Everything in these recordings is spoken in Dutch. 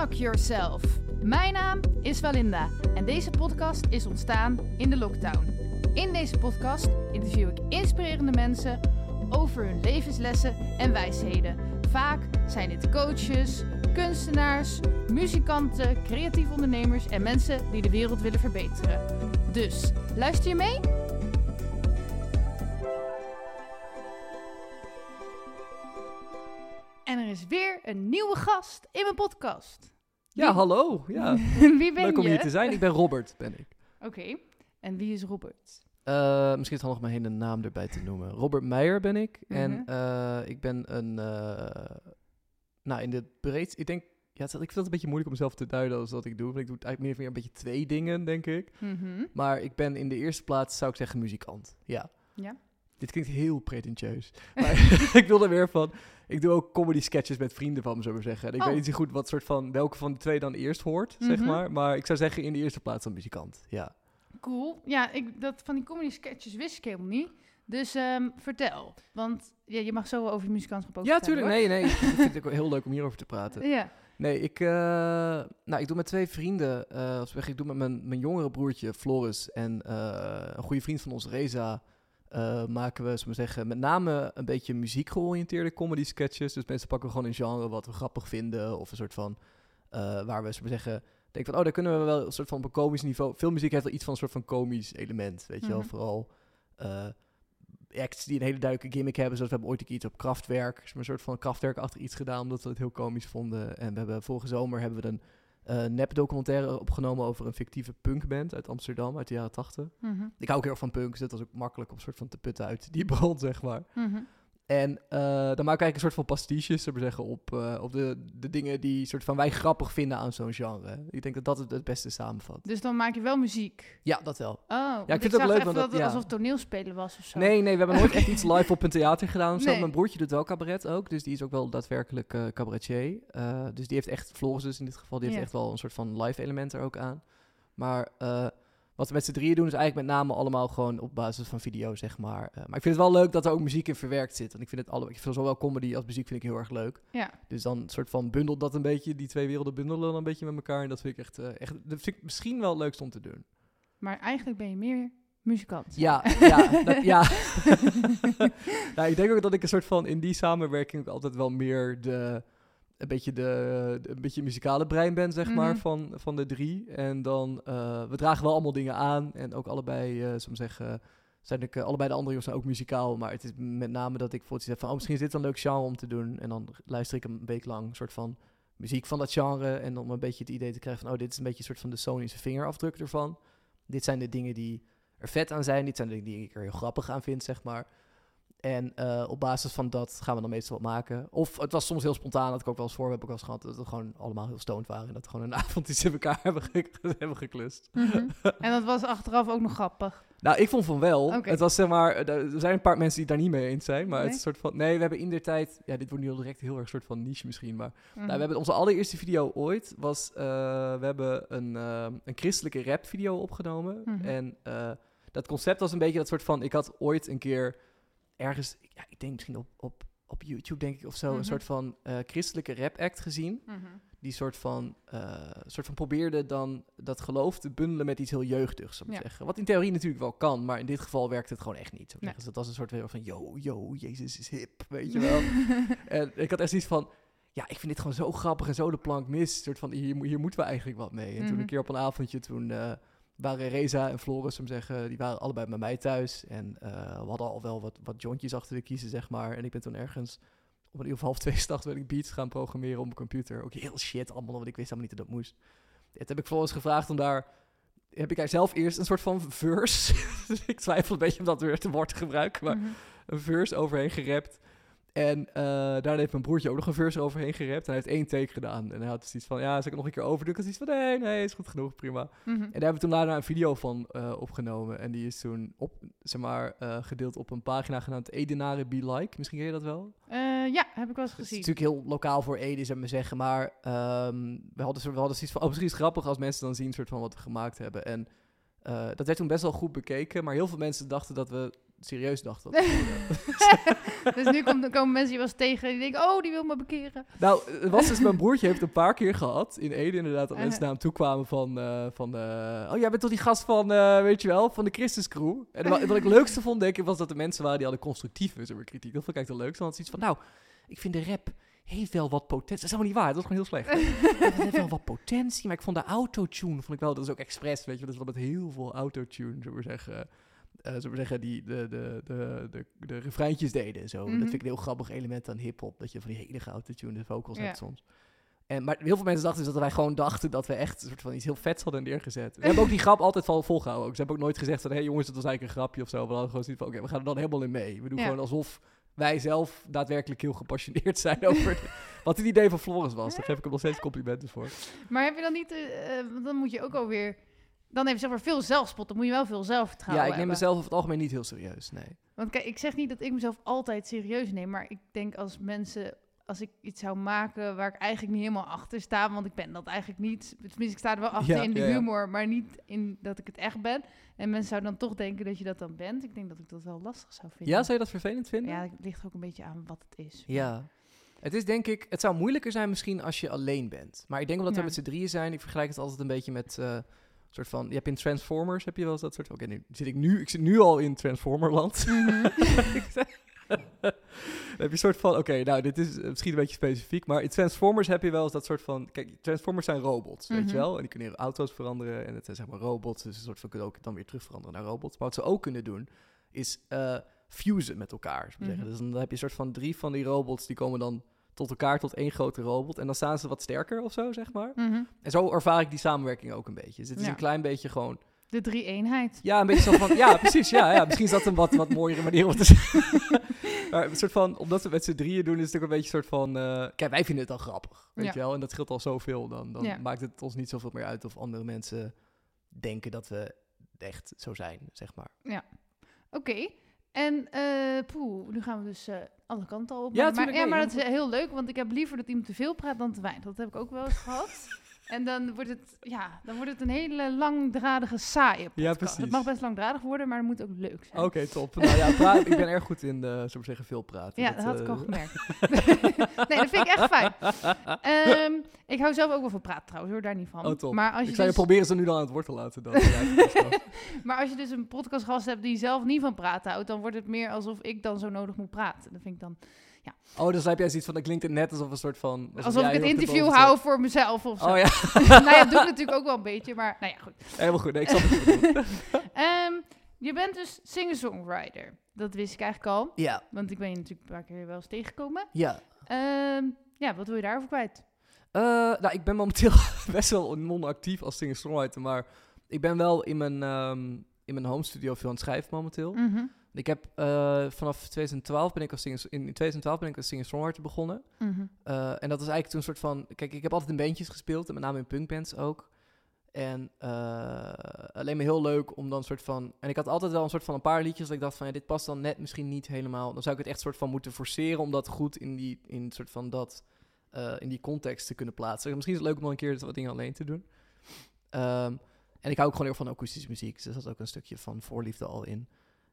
Unlock Yourself. Mijn naam is Valinda en deze podcast is ontstaan in de lockdown. In deze podcast interview ik inspirerende mensen over hun levenslessen en wijsheden. Vaak zijn dit coaches, kunstenaars, muzikanten, creatieve ondernemers en mensen die de wereld willen verbeteren. Dus luister je mee? En er is weer een nieuwe gast in mijn podcast. Ja, Wie- hallo. Ja. Wie ben Leuk om je? hier te zijn. Ik ben Robert, ben ik. Oké, en wie is Robert? Eh, misschien is het handig mijn hele naam erbij te noemen. Robert Meijer ben ik. En Mhm. eh, ik ben een... eh, nou, in de breed... Ik denk... Ja, het is- ik vind het een beetje moeilijk om mezelf te duiden als wat ik doe. Want ik doe eigenlijk meer, meer een beetje twee dingen, denk ik. Mhm. Maar ik ben in de eerste plaats, zou ik zeggen, muzikant. Ja. Ja. Dit klinkt heel pretentieus. Maar ik wil er weer van... Ik doe ook comedy sketches met vrienden van me, zullen we zeggen. En ik Oh. weet niet zo goed wat soort van... Welke van de twee dan eerst hoort, zeg Mhm. maar. Maar ik zou zeggen in de eerste plaats dan muzikant. Ja. Cool. Ja, ik, dat van die comedy sketches wist ik helemaal niet. Dus ehm, vertel. Want ja, je mag zo over je muzikantschap ook Ja, tuurlijk. Nee, nee. ik vind het ook heel leuk om hierover te praten. Ja. Nee, ik, eh, nou, ik doe met twee vrienden. eh als we, ik doe met mijn, mijn jongere broertje Floris en eh, een goede vriend van ons, Reza. Eh, maken we, zullen we zeggen, met name een beetje muziek georiënteerde comedy sketches. Dus mensen pakken gewoon een genre wat we grappig vinden. Of een soort van, eh, waar we, zullen we zeggen, denken van, oh, daar kunnen we wel een soort van op een komisch niveau. Veel muziek heeft wel iets van een soort van komisch element, weet je wel. Mhm. Vooral eh, acts die een hele duidelijke gimmick hebben. Zoals we hebben ooit een keer iets op Kraftwerk, maar een soort van Kraftwerk-achtig iets gedaan, omdat we het heel komisch vonden. En we hebben vorige zomer hebben we een eh nep-documentaire opgenomen over een fictieve punkband uit Amsterdam uit de jaren 80. Mhm. Ik hou ook heel erg van punk, dus dat was ook makkelijk om een soort van te putten uit die bron, zeg maar. Mhm. En eh, dan maken we eigenlijk een soort van pastiches, zullen we zeggen, op, eh, op de, de dingen die soort van wij grappig vinden aan zo'n genre. Ik denk dat dat het het beste samenvat. Dus dan maak je wel muziek. Ja, dat wel. Oh, want vind het ook leuk, want dat ja. alsof toneelspelen was of zo. Nee, nee, we hebben nooit echt iets live op een theater gedaan of. Nee. Mijn broertje doet wel cabaret ook, dus die is ook wel daadwerkelijk eh, cabaretier. Dus die heeft echt, Floris dus in dit geval, die heeft Ja. echt wel een soort van live element er ook aan. Maar wat we met z'n drieën doen is eigenlijk met name allemaal gewoon op basis van video, zeg maar. Eh, maar ik vind het wel leuk dat er ook muziek in verwerkt zit. Want ik vind het alle, ik vind zowel comedy als muziek vind ik heel erg leuk. Ja. Dus dan een soort van bundelt dat een beetje, die twee werelden bundelen dan een beetje met elkaar. En dat vind ik echt, eh, echt dat vind ik misschien wel leukst om te doen. Maar eigenlijk ben je meer muzikant. Ja, ja, dat, ja. nou, ik denk ook dat ik een soort van in die samenwerking ook altijd wel meer de een beetje de, de- een beetje muzikale brein ben, zeg maar, Mhm. van, van de drie. En dan, eh, we dragen wel allemaal dingen aan. En ook allebei, eh soms zeggen, zijn ik, eh, allebei de andere jongens zijn ook muzikaal. Maar het is met name dat ik voor het heb van, oh, misschien is dit een leuk genre om te doen. En dan luister ik een week lang een soort van muziek van dat genre. En om een beetje het idee te krijgen van, oh, dit is een beetje een soort van de Sonische vingerafdruk ervan. Dit zijn de dingen die er vet aan zijn. Dit zijn de dingen die ik er heel grappig aan vind, zeg maar. En eh, op basis van dat gaan we dan meestal wat maken. Of het was soms heel spontaan, dat ik ook wel eens voor heb ik wel eens gehad, dat we gewoon allemaal heel stoned waren. En dat we gewoon een avond iets in elkaar hebben, ge- hebben geklust. Mhm. En dat was achteraf ook nog grappig. Nou, ik vond van wel. Het was zeg maar, er er zijn een paar mensen die daar niet mee eens zijn. Maar het is een soort van, nee, we hebben in der tijd, ja, dit wordt nu al direct heel erg soort van niche misschien, maar Mhm. nou, we hebben onze allereerste video ooit, was, eh, we hebben een, eh, een christelijke rap video opgenomen. Mhm. En eh, dat concept was een beetje dat soort van, ik had ooit een keer ergens, ja, ik denk misschien op, op, op YouTube denk ik of zo, Mhm. een soort van eh, christelijke rap act gezien. Mhm. Die soort van, eh, soort van probeerde dan dat geloof te bundelen met iets heel jeugdigs, zou ik Ja. zeggen. Wat in theorie natuurlijk wel kan, maar in dit geval werkte het gewoon echt niet. Nee. Dus dat was een soort weer van, yo, yo, Jezus is hip, weet je wel. En ik had echt zoiets van, ja, ik vind dit gewoon zo grappig en zo de plank mis. Een soort van, hier, hier moeten we eigenlijk wat mee. En toen Mhm. een keer op een avondje, toen eh, waren Reza en Floris, om zeggen, die waren allebei bij mij thuis. En eh, we hadden al wel wat, wat jointjes achter de kiezen, zeg maar. En ik ben toen ergens om een uur of half twee s'nachts ben ik beats gaan programmeren op mijn computer. Ook heel shit allemaal, want ik wist helemaal niet dat dat moest. Toen heb ik Floris gevraagd om daar... Heb ik daar zelf eerst een soort van verse... Ik twijfel een beetje om dat weer te woord te gebruiken, maar Mhm. een verse overheen gerapt. En eh daarna heeft mijn broertje ook nog een verse overheen gerapt. En hij heeft één take gedaan. En hij had dus iets van, ja, zal ik het nog een keer overdoen? Ik had iets van, nee, nee, is goed genoeg, prima. Mhm. En daar hebben we toen daarna een video van eh, opgenomen. En die is toen op, zeg maar, eh, gedeeld op een pagina genaamd Edenare Be Like. Misschien ken je dat wel? Ja, heb ik wel eens Het is gezien. natuurlijk heel lokaal voor Ede, zou ik maar zeggen. Maar ehm, we, hadden, we hadden zoiets van, oh, misschien is het grappig als mensen dan zien soort van wat we gemaakt hebben. En dat werd toen best wel goed bekeken. Maar heel veel mensen dachten dat we serieus dacht dat. dus nu komt, komen mensen je wel eens tegen die denken, oh, die wil me bekeren. nou, het was dus mijn broertje heeft een paar keer gehad in Ede inderdaad dat Uh-huh. mensen naar hem toe kwamen van, eh, van eh, oh jij bent toch die gast van, eh, weet je wel, van de Christus Crew. En wat, wat ik het leukste vond, denk ik, was dat de mensen waren die hadden constructieve zeg maar, kritiek. Dat vond ik eigenlijk het leukste, want het is iets van, nou, ik vind de rap heeft wel wat potentie. Dat is helemaal niet waar, dat is gewoon heel slecht. het heeft wel wat potentie, maar ik vond de autotune, vond ik wel, dat is ook expres, weet je, dat is wel met heel veel autotune, zullen we zeggen, eh zullen we zeggen, die de, de, de, de, de refreintjes deden en zo. Mhm. Dat vind ik een heel grappig element aan hip-hop, dat je van die hele autotune vocals Ja. hebt soms. En, maar heel veel mensen dachten dus dat wij gewoon dachten dat we echt een soort van iets heel vets hadden neergezet. We hebben ook die grap altijd vol volgehouden. Ook. Ze hebben ook nooit gezegd van, hé hey jongens, dat was eigenlijk een grapje of zo. We hadden gewoon zoiets van, oké, we gaan er dan helemaal in mee. We doen Ja. gewoon alsof wij zelf daadwerkelijk heel gepassioneerd zijn over de- wat het idee van Flores was. Daar geef ik hem nog steeds complimenten voor. Maar heb je dan niet, eh, eh, dan moet je ook alweer, dan heb je zeg maar veel zelfspot, dan moet je wel veel zelfvertrouwen ja, ik neem hebben. mezelf over het algemeen niet heel serieus, nee. Want kijk, ik zeg niet dat ik mezelf altijd serieus neem, maar ik denk als mensen, als ik iets zou maken waar ik eigenlijk niet helemaal achter sta, want ik ben dat eigenlijk niet. Tenminste, ik sta er wel achter Ja, in de ja, ja. humor, maar niet in dat ik het echt ben. En mensen zouden dan toch denken dat je dat dan bent. Ik denk dat ik dat wel lastig zou vinden. Ja, zou je dat vervelend vinden? Ja, het ligt ook een beetje aan wat het is. Ja. Het is denk ik, het zou moeilijker zijn misschien als je alleen bent. Maar ik denk omdat we met z'n drieën zijn, ik vergelijk het altijd een beetje met eh, soort van, je hebt in Transformers, heb je wel eens dat soort, oké, nu zit ik nu, ik zit nu al in Transformerland. Mhm. Dan heb je een soort van, oké, nou, dit is eh, misschien een beetje specifiek, maar in Transformers heb je wel eens dat soort van, kijk, Transformers zijn robots, weet Mhm. je wel? En die kunnen auto's veranderen en het zijn zeg maar robots, dus een soort van kunnen ook dan weer terug veranderen naar robots. Maar wat ze ook kunnen doen, is eh fusen met elkaar. Mhm. Dus dan heb je een soort van drie van die robots, die komen dan tot elkaar, tot één grote robot. En dan staan ze wat sterker of zo, zeg maar. Mhm. En zo ervaar ik die samenwerking ook een beetje. Dus het is Ja. een klein beetje gewoon De drie eenheid. ja, een beetje zo van, ja, precies, ja, ja. Misschien is dat een wat, wat mooiere manier om te zeggen. maar een soort van, omdat we met z'n drieën doen, is het ook een beetje een soort van, eh, kijk, wij vinden het dan grappig, weet Ja. je wel. En dat scheelt al zoveel, dan, dan Ja. maakt het ons niet zoveel meer uit of andere mensen denken dat we echt zo zijn, zeg maar. Oké. En eh poeh, nu gaan we dus eh, alle kanten al op. Ja, maar, ja, maar dat is heel leuk, want ik heb liever dat iemand te veel praat dan te weinig. Dat heb ik ook wel eens gehad. En dan wordt het, ja, dan wordt het een hele langdradige, saaie podcast. Ja, Het precies. mag best langdradig worden, maar het moet ook leuk zijn. Oké, top. Nou ja, ik ben erg goed in, eh zeggen, veel praten. Ja, dat had ik eh, al gemerkt. nee, dat vind ik echt fijn. Ehm, ik hou zelf ook wel van praten trouwens, hoor daar niet van. Oh, top. Maar als je, Ik zou je dus, proberen ze nu dan aan het woord te laten. Dan. Maar als je dus een podcastgast hebt die zelf niet van praten houdt, dan wordt het meer alsof ik dan zo nodig moet praten. Dat vind ik dan oh, dus heb jij zoiets van, dat klinkt het net alsof een soort van... alsof jij ik het interview hou voor mezelf of zit. zo. Oh ja, nou ja, dat doe ik natuurlijk ook wel een beetje, maar nou ja, goed. helemaal goed. Nee, ik snap je bedoelt. Ehm, je bent dus singer-songwriter. Dat wist ik eigenlijk al, Ja, want ik ben je natuurlijk een paar keer wel eens tegengekomen. ja. Ehm, ja, wat wil je daarover kwijt? Eh, nou, ik ben momenteel best wel non-actief als singer-songwriter, maar ik ben wel in mijn, ehm, in mijn home studio veel aan het schrijven momenteel. Mhm, Ik heb eh, vanaf 2012 ben ik als singer, in 2012 ben ik als singer-songwriter begonnen. mhm. Eh, en dat is eigenlijk toen een soort van, kijk, ik heb altijd in bandjes gespeeld, en met name in punkbands ook. En eh, alleen maar heel leuk om dan een soort van, en ik had altijd wel een soort van een paar liedjes dat ik dacht van, ja, dit past dan net misschien niet helemaal. Dan zou ik het echt soort van moeten forceren om dat goed in die, in soort van dat in die context te kunnen plaatsen. Misschien is het leuk om dan een keer wat dingen alleen te doen. Ehm, en ik hou ook gewoon heel van akoestische muziek. Dus er zat ook een stukje van voorliefde al in.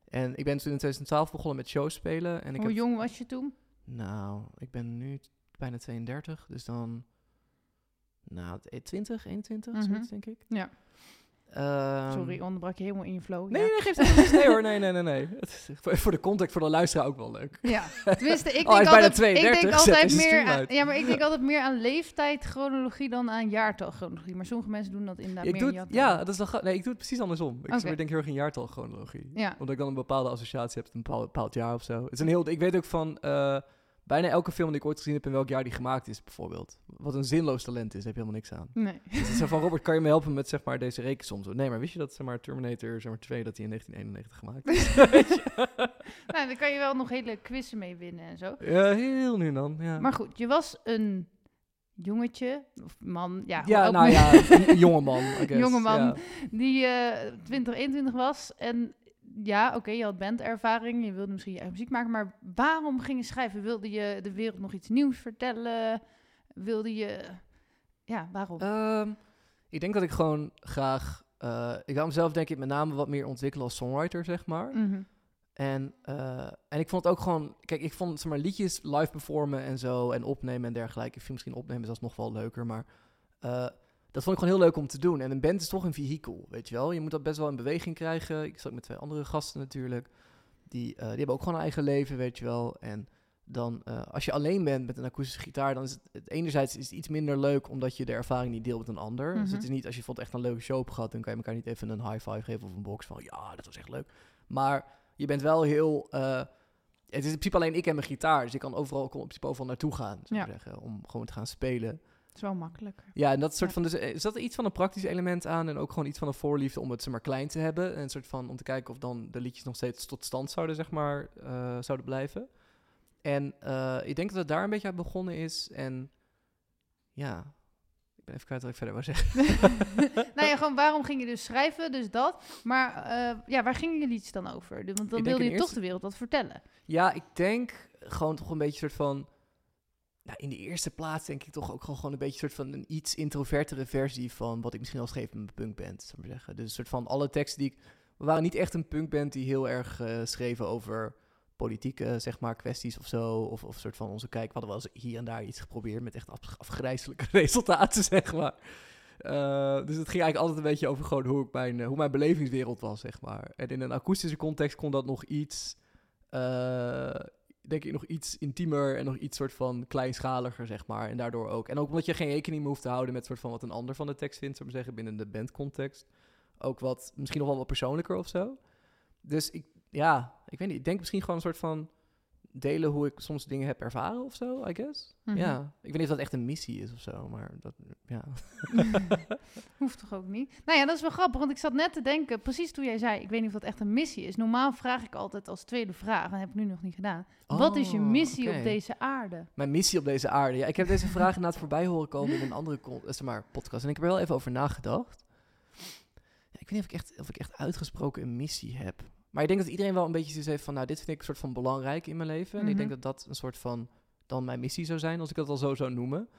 En ik ben toen in 2012 begonnen met shows spelen. En ik Hoe heb, jong was je toen? Nou, ik ben nu bijna 32. Dus dan... Nou, eh, 20, 21, Mhm. zoiets denk ik. Ja. Ehm, Sorry, ik onderbrak je helemaal in je flow. Nee, ja. nee, geef het niet. Nee hoor, nee, nee, nee. nee. Het is voor, voor de context, voor de luisteraar ook wel leuk. Ja, tenminste, ik Oh, denk altijd, 32, ik denk altijd meer aan, ja, maar ik denk altijd meer aan leeftijdchronologie dan aan jaartalchronologie. Maar sommige mensen doen dat inderdaad ik meer doe het, jaartal. ja, dat is gra- Nee, ik doe het precies andersom. Ik denk heel erg in jaartalchronologie. Ja. Omdat ik dan een bepaalde associatie heb met een bepaald, bepaald jaar of zo. Het is een heel, ik weet ook van eh, bijna elke film die ik ooit gezien heb in welk jaar die gemaakt is, bijvoorbeeld. Wat een zinloos talent is, heb je helemaal niks aan. Nee. Dus het is zo van, Robert, kan je me helpen met zeg maar, deze rekensom? Zo, Nee, maar wist je dat zeg maar, Terminator zeg maar, 2 dat die in 1991 gemaakt is? Nou, dan kan je wel nog hele quizzen mee winnen en zo. ja, heel nu en dan. Ja, Maar goed, je was een jongetje, of man, ja, ja nou ja, een, een jonge man. I guess. Jonge man. Ja. die eh 20, 21 was. En ja, oké, je had bandervaring, je wilde misschien je eigen muziek maken, maar waarom ging je schrijven? Wilde je de wereld nog iets nieuws vertellen? Wilde je, ja, waarom? Ehm, ik denk dat ik gewoon graag... eh, ik wou mezelf denk ik met name wat meer ontwikkelen als songwriter, zeg maar. Mhm. En, eh, en ik vond het ook gewoon... Kijk, ik vond zeg maar, liedjes live performen en zo... en opnemen en dergelijke. Ik vind misschien opnemen zelfs nog wel leuker, maar... eh, dat vond ik gewoon heel leuk om te doen. En een band is toch een vehikel, weet je wel. Je moet dat best wel in beweging krijgen. Ik zat met twee andere gasten natuurlijk. Die, eh, die hebben ook gewoon een eigen leven, weet je wel. En dan, eh, als je alleen bent met een akoestische gitaar... dan is het, het enerzijds is het iets minder leuk... omdat je de ervaring niet deelt met een ander. Dus Mhm. het is niet, als je bijvoorbeeld echt een leuke show hebt gehad... dan kan je elkaar niet even een high five geven of een box van... ja, dat was echt leuk. Maar je bent wel heel... eh, het is in principe alleen ik en mijn gitaar. Dus ik kan overal, ik kon in principe overal naartoe gaan, zou ik Ja. zeggen. Om gewoon te gaan spelen. Het is wel makkelijker. Ja, en dat soort Ja. van, dus is dat er iets van een praktisch element aan en ook gewoon iets van een voorliefde om het zeg maar klein te hebben en een soort van om te kijken of dan de liedjes nog steeds tot stand zouden zeg maar eh, zouden blijven. En eh, ik denk dat het daar een beetje uit begonnen is en ja, ik ben even kwijt wat ik verder wou zeggen. nou ja, gewoon waarom ging je dus schrijven? Dus dat. Maar ja, waar gingen je liedjes dan over? Want dan wilde je toch de wereld wat vertellen. Ja, ik denk gewoon toch een beetje soort van. Nou, in de eerste plaats denk ik toch ook gewoon, een beetje soort van een iets introvertere versie van wat ik misschien al schreef in mijn punkband, zou ik zeggen. Dus een soort van alle teksten die ik. We waren niet echt een punkband die heel erg eh, schreven over politieke, zeg maar, kwesties of zo. Of, of soort van onze kijk. We hadden wel eens hier en daar iets geprobeerd met echt af, afgrijzelijke resultaten, zeg maar. Eh, dus het ging eigenlijk altijd een beetje over gewoon hoe, ik mijn, eh, hoe mijn belevingswereld was, zeg maar. En in een akoestische context kon dat nog iets, denk ik, nog iets intiemer en nog iets soort van kleinschaliger, zeg maar. En daardoor ook. En ook omdat je geen rekening meer hoeft te houden met soort van wat een ander van de tekst vindt, zou ik zeggen, binnen de bandcontext. Ook wat, misschien nog wel wat persoonlijker of zo. Dus ik, ja, ik weet niet. Ik denk misschien gewoon een soort van delen hoe ik soms dingen heb ervaren of zo, I guess. Mhm. Ja, ik weet niet of dat echt een missie is of zo, maar dat, ja. Hoeft toch ook niet? Nou ja, dat is wel grappig, want ik zat net te denken, precies toen jij zei, ik weet niet of dat echt een missie is. Normaal vraag ik altijd als tweede vraag, en heb ik nu nog niet gedaan. Wat is je Oh, missie op deze aarde? Mijn missie op deze aarde. Ja, ik heb deze vraag inderdaad voorbij horen komen in een andere eh, zeg maar, podcast. En ik heb er wel even over nagedacht. Ja, ik weet niet of ik, echt, of ik echt uitgesproken een missie heb. Maar ik denk dat iedereen wel een beetje zoiets heeft van... nou, dit vind ik een soort van belangrijk in mijn leven. En ik denk Mhm. dat dat een soort van... dan mijn missie zou zijn, als ik dat al zo zou noemen.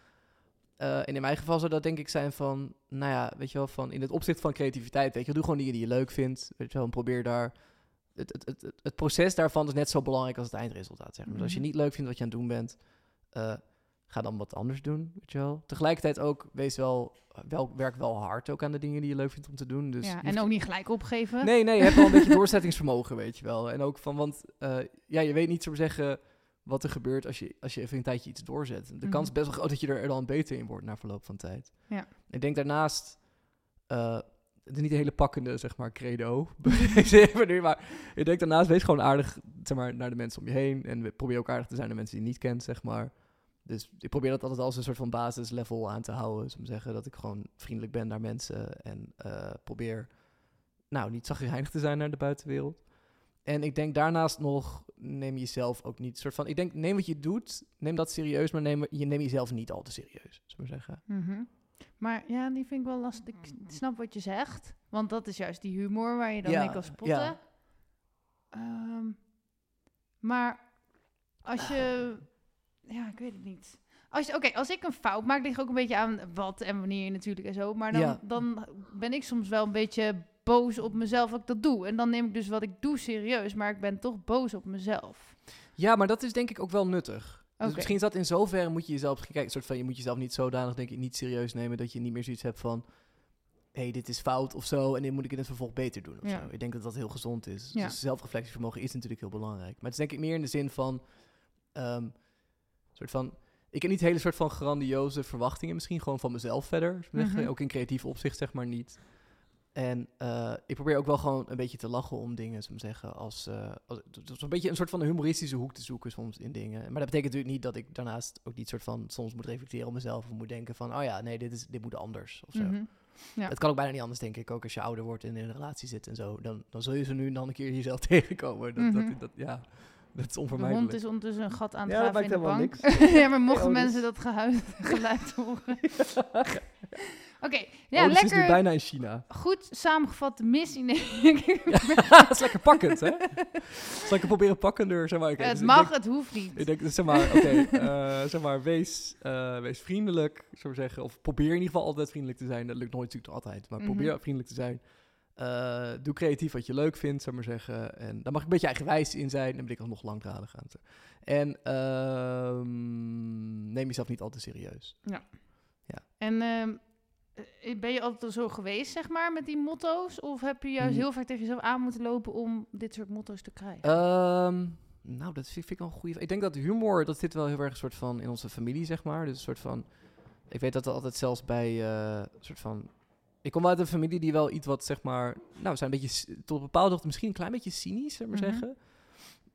Eh, en in mijn geval zou dat denk ik zijn van... nou ja, weet je wel, van in het opzicht van creativiteit... weet je doe gewoon dingen die je leuk vindt. Weet je wel, en probeer daar... Het, het, het, het, het proces daarvan is net zo belangrijk als het eindresultaat, zeg maar. Dus als je Mhm. niet leuk vindt wat je aan het doen bent... eh, ga dan wat anders doen, weet je wel. Tegelijkertijd ook, wees wel, wel, werk wel hard ook aan de dingen die je leuk vindt om te doen. Dus ja, en hoeft- ook niet gelijk opgeven. Nee, nee, je hebt wel een beetje doorzettingsvermogen, weet je wel. En ook van, want uh, ja, je weet niet zo zeggen wat er gebeurt als je, als je even een tijdje iets doorzet. De Mhm. kans is best wel groot dat je er dan beter in wordt na verloop van tijd. Ja. Ik denk daarnaast, uh, het is niet een hele pakkende, zeg maar, credo. Maar ik denk daarnaast, wees gewoon aardig zeg maar, naar de mensen om je heen. En probeer ook aardig te zijn naar mensen die je niet kent, zeg maar. Dus ik probeer dat altijd als een soort van basislevel aan te houden. Om zeggen dat ik gewoon vriendelijk ben naar mensen. En uh, probeer, nou, niet zagrijnig te zijn naar de buitenwereld. En ik denk daarnaast nog, neem jezelf ook niet soort van... Ik denk, neem wat je doet, neem dat serieus, maar neem, je neem jezelf niet al te serieus, zou ik maar zeggen. Mm -hmm. Maar ja, die vind ik wel lastig. Ik snap wat je zegt. Want dat is juist die humor waar je dan Ja, mee kan spotten. ja. Ehm, maar als je... Ja, ik weet het niet. Als, je- Oké, als ik een fout maak, ligt ook een beetje aan wat en wanneer natuurlijk en zo. Maar dan, Ja. dan ben ik soms wel een beetje boos op mezelf dat ik dat doe. En dan neem ik dus wat ik doe serieus, maar ik ben toch boos op mezelf. Ja, maar dat is denk ik ook wel nuttig. Dus misschien is dat in zoverre moet je jezelf... Kijk, een soort van, je moet jezelf niet zodanig, denk ik, niet serieus nemen... dat je niet meer zoiets hebt van... hé, hey, dit is fout of zo... en dit moet ik in het vervolg beter doen of Ja. zo. Ik denk dat dat heel gezond is. Ja. Dus zelfreflectievermogen is natuurlijk heel belangrijk. Maar het is denk ik meer in de zin van... ehm, soort van ik heb niet hele soort van grandioze verwachtingen... misschien gewoon van mezelf verder. Mhm. Ook in creatief opzicht, zeg maar, niet... En eh, ik probeer ook wel gewoon een beetje te lachen om dingen, zou ik maar zeggen. Als, eh als, dus een beetje een soort van een humoristische hoek te zoeken soms in dingen. Maar dat betekent natuurlijk niet dat ik daarnaast ook niet soort van soms moet reflecteren op mezelf. Of moet denken van, oh ja, nee, dit, is, dit moet anders of zo. Mhm. Ja. Het kan ook bijna niet anders, denk ik. Ook als je ouder wordt en in een relatie zit en zo. Dan, dan zul je ze nu en dan een keer jezelf tegenkomen. Dat, Mhm. dat, dat, ja, dat is De onvermijdelijk. hond is ondertussen een gat aan het Ja, graven in de bank. ja, maar mochten Oh, dus- mensen dat gehuid, geluid horen. Oké, ja, oh, dus het is nu lekker bijna in China. goed samengevatte missie. Nee, dat is lekker pakkend, hè? Zal ik het proberen pakkender? Zeg maar, het dus ik mag, denk- het hoeft niet. Ik denk, zeg maar, oké, eh, zeg maar, wees, eh, wees vriendelijk, zou ik zeggen. Of probeer in ieder geval altijd vriendelijk te zijn. Dat lukt nooit natuurlijk altijd, maar Mhm. probeer vriendelijk te zijn. Eh, doe creatief wat je leuk vindt, zou ik maar zeggen. En daar mag ik een beetje eigenwijs in zijn. Dan ben ik nog langdradig aan het. En ehm, neem jezelf niet al te serieus. En ehm, eh, ben je altijd al zo geweest, zeg maar, met die motto's? Of heb je juist Mm. heel vaak tegen jezelf aan moeten lopen om dit soort motto's te krijgen? Ehm, nou, dat vind, vind ik wel een goede. Ik denk dat humor, dat zit wel heel erg een soort van in onze familie, zeg maar. Dus een soort van. Ik weet dat er altijd zelfs bij eh, een soort van. Ik kom uit een familie die wel iets wat, zeg maar. Nou, we zijn een beetje tot een bepaalde hoogte misschien een klein beetje cynisch, zeg maar Mhm. zeggen.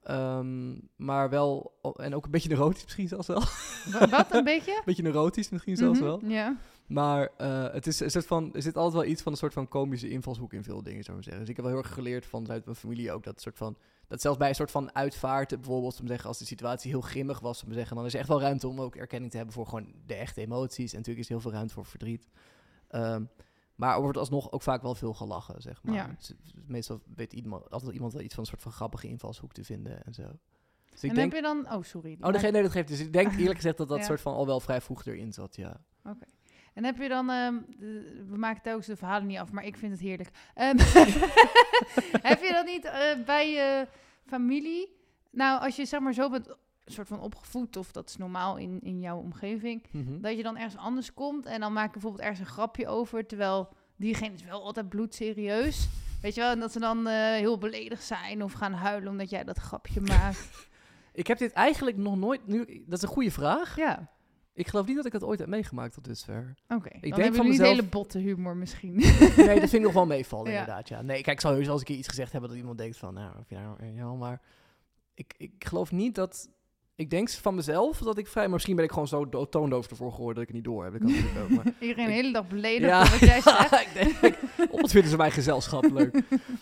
Ehm, maar wel. En ook een beetje neurotisch misschien zelfs wel. Wa- Wat, een beetje? Een beetje neurotisch misschien zelfs Mhm, wel. Ja. Maar eh, het is een soort van, er zit altijd wel iets van een soort van komische invalshoek in veel dingen, zou ik zeggen. Dus ik heb wel heel erg geleerd vanuit mijn familie ook dat soort van, dat zelfs bij een soort van uitvaart, bijvoorbeeld, om zeggen, als de situatie heel grimmig was, om te zeggen, dan is er echt wel ruimte om ook erkenning te hebben voor gewoon de echte emoties. En natuurlijk is er heel veel ruimte voor verdriet. Ehm, maar er wordt alsnog ook vaak wel veel gelachen, zeg maar. Ja. Meestal weet iemand, altijd iemand wel iets van een soort van grappige invalshoek te vinden en zo. Dus ik en denk, heb je dan... Oh, sorry. oh, nee, nee, dat geeft. Dus ik denk eerlijk gezegd dat dat Ja. soort van al wel vrij vroeg erin zat, ja. En heb je dan, ehm, de- we maken telkens de verhalen niet af, maar ik vind het heerlijk. Ehm, heb je dat niet eh, bij je familie? Nou, als je zeg maar zo bent soort van opgevoed, of dat is normaal in, in jouw omgeving, Mhm. dat je dan ergens anders komt en dan maak je bijvoorbeeld ergens een grapje over, terwijl diegene is wel altijd bloedserieus. Weet je wel, en dat ze dan eh, heel beledigd zijn of gaan huilen omdat jij dat grapje maakt. Ik heb dit eigenlijk nog nooit. Nu, dat is een goede vraag. ja, Ik geloof niet dat ik dat ooit heb meegemaakt tot dusver. oké. Dan denk hebben van mezelf- hele botte humor misschien. Nee, dat vind ik nog wel meevallen, Ja. inderdaad. Ja. Nee, kijk, ik zou heus als ik iets gezegd heb dat iemand denkt van, nou, of je nou, ja, maar ik, ik geloof niet dat. Ik denk van mezelf dat ik vrij. Maar misschien ben ik gewoon zo do- toondoof ervoor geworden dat ik het niet door heb. Dat kan natuurlijk ook. Maar, Iedereen de hele dag beledigd Ja. wat jij zegt. ik denk, vinden ze mijn gezelschap leuk.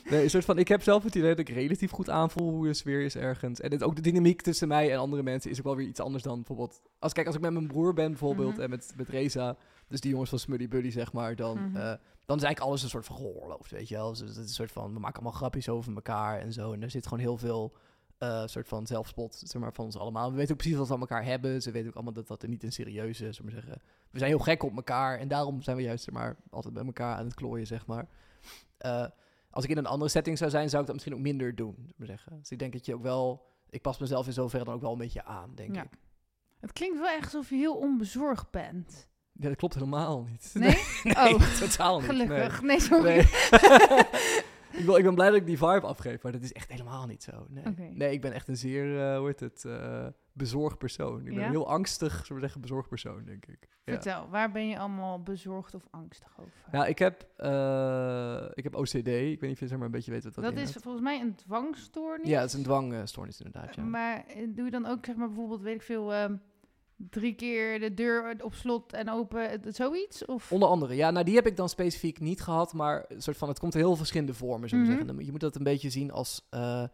Nee, een soort van, ik heb zelf het idee dat ik relatief goed aanvoel hoe de sfeer is ergens. En het, ook de dynamiek tussen mij en andere mensen is ook wel weer iets anders dan bijvoorbeeld... Als, kijk, als ik met mijn broer ben bijvoorbeeld Mhm. en met, met Reza, dus die jongens van Smuddy Buddy zeg maar, dan, Mhm. eh, dan is eigenlijk alles een soort van geoorloofd, weet je wel. Dus het is een soort van, we maken allemaal grapjes over elkaar en zo. En er zit gewoon heel veel... eh soort van zelfspot zeg maar, van ons allemaal. We weten ook precies wat we aan elkaar hebben. Ze weten ook allemaal dat dat er niet een serieuze, zeg maar zeggen. We zijn heel gek op elkaar en daarom zijn we juist zeg maar, altijd bij elkaar aan het klooien, zeg maar. Eh, als ik in een andere setting zou zijn, zou ik dat misschien ook minder doen, zeg maar zeggen. Dus ik denk dat je ook wel... Ik pas mezelf in zoverre dan ook wel een beetje aan, denk Ja. ik. Het klinkt wel echt alsof je heel onbezorgd bent. Ja, dat klopt helemaal niet. Nee? nee, Oh. totaal niet. nee. Gelukkig. Nee, sorry. Nee. ik, wil, ik ben blij dat ik die vibe afgeef, maar dat is echt helemaal niet zo. Nee, nee ik ben echt een zeer, eh hoe heet het, eh, bezorgd persoon. Ik ben Ja? een heel angstig, zullen we zeggen, bezorgd persoon, denk ik. Ja. Vertel, waar ben je allemaal bezorgd of angstig over? Nou, ik heb, eh, ik heb OCD. Ik weet niet of je zeg maar een beetje weet wat dat, dat is volgens mij een dwangstoornis. Ja, het is een dwangstoornis inderdaad, ja. Maar doe je dan ook, zeg maar, bijvoorbeeld, weet ik veel, ehm, drie keer de deur op slot en open, zoiets? Of? Onder andere, ja, nou die heb ik dan specifiek niet gehad, maar een soort van, het komt in heel verschillende vormen, zullen we Mhm. zeggen. Je moet dat een beetje zien als, eh zullen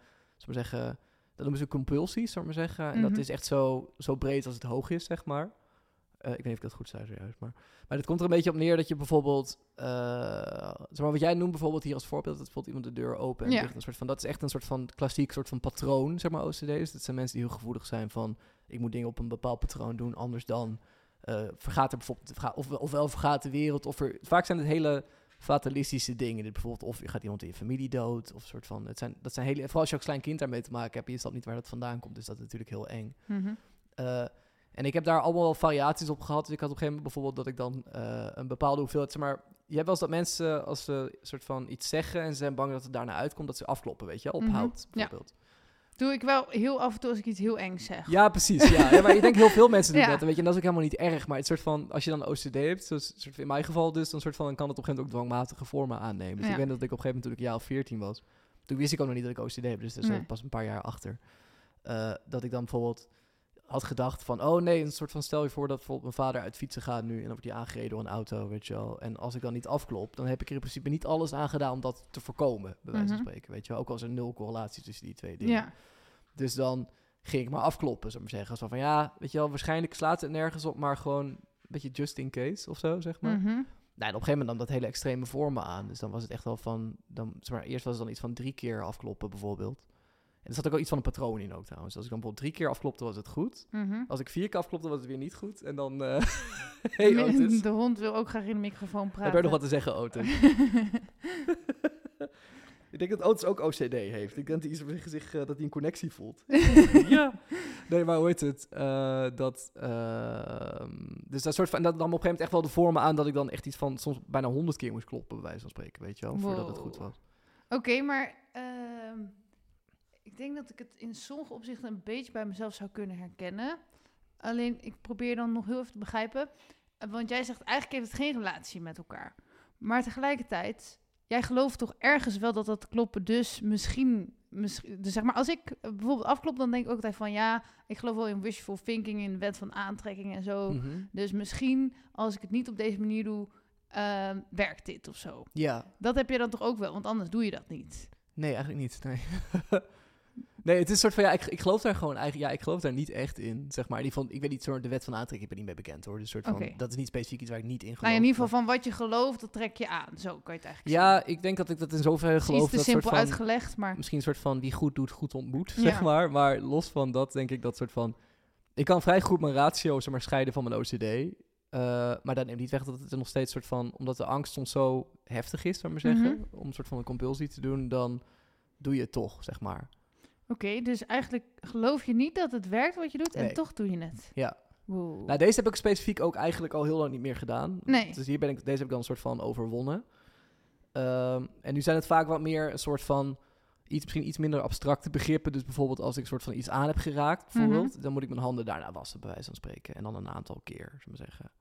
we zeggen, dat noemen ze compulsies, zullen we maar zeggen. En dat Mhm. is echt zo, zo breed als het hoog is, zeg maar. Eh, ik weet niet of ik dat goed zei zojuist, maar... Maar het komt er een beetje op neer dat je bijvoorbeeld... eh, zeg maar wat jij noemt bijvoorbeeld hier als voorbeeld... dat bijvoorbeeld iemand de deur open en Ja. dicht. Een soort van, dat is echt een soort van klassiek soort van patroon, zeg maar, OCD. Dus dat zijn mensen die heel gevoelig zijn van... ik moet dingen op een bepaald patroon doen, anders dan... eh, vergaat er bijvoorbeeld... Of, ofwel vergaat de wereld, of er... Vaak zijn het hele fatalistische dingen. Dit bijvoorbeeld of je gaat iemand in je familie dood, of soort van... Het zijn, dat zijn hele... Vooral als je als klein kind daarmee te maken hebt... je snapt niet waar dat vandaan komt, is dat natuurlijk heel eng. Eh, en ik heb daar allemaal wel variaties op gehad. Dus ik had op een gegeven moment bijvoorbeeld dat ik dan eh, een bepaalde hoeveelheid, zeg maar, je hebt wel eens dat mensen als ze soort van iets zeggen en ze zijn bang dat het daarna uitkomt, dat ze afkloppen, weet je, op Mhm, hout ja. bijvoorbeeld. Doe ik wel heel af en toe als ik iets heel eng zeg. Ja, precies. Ja. ja, maar ik denk heel veel mensen doen Ja. dat, weet je, en dat is ook helemaal niet erg. Maar het soort van, als je dan OCD hebt, zoals soort van in mijn geval dus, dan soort van, dan kan het op een gegeven moment ook dwangmatige vormen aannemen. Dus Ja. ik weet dat ik op een gegeven moment toen ik jaar of 14 was, toen wist ik ook nog niet dat ik OCD heb, dus dat is Nee. pas een paar jaar achter. Eh, dat ik dan bijvoorbeeld had gedacht van, oh nee, een soort van stel je voor dat bijvoorbeeld mijn vader uit fietsen gaat nu en dan wordt hij aangereden door een auto, weet je wel. En als ik dan niet afklop, dan heb ik er in principe niet alles aan gedaan om dat te voorkomen, bij wijze van Mhm. spreken, weet je wel. Ook al is er nul correlatie tussen die twee dingen. Ja. Dus dan ging ik maar afkloppen, zou ik maar zeggen. Zo van, ja, weet je wel, waarschijnlijk slaat het nergens op, maar gewoon een beetje just in case of zo, zeg maar. Mhm. Nou, en op een gegeven moment nam dat hele extreme vormen aan. Dus dan was het echt wel van, dan, zeg maar, eerst was het dan iets van drie keer afkloppen bijvoorbeeld. En er zat ook wel iets van een patroon in ook trouwens. Als ik dan bijvoorbeeld drie keer afklopte, was het goed. Mhm. Als ik vier keer afklopte, was het weer niet goed. En dan, eh hey Otis, De hond wil ook graag in de microfoon praten. heb je nog wat te zeggen, Otis? Ik denk dat Otis ook OCD heeft. Ik denk dat hij, zich, zich, eh, dat hij een connectie voelt. ja. Nee, maar hoe heet het? Eh, dat, ehm, dus dat soort van, dat nam op een gegeven moment echt wel de vormen aan dat ik dan echt iets van soms bijna honderd keer moest kloppen, bij wijze van spreken, weet je wel, voordat het goed was. Oké, maar ik denk dat ik het in sommige opzichten een beetje bij mezelf zou kunnen herkennen. Alleen, ik probeer dan nog heel even te begrijpen. Eh, Want jij zegt, eigenlijk heeft het geen relatie met elkaar. Maar tegelijkertijd, jij gelooft toch ergens wel dat dat kloppen. Dus misschien, misschien dus zeg maar, als ik bijvoorbeeld afklop, dan denk ik ook altijd van... Ja, ik geloof wel in wishful thinking, in de wet van aantrekking en zo. Mhm. Dus misschien, als ik het niet op deze manier doe, ehm, werkt dit of zo. Ja, Dat heb je dan toch ook wel, want anders doe je dat niet. nee, eigenlijk niet. Nee. nee, het is een soort van, ja, ik, ik geloof daar gewoon eigenlijk, ja, ik geloof daar niet echt in, zeg maar. Die van, ik weet niet, soort de wet van aantrekking, ik ben niet mee bekend hoor. Dus soort van, dat is niet specifiek iets waar ik niet in geloof. Nou, in ieder geval van wat je gelooft, dat trek je aan. Zo kan je het eigenlijk Ja, ik denk dat ik dat in zoverre zeggen. geloof. Iets te dat simpel van, uitgelegd, maar... misschien een soort van wie goed doet, goed ontmoet, Ja. zeg maar. Maar los van dat denk ik dat soort van... Ik kan vrij goed mijn ratio zeg maar, scheiden van mijn OCD. eh, maar dat neemt niet weg dat het er nog steeds soort van... Omdat de angst soms zo heftig is, zou ik maar zeggen... Mhm. om een soort van een compulsie te doen, dan doe je het toch, zeg maar. Oké, dus eigenlijk geloof je niet dat het werkt wat je doet en Nee. toch doe je het. Ja. Wow. Nou, deze heb ik specifiek ook eigenlijk al heel lang niet meer gedaan. Nee. Dus hier ben ik, deze heb ik dan een soort van overwonnen. Ehm, en nu zijn het vaak wat meer een soort van iets, misschien iets minder abstracte begrippen. Dus bijvoorbeeld als ik een soort van iets aan heb geraakt, bijvoorbeeld, Mhm. dan moet ik mijn handen daarna wassen, bij wijze van spreken. En dan een aantal keer, ik maar zeggen.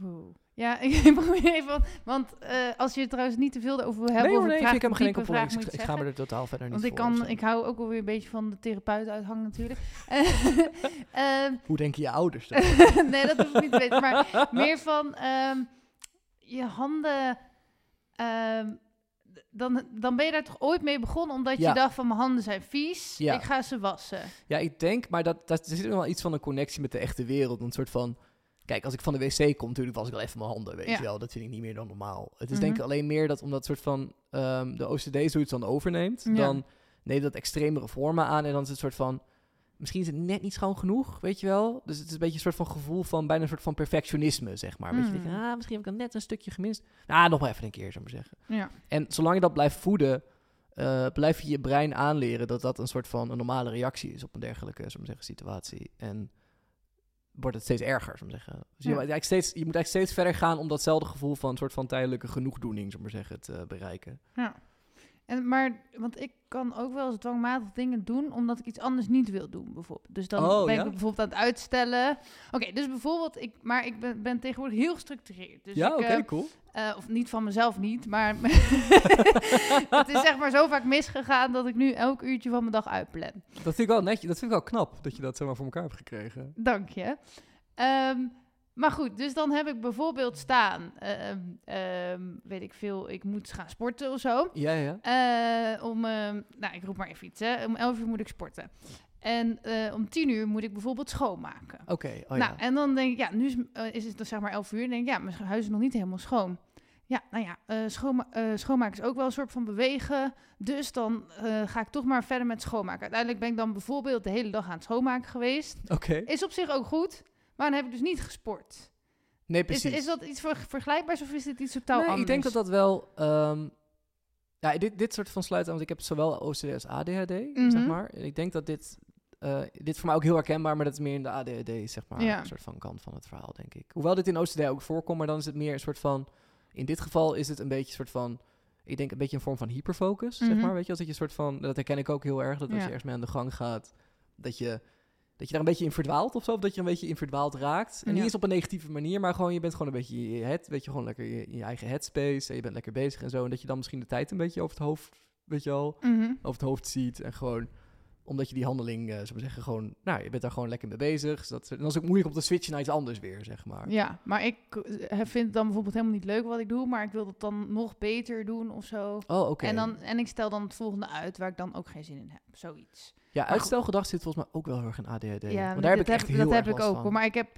Wow. Ja, ik probeer even, want eh, als je het trouwens niet te veel over wil hebben, nee vraag ik heb een geen enkel probleem. Ik, ga me er totaal verder niet Want ik, kan, zo. ik hou ook alweer een beetje van de therapeut uithangen natuurlijk. Ehm, Hoe denken je ouders dan? nee, dat hoef ik niet te weten. Maar meer van ehm, je handen. ehm, dan, dan ben je daar toch ooit mee begonnen omdat Ja. je dacht van mijn handen zijn vies. Ja. Ik ga ze wassen. Ja, ik denk, maar dat, dat, er zit wel iets van een connectie met de echte wereld. Een soort van, kijk, als ik van de wc kom, natuurlijk was ik wel even mijn handen, weet Ja. je wel. Dat vind ik niet meer dan normaal. Het is Mhm. denk ik alleen meer dat omdat soort van ehm, de OCD zoiets dan overneemt, Ja. dan neemt dat extremere vormen aan en dan is het soort van, misschien is het net niet schoon genoeg, weet je wel. Dus het is een beetje een soort van gevoel van, bijna een soort van perfectionisme, zeg maar. Weet je, denk Mhm. ah, misschien heb ik dan net een stukje gemist. Ah, nog maar even een keer, zou ik maar zeggen. Ja. En zolang je dat blijft voeden, eh, blijf je je brein aanleren dat dat een soort van een normale reactie is op een dergelijke zou ik maar zeggen, situatie. En wordt het steeds erger, zou ik maar zeggen. Dus je, moet eigenlijk steeds, je moet eigenlijk steeds verder gaan om datzelfde gevoel van een soort van tijdelijke genoegdoening, zou ik maar zeggen, te bereiken. ja. En, maar, want ik kan ook wel eens dwangmatig dingen doen omdat ik iets anders niet wil doen, bijvoorbeeld. Dus dan Oh, ben ja? ik bijvoorbeeld aan het uitstellen. Oké, dus bijvoorbeeld, ik, maar ik ben, ben tegenwoordig heel gestructureerd. Dus ja, oké, eh, cool. Eh, of niet van mezelf niet, maar het is zeg maar zo vaak misgegaan dat ik nu elk uurtje van mijn dag uitplan. Dat vind ik wel netjes, dat vind ik wel knap, dat je dat zomaar voor elkaar hebt gekregen. Dank je. Ehm, maar goed, dus dan heb ik bijvoorbeeld staan, ehm, ehm, weet ik veel, ik moet gaan sporten of zo. Ja, ja. Eh, om, ehm, nou ik roep maar even iets, hè. om 11 uur moet ik sporten. En eh, om 10 uur moet ik bijvoorbeeld schoonmaken. Oké, oh nou, ja. en dan denk ik, ja, nu is, eh, is het dus zeg maar 11 uur. En denk ik, ja, mijn huis is nog niet helemaal schoon. Ja, nou ja, eh, schoonma eh, schoonmaken is ook wel een soort van bewegen. Dus dan eh, ga ik toch maar verder met schoonmaken. Uiteindelijk ben ik dan bijvoorbeeld de hele dag aan het schoonmaken geweest. Oké. Is op zich ook goed, maar dan heb ik dus niet gesport. Nee, Is, precies. is dat iets ver- vergelijkbaars of is dit iets totaal nee, anders? ik denk dat dat wel... ehm, ja, dit, dit soort van sluit aan, want ik heb zowel OCD als ADHD, zeg Mhm. maar. En ik denk dat dit... eh, dit is voor mij ook heel herkenbaar, maar dat is meer in de ADHD, zeg maar, Ja. een soort van kant van het verhaal, denk ik. Hoewel dit in OCD ook voorkomt, maar dan is het meer een soort van... In dit geval is het een beetje een soort van... Ik denk een beetje een vorm van hyperfocus, zeg Mhm. maar. Weet je, als dat je een soort van... Dat herken ik ook heel erg, dat als Ja. je ergens mee aan de gang gaat... Dat je, dat je daar een beetje in verdwaalt of zo. Of dat je een beetje in verdwaald raakt. En Ja. niet eens op een negatieve manier, maar gewoon... Je bent gewoon een beetje je head, weet je, gewoon lekker in je, je eigen headspace. En je bent lekker bezig en zo. En dat je dan misschien de tijd een beetje over het hoofd, weet je wel... Mhm. Over het hoofd ziet en gewoon omdat je die handeling, eh zou ik zeggen, gewoon, nou, je bent daar gewoon lekker mee bezig. Dus dat, en dan is het ook moeilijk om te switchen naar iets anders weer, zeg maar. Ja, maar ik eh, vind het dan bijvoorbeeld helemaal niet leuk wat ik doe, maar ik wil het dan nog beter doen of zo. Oh, oké. En, dan, en ik stel dan het volgende uit waar ik dan ook geen zin in heb. Zoiets. Ja, uitstelgedrag zit volgens mij ook wel heel erg in ADHD. Ja, Want daar heb ik dat echt heel dat erg heb ik ook. van. Maar ik heb.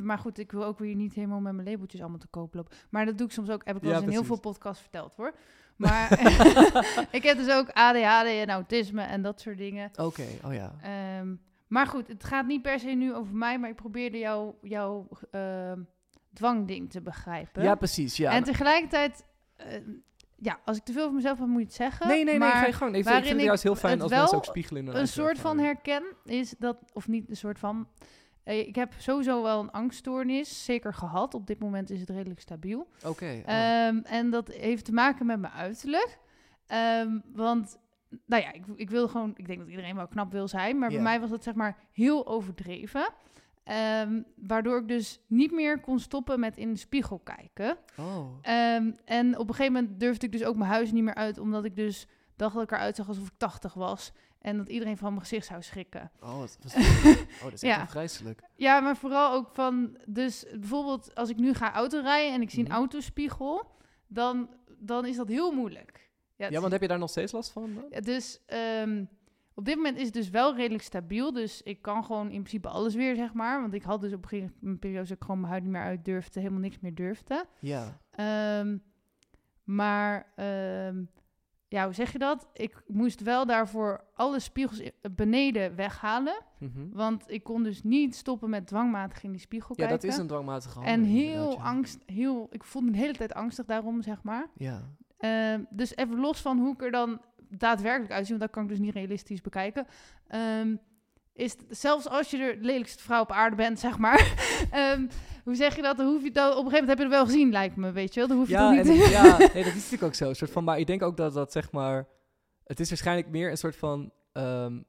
Maar goed, ik wil ook weer niet helemaal met mijn labeltjes allemaal te koop lopen. Maar dat doe ik soms ook. Heb ik wel Ja, eens in heel veel podcasts verteld hoor. Maar ik heb dus ook ADHD en autisme en dat soort dingen. Oké, oh ja. Ehm, maar goed, het gaat niet per se nu over mij, maar ik probeerde jou, jouw ehm, dwangding te begrijpen. Ja, precies. Ja, en tegelijkertijd, eh, ja, als ik te veel van mezelf heb, moet je het zeggen. Nee, nee, nee, ga je gang. Ik vind het juist heel fijn als mensen ook spiegelen in een soort van herken is dat, of niet een soort van. eh, Ik heb sowieso wel een angststoornis, zeker gehad. Op dit moment is het redelijk stabiel. Oké. oh. Ehm, en dat heeft te maken met mijn uiterlijk. Ehm, want, nou ja, ik, ik wil gewoon, ik denk dat iedereen wel knap wil zijn, maar bij mij was dat zeg maar heel overdreven. Ehm, waardoor ik dus niet meer kon stoppen met in de spiegel kijken. oh. Ehm, en op een gegeven moment durfde ik dus ook mijn huis niet meer uit, omdat ik dus dacht dat ik eruit zag alsof ik 80 was. En dat iedereen van mijn gezicht zou schrikken. Oh, was oh, dat is echt Ja. vreselijk. Ja, maar vooral ook van, dus bijvoorbeeld als ik nu ga autorijden en ik zie een Mhm. autospiegel, dan, dan is dat heel moeilijk. Ja, want heb je daar nog steeds last van? dan? ja, dus ehm, op dit moment is het dus wel redelijk stabiel, dus ik kan gewoon in principe alles weer, zeg maar. Want ik had dus op een gegeven moment een periode dat ik gewoon mijn huid niet meer uit durfde, helemaal niks meer durfde. Ja. Ehm, maar, ehm, ja, hoe zeg je dat? Ik moest wel daarvoor alle spiegels beneden weghalen. Mhm. Want ik kon dus niet stoppen met dwangmatig in die spiegel Ja, kijken. dat is een dwangmatige En handeling, heel inderdaad, ja. angst, heel, ik voelde me de hele tijd angstig daarom, zeg maar. Ja. Ehm, dus even los van hoe ik er dan daadwerkelijk uitzie, want dat kan ik dus niet realistisch bekijken. Ehm, is zelfs als je de lelijkste vrouw op aarde bent, zeg maar. ehm, hoe zeg je dat? Dan hoef je dat, op een gegeven moment heb je het wel gezien, lijkt me, weet je wel. Dan hoef je Ja, en, niet... ja nee, dat is natuurlijk ook zo. Een soort van, maar ik denk ook dat dat zeg maar... Het is waarschijnlijk meer een soort van... ehm,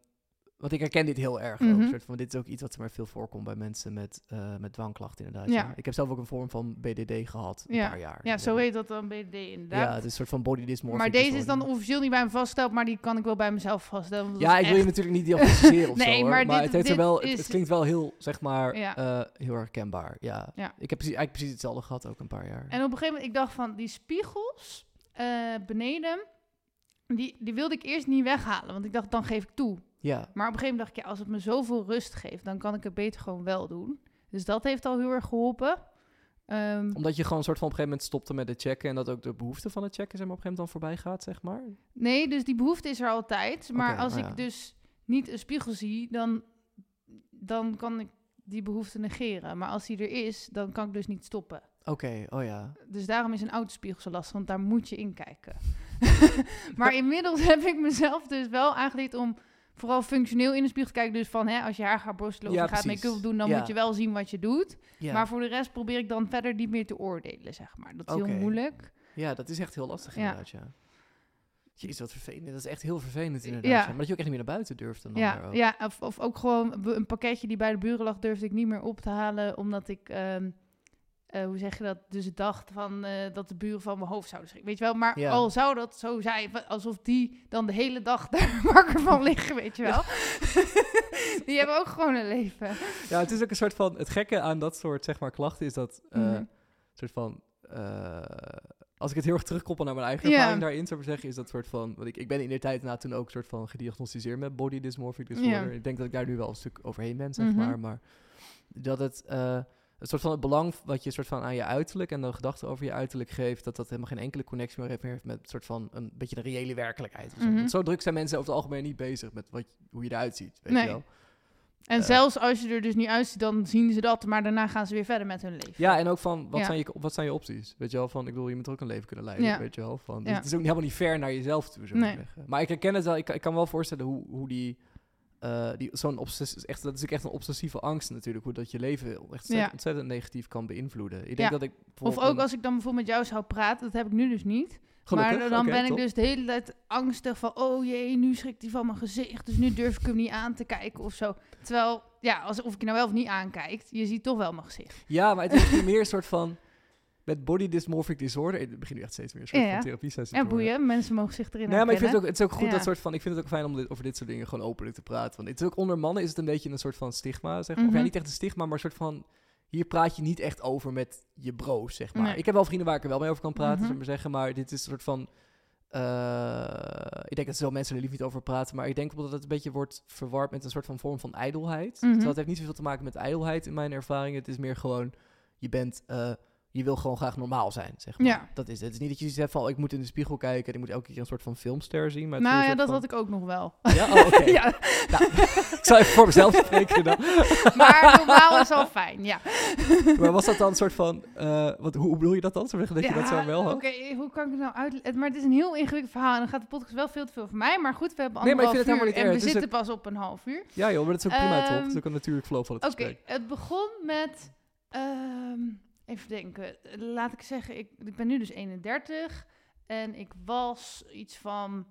want ik herken dit heel erg ook. Mhm. Soort van, dit is ook iets wat er maar veel voorkomt bij mensen met, eh, met dwangklachten inderdaad. Ja. Ja. Ik heb zelf ook een vorm van BDD gehad, een Ja. paar jaar. ja, zo heet dat dan BDD inderdaad. Ja, het is een soort van body dysmorphic maar deze is dan officieel niet bij me vastgesteld, maar die kan ik wel bij mezelf vaststellen. Ja, ik wil je natuurlijk niet diagnosticeren of Nee, zo, hoor. maar maar, dit- het, dit wel, het, is- het klinkt wel heel, zeg maar, Ja. eh, heel herkenbaar. Ja. Ja. Ik heb precies, eigenlijk precies hetzelfde gehad, ook een paar jaar. En op een gegeven moment, ik dacht van, die spiegels eh, beneden, die, die wilde ik eerst niet weghalen. Want ik dacht, dan geef ik toe. ja. Maar op een gegeven moment dacht ik, ja, als het me zoveel rust geeft, dan kan ik het beter gewoon wel doen. Dus dat heeft al heel erg geholpen. Ehm, Omdat je gewoon een soort van op een gegeven moment stopte met het checken en dat ook de behoefte van het checken zeg maar, op een gegeven moment dan voorbij gaat, zeg maar. nee, dus die behoefte is er altijd. Maar als oh ik ja. dus niet een spiegel zie, dan, dan kan ik die behoefte negeren. Maar als die er is, dan kan ik dus niet stoppen. Oké, oh ja. Dus daarom is een autospiegel zo lastig, want daar moet je in kijken. maar inmiddels heb ik mezelf dus wel aangeleerd om vooral functioneel in de spiegel te kijken. Dus van, hè, als je haar gaat borstelen of Ja, je gaat make-up doen, dan Ja. moet je wel zien wat je doet. Ja. Maar voor de rest probeer ik dan verder niet meer te oordelen, zeg maar. Dat is heel moeilijk. ja, dat is echt heel lastig inderdaad, ja. Jezus, wat vervelend. Dat is echt heel vervelend inderdaad. Ja. Maar dat je ook echt niet meer naar buiten durft dan Ja, ja of, of ook gewoon een pakketje die bij de buren lag, durfde ik niet meer op te halen, omdat ik... ehm, eh, hoe zeg je dat? Dus dacht van eh, dat de buren van mijn hoofd zouden schrikken. Weet je wel? Maar Ja. al zou dat zo zijn, alsof die dan de hele dag daar wakker van liggen, weet je wel? die hebben ook gewoon een leven. Ja, het is ook een soort van... Het gekke aan dat soort, zeg maar, klachten is dat... een soort van... als ik het heel erg terugkoppel naar mijn eigen ervaring daarin, zou ik zeggen, is dat soort van... Want ik, ik ben in de tijd na toen ook soort van gediagnosticeerd met body dysmorphic disorder. Ik denk dat ik daar nu wel een stuk overheen ben, zeg Mhm. maar. Maar dat het... het soort van het belang wat je soort van aan je uiterlijk en de gedachten over je uiterlijk geeft, dat dat helemaal geen enkele connectie meer heeft, meer heeft met een soort van een beetje de reële werkelijkheid. zo. Mhm. Want zo druk zijn mensen over het algemeen niet bezig met wat, hoe je eruit ziet, weet Nee. je wel. En Eh. zelfs als je er dus niet uitziet, dan zien ze dat, maar daarna gaan ze weer verder met hun leven. Ja, en ook van, wat, Ja. zijn je, wat zijn je opties? Weet je wel, van, ik bedoel, je moet ook een leven kunnen leiden, Ja. weet je wel. Van, dus Ja. Het is ook helemaal niet fair naar jezelf toe, Nee. zeggen. Maar ik herken het wel, ik, kan- ik kan wel voorstellen hoe, hoe die, eh, die zo'n obsessie, echt, dat is ook echt een obsessieve angst natuurlijk, hoe dat je leven echt ontzettend, Ja. ontzettend negatief kan beïnvloeden. Ik denk Ja. dat ik Of ook als ik dan bijvoorbeeld met jou zou praten, dat heb ik nu dus niet. Gelukkig, maar dan ben ik dus de hele tijd angstig van, oh jee, nu schrikt hij van mijn gezicht, dus nu durf ik hem niet aan te kijken of zo. Terwijl, ja, alsof ik je nou wel of niet aankijkt, je ziet toch wel mijn gezicht. Ja, maar het is meer een soort van, met body dysmorphic disorder, ik begin nu echt steeds meer een soort Ja, ja. van therapie sessie En worden. boeien, mensen mogen zich erin Nee, maar ik vind het ook, het is ook goed Ja. dat soort van. Ik vind het ook fijn om dit, over dit soort dingen gewoon openlijk te praten. Want het is ook onder mannen is het een beetje een soort van stigma, zeg maar. Of ja, Mhm. niet echt een stigma, maar een soort van. Hier praat je niet echt over met je bro's, zeg maar. Nee. Ik heb wel vrienden waar ik er wel mee over kan praten, Mhm. zullen we maar zeggen. Maar dit is een soort van. eh, ik denk dat veel mensen er liever niet over praten. Maar ik denk wel dat het een beetje wordt verward met een soort van vorm van ijdelheid. Mhm. Terwijl het heeft niet zoveel te maken met ijdelheid in mijn ervaring. Het is meer gewoon. Je bent. eh, je wil gewoon graag normaal zijn, zeg maar. Ja. Dat is het. Het is niet dat je hebt van, oh, ik moet in de spiegel kijken en ik moet elke keer een soort van filmster zien. Maar nou ja, dat had ik ook nog wel. Ja, oh, oké. ja, Nou, ik zal even voor mezelf spreken dan. maar normaal is al fijn, ja. Maar was dat dan een soort van, eh, wat, hoe bedoel je dat dan? Zo dat je dat zo wel had? Oké, hoe kan ik het nou uitleggen? Maar het is een heel ingewikkeld verhaal en dan gaat de podcast wel veel te veel voor mij. Maar goed, we hebben Nee, maar ik anderhalf vind het uur en we. Het zitten pas op een half uur. Ja joh, maar dat is ook prima toch? Ehm, Dat is ook een natuurlijk flow van het Oké, gesprek. het begon met... ehm, even denken. Laat ik zeggen, ik, ik ben nu dus 31. En ik was iets van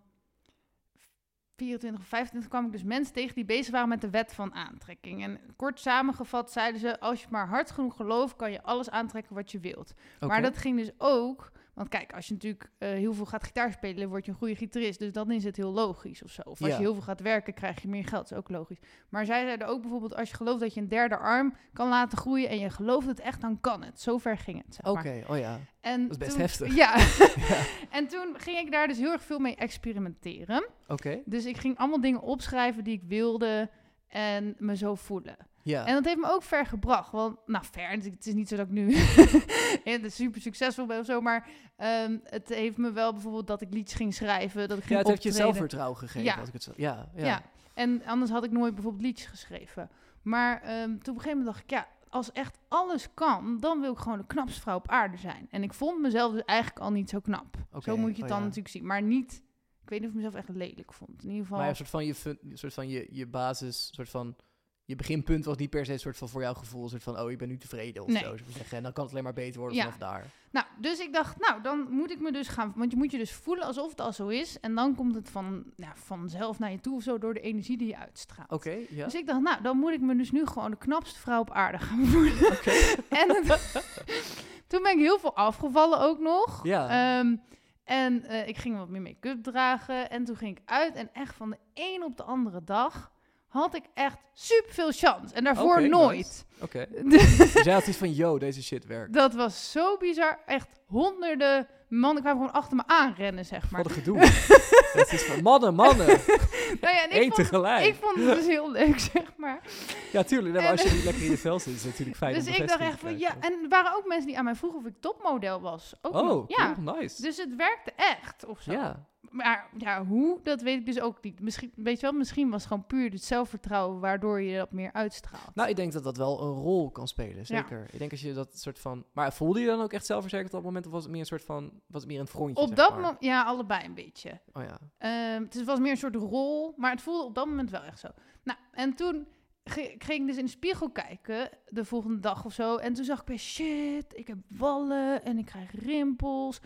24 of 25 kwam ik dus mensen tegen die bezig waren met de wet van aantrekking. En kort samengevat zeiden ze, als je maar hard genoeg gelooft, kan je alles aantrekken wat je wilt. Maar dat ging dus ook... Want kijk, als je natuurlijk eh, heel veel gaat gitaar spelen, word je een goede gitarist. Dus dan is het heel logisch of zo. Of als Ja. je heel veel gaat werken, krijg je meer geld. Dat is ook logisch. Maar zij zeiden ook bijvoorbeeld, als je gelooft dat je een derde arm kan laten groeien en je gelooft het echt, dan kan het. Zover ging het, Oké, oh ja. En Dat is best toen- heftig. Ja. Ja. en toen ging ik daar dus heel erg veel mee experimenteren. Oké, Dus ik ging allemaal dingen opschrijven die ik wilde en me zo voelen. Ja. En dat heeft me ook ver gebracht. Want, nou, ver. Het is niet zo dat ik nu super succesvol ben of zo. Maar ehm, het heeft me wel bijvoorbeeld dat ik liedjes ging schrijven. Dat ik ja, ging het heeft je zelfvertrouwen gegeven. Ja. Als ik het zo, ja, ja. Ja. En anders had ik nooit bijvoorbeeld liedjes geschreven. Maar ehm, toen op een gegeven moment dacht ik, ja, als echt alles kan, dan wil ik gewoon de knapste vrouw op aarde zijn. En ik vond mezelf dus eigenlijk al niet zo knap. Oké, Zo moet je het oh dan ja. natuurlijk zien. Maar niet, ik weet niet of ik mezelf echt lelijk vond. In ieder geval. Maar een soort van je, soort van je, je basis, soort van je beginpunt was niet per se een soort van voor jouw gevoel, een soort van oh ik ben nu tevreden of Nee. zo. zeggen. En dan kan het alleen maar beter worden Ja. vanaf daar. Nou, dus ik dacht, nou, dan moet ik me dus gaan... Want je moet je dus voelen alsof het al zo is. En dan komt het van, ja, vanzelf naar je toe of zo door de energie die je uitstraalt. Oké, ja. Dus ik dacht, nou, dan moet ik me dus nu gewoon de knapste vrouw op aarde gaan voelen. Oké. en het- toen ben ik heel veel afgevallen ook nog. Ja. Ehm, en eh, ik ging wat meer make-up dragen. En toen ging ik uit. En echt van de een op de andere dag had ik echt super veel chance. En daarvoor nooit. Oké. Dus jij had iets van, yo, deze shit werkt. Dat was zo bizar. Echt honderden mannen kwamen gewoon achter me aanrennen, zeg maar. Wat een gedoe. Het is van mannen, mannen. Nou ja, en Eén ik, vond, tegelijk. ik vond het dus heel leuk, zeg maar. Ja, tuurlijk. Maar als je niet lekker in je vel zit, is het natuurlijk fijn dus ik dacht echt van, ja. En er waren ook mensen die aan mij vroegen of ik topmodel was. Ook Oh, nog. Ja. cool, nice. Dus het werkte echt, of zo. ja. Maar ja, hoe, dat weet ik dus ook niet. Misschien, weet je wel, misschien was het gewoon puur het zelfvertrouwen waardoor je dat meer uitstraalt. Nou, ik denk dat dat wel een rol kan spelen, zeker. Ik denk als je dat soort van... Maar voelde je dan ook echt zelfverzekerd op dat moment? Of was het meer een soort van... Was het meer een frontje, op dat moment, ja, allebei een beetje. Oh ja. Ehm, het was meer een soort rol, maar het voelde op dat moment wel echt zo. Nou, en toen ging ik dus in de spiegel kijken, de volgende dag of zo. En toen zag ik bij shit, ik heb wallen en ik krijg rimpels.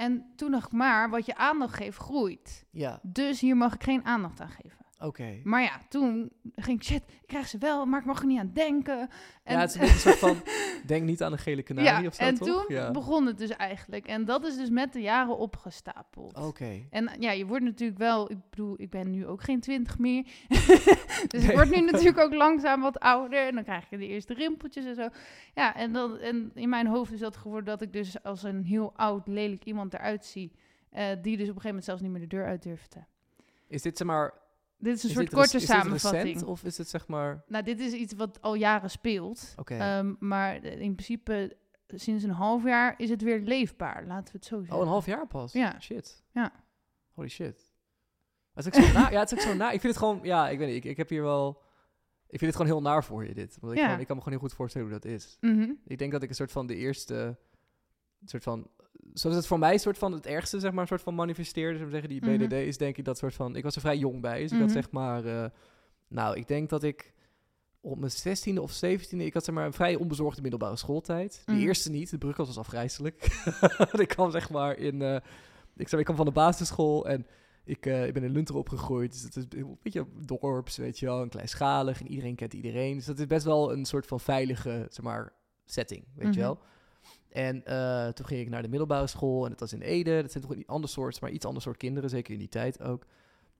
En toen dacht ik maar, wat je aandacht geeft, groeit. Ja, Dus hier mag ik geen aandacht aan geven. Oké. Maar ja, toen ging ik, shit, ik krijg ze wel, maar ik mag er niet aan denken. En, Ja, het is een soort van... Denk niet aan een gele kanarie ja, of zo, en toch? toen ja. begon het dus eigenlijk. En dat is dus met de jaren opgestapeld. Oké. En ja, je wordt natuurlijk wel, ik bedoel, ik ben nu ook geen twintig meer. dus ik word nu natuurlijk ook langzaam wat ouder. En dan krijg je de eerste rimpeltjes en zo. Ja, en, dan, en in mijn hoofd is dat geworden dat ik dus als een heel oud, lelijk iemand eruit zie. eh, die dus op een gegeven moment zelfs niet meer de deur uit durfde. Is dit zeg maar... Dit is een is soort korte is samenvatting. recent, of is het zeg maar... Nou, dit is iets wat al jaren speelt. Oké. Ehm, maar in principe sinds een half jaar is het weer leefbaar, laten we het zo zeggen. oh, een half jaar pas? Ja. Shit. Ja. Holy shit. Het is ook zo na, ja, het is ook zo na. Ik vind het gewoon... Ja, ik weet niet. Ik, ik heb hier wel... Ik vind het gewoon heel naar voor je, dit. Want ik, Ja. gewoon- ik kan me gewoon heel goed voorstellen hoe dat is. Mhm. Ik denk dat ik een soort van de eerste... soort van... Zoals het voor mij soort van het ergste, zeg maar, soort van manifesteerde, zou ik zeggen, die Mhm. BDD, is denk ik dat soort van... Ik was er vrij jong bij, dus ik had Mhm. zeg maar... eh, nou, ik denk dat ik op mijn 16e of 17e, ik had zeg maar een vrij onbezorgde middelbare schooltijd. De Mhm. eerste niet, de Brukkels was afgrijzelijk. ik kwam zeg maar in, eh, ik, zei, ik kwam van de basisschool en ik, eh, ik ben in Lunter opgegroeid. Dus het is een beetje dorps, weet je wel, een kleinschalig en iedereen kent iedereen. Dus dat is best wel een soort van veilige, zeg maar, setting, weet je wel. En eh, toen ging ik naar de middelbare school en het was in Ede. Dat zijn toch een ander soort, maar iets ander soort kinderen, zeker in die tijd ook.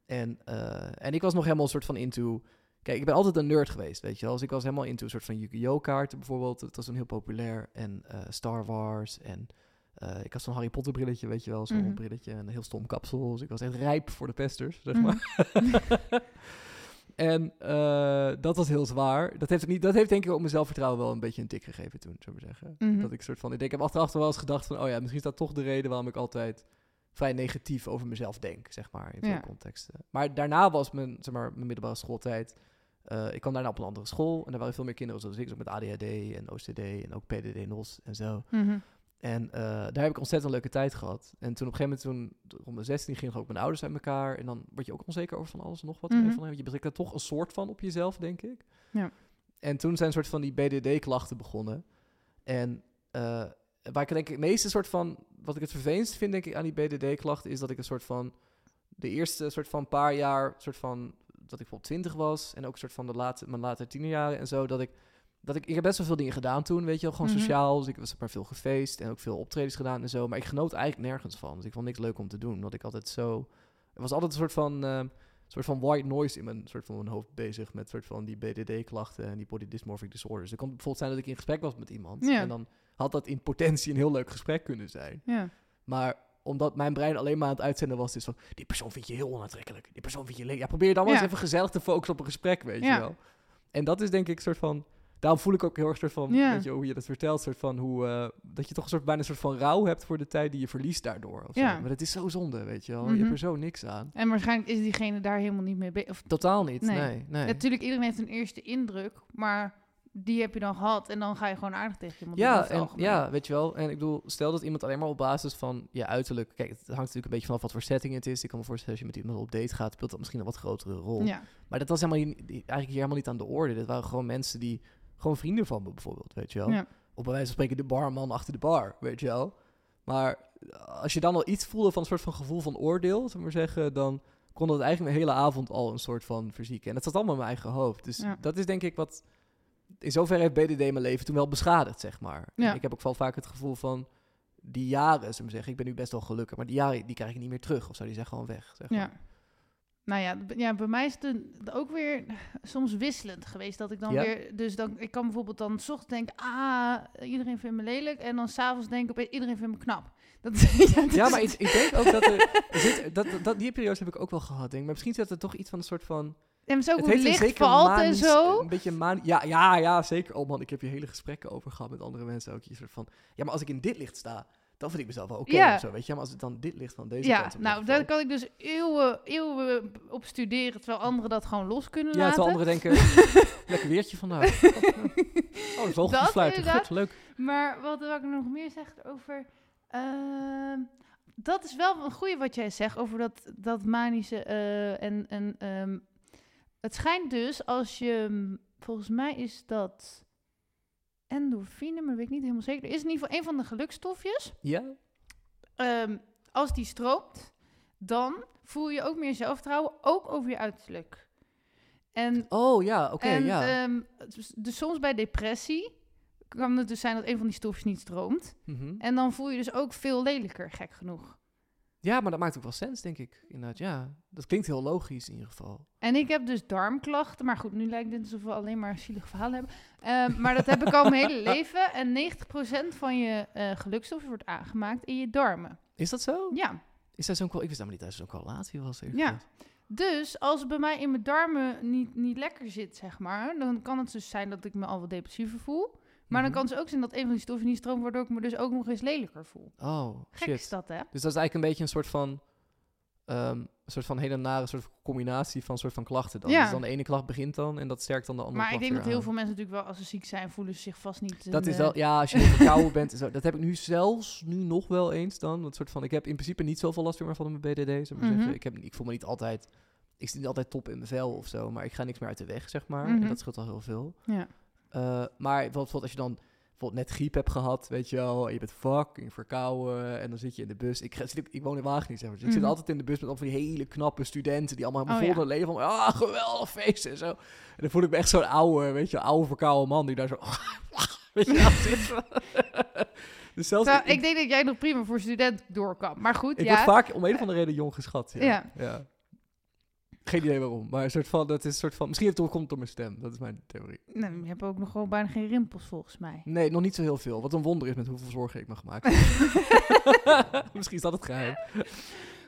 En, eh, en ik was nog helemaal een soort van into... Kijk, ik ben altijd een nerd geweest, weet je wel. Dus ik was helemaal into een soort van Yu-Gi-Oh! kaarten bijvoorbeeld. Dat was toen heel populair. En eh, Star Wars. En ik had zo'n Harry Potter brilletje, weet je wel. Zo'n Mhm. brilletje en een heel stom kapsel. Dus ik was echt rijp voor de pesters, zeg Mhm. maar. En eh, dat was heel zwaar. Dat heeft, niet, dat heeft denk ik ook mijn zelfvertrouwen wel een beetje een tik gegeven toen, zou ik maar zeggen. Mhm. Dat ik soort van, ik denk, ik heb achteraf wel eens gedacht van, oh ja, misschien is dat toch de reden waarom ik altijd vrij negatief over mezelf denk, zeg maar, in veel Ja. contexten. Maar daarna was mijn, zeg maar, mijn middelbare schooltijd, eh, ik kwam daarna op een andere school en daar waren veel meer kinderen zoals ik, zo met ADHD en OCD en ook PDD-NOS en zo. Mhm. En eh, daar heb ik ontzettend leuke tijd gehad. En toen op een gegeven moment, toen rond mijn 16 gingen ook mijn ouders uit elkaar. En dan word je ook onzeker over van alles en nog wat. Mhm. Van, je betrekt er toch een soort van op jezelf, denk ik. Ja. En toen zijn een soort van die BDD-klachten begonnen. En eh, waar ik denk ik het meeste soort van, wat ik het vervelendst vind, denk ik, aan die BDD-klachten, is dat ik een soort van, de eerste soort van paar jaar, soort van, dat ik bijvoorbeeld 20 was. En ook een soort van de late, mijn latere tienerjaren en zo, dat ik dat ik, ik heb best wel veel dingen gedaan toen, weet je wel, gewoon Mhm. sociaal. Dus ik was maar veel gefeest en ook veel optredens gedaan en zo. Maar ik genoot eigenlijk nergens van. Dus ik vond niks leuk om te doen. Omdat ik altijd zo... Er was altijd een soort van, ehm, soort van white noise in mijn, soort van mijn hoofd bezig. Met soort van die BDD-klachten en die body dysmorphic disorders. Het kon bijvoorbeeld zijn dat ik in gesprek was met iemand. En dan had dat in potentie een heel leuk gesprek kunnen zijn. Ja. Maar omdat mijn brein alleen maar aan het uitzenden was, is van... Die persoon vind je heel onaantrekkelijk. Die persoon vind je... le- Ja, probeer dan maar eens even gezellig te focussen op een gesprek, weet je wel. En dat is denk ik een soort van... Daarom voel ik ook heel erg soort van... Ja. Weet je, hoe je dat vertelt, soort van hoe... eh, dat je toch een soort, bijna een soort van rouw hebt voor de tijd die je verliest daardoor. Of. Ja. Maar dat is zo zonde, weet je wel. Je Mhm. hebt er zo niks aan. En waarschijnlijk is diegene daar helemaal niet mee bezig. Of Totaal niet, Nee. nee. nee, Natuurlijk, iedereen heeft een eerste indruk, maar die heb je dan gehad en dan ga je gewoon aardig tegen iemand Ja, het en, ja, weet je wel. En ik bedoel, stel dat iemand alleen maar op basis van je uiterlijk... Kijk, het hangt natuurlijk een beetje vanaf wat voor setting het is. Ik kan me voorstellen, als je met iemand op date gaat, speelt dat misschien een wat grotere rol. Ja. Maar dat was helemaal eigenlijk hier helemaal niet aan de orde. Dit waren gewoon mensen die gewoon vrienden van me bijvoorbeeld, weet je wel. Ja. Op bij wijze van spreken de barman achter de bar, weet je wel. Maar als je dan al iets voelde van een soort van gevoel van oordeel, zullen we maar zeggen, dan kon dat eigenlijk mijn hele avond al een soort van verzieken. En dat zat allemaal in mijn eigen hoofd. Dus Ja. dat is denk ik wat... In zoverre heeft BDD mijn leven toen wel beschadigd, zeg maar. Ja. Ik heb ook wel vaak het gevoel van... Die jaren, zullen we maar zeggen, ik ben nu best wel gelukkig, maar die jaren die krijg ik niet meer terug. Of zo, die zijn gewoon weg, zeg maar. Ja. Nou ja, ja, bij mij is het ook weer soms wisselend geweest. Dat ik dan Ja? weer... Dus dan, ik kan bijvoorbeeld dan 's ochtends denken... Ah, iedereen vindt me lelijk. En dan s'avonds denken opeens... Iedereen vindt me knap. Dat, ja, dat Ja, is- maar ik, ik denk ook dat er... zit, dat, dat, die periodes heb ik ook wel gehad, denk ik. Maar misschien zit er toch iets van een soort van... En ook het heeft licht valt en zo. Een beetje man, ja, ja, ja, zeker. Oh man, ik heb hier hele gesprekken over gehad met andere mensen ook. Je soort van, ja, maar als ik in dit licht sta, dan vind ik mezelf wel oké Ja. of zo, weet je. Maar als het dan dit licht van deze Ja, kant op nou, ligt, daar kan ik dus eeuwen, eeuwen op studeren... terwijl anderen dat gewoon los kunnen Ja, terwijl laten. anderen denken, lekker weertje vandaag. Oh, wel goed Dat fluiten. Goed, leuk. Maar wat wil ik nog meer zeggen over... ehm, dat is wel een goede wat jij zegt over dat, dat manische... eh, en, en ehm, het schijnt dus als je... Volgens mij is dat endorfine, maar weet ik niet helemaal zeker. Er is in ieder geval een van de gelukstofjes. Ja? Ehm, als die stroomt, dan voel je ook meer zelfvertrouwen, ook over je uiterlijk. En Oh, ja, oké, en, ja. ehm, dus, dus soms bij depressie kan het dus zijn dat een van die stofjes niet stroomt. Mhm. En dan voel je dus ook veel lelijker, gek genoeg. Ja, maar dat maakt ook wel sens, denk ik. Inderdaad, ja. Dat klinkt heel logisch in ieder geval. En ik heb dus darmklachten. Maar goed, nu lijkt dit alsof we alleen maar zielig verhalen hebben. Ehm, maar dat heb ik al mijn hele leven. En 90% van je gelukstof wordt aangemaakt in je darmen. Is dat zo? Ja. Is dat zo'n... Ik wist helemaal niet dat zo'n correlatie was. Ja. Dus als het bij mij in mijn darmen niet, niet lekker zit, zeg maar, dan kan het dus zijn dat ik me al wat depressiever voel. Maar dan Mhm. kan het dus ook zijn dat een van die stoffen niet stroomt, waardoor ik me dus ook nog eens lelijker voel. Oh, Gek shit. is dat, hè? Dus dat is eigenlijk een beetje een soort van... een soort van hele nare soort van combinatie van soort van klachten dan. Ja. Dus dan de ene klacht begint dan en dat sterkt dan de andere Maar ik denk dat heel veel mensen natuurlijk wel, als ze ziek zijn, voelen ze zich vast niet... Dat is wel, ja, als je verkouden bent. en Zo, dat heb ik nu zelfs nu nog wel eens dan. Dat soort van, ik heb in principe niet zoveel last meer van mijn BDD. Ik maar Mhm. zeggen. Ik, heb, ik voel me niet altijd, ik zit niet altijd top in mijn vel of zo, maar ik ga niks meer uit de weg, zeg maar. Mhm. En dat scheelt al heel veel. Ja. Eh, maar bijvoorbeeld als je dan bijvoorbeeld net griep hebt gehad, weet je wel, en je bent fucking verkouden en dan zit je in de bus. Ik, zit, ik woon in Wageningen, zeg maar. Dus ik zit Mhm. altijd in de bus met al van die hele knappe studenten die allemaal Oh, vol ja. hun leven van, ah, geweldig feest en zo. En dan voel ik me echt zo'n oude, weet je, oude verkouden man die daar zo, weet je zit. dus zelfs, Terwijl, ik, ik denk dat jij nog prima voor student doorkwam. Maar goed, ik ja. word vaak om een of andere reden jong geschat. Ja. Ja. ja. Geen idee waarom, maar een soort van, dat is een soort van, misschien heeft het komt door mijn stem, dat is mijn theorie. Nou, je hebt ook nog gewoon bijna geen rimpels, volgens mij. Nee, nog niet zo heel veel. Wat een wonder is met hoeveel zorgen ik me gemaakt heb. Misschien is dat het geheim.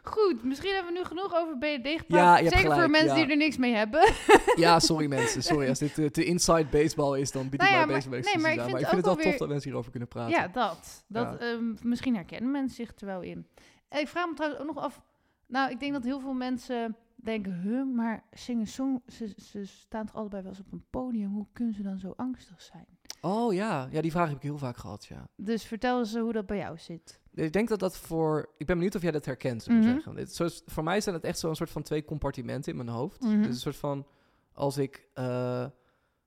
Goed, misschien hebben we nu genoeg over BND gepraat. Ja, je hebt Zeker voor gelijk, mensen ja. die er niks mee hebben. Ja, sorry mensen. Sorry, als dit eh, te inside baseball is, dan bied Nou ik ja, mij week nee, maar ik vind Maar ik het vind het wel tof dat mensen hierover kunnen praten. Ja, dat. dat ehm, misschien herkennen mensen zich er wel in. Ik vraag me trouwens ook nog af... Nou, ik denk dat heel veel mensen denken... Huh, maar zingen song... Ze, ze staan toch allebei wel eens op een podium? Hoe kunnen ze dan zo angstig zijn? Oh ja. ja, die vraag heb ik heel vaak gehad, ja. Dus vertel eens hoe dat bij jou zit. Ik denk dat dat voor... Ik ben benieuwd of jij dat herkent, zou ik Mhm. zeggen. Voor mij zijn het echt zo'n soort van twee compartimenten in mijn hoofd. Mhm. Dus een soort van... Als ik, eh,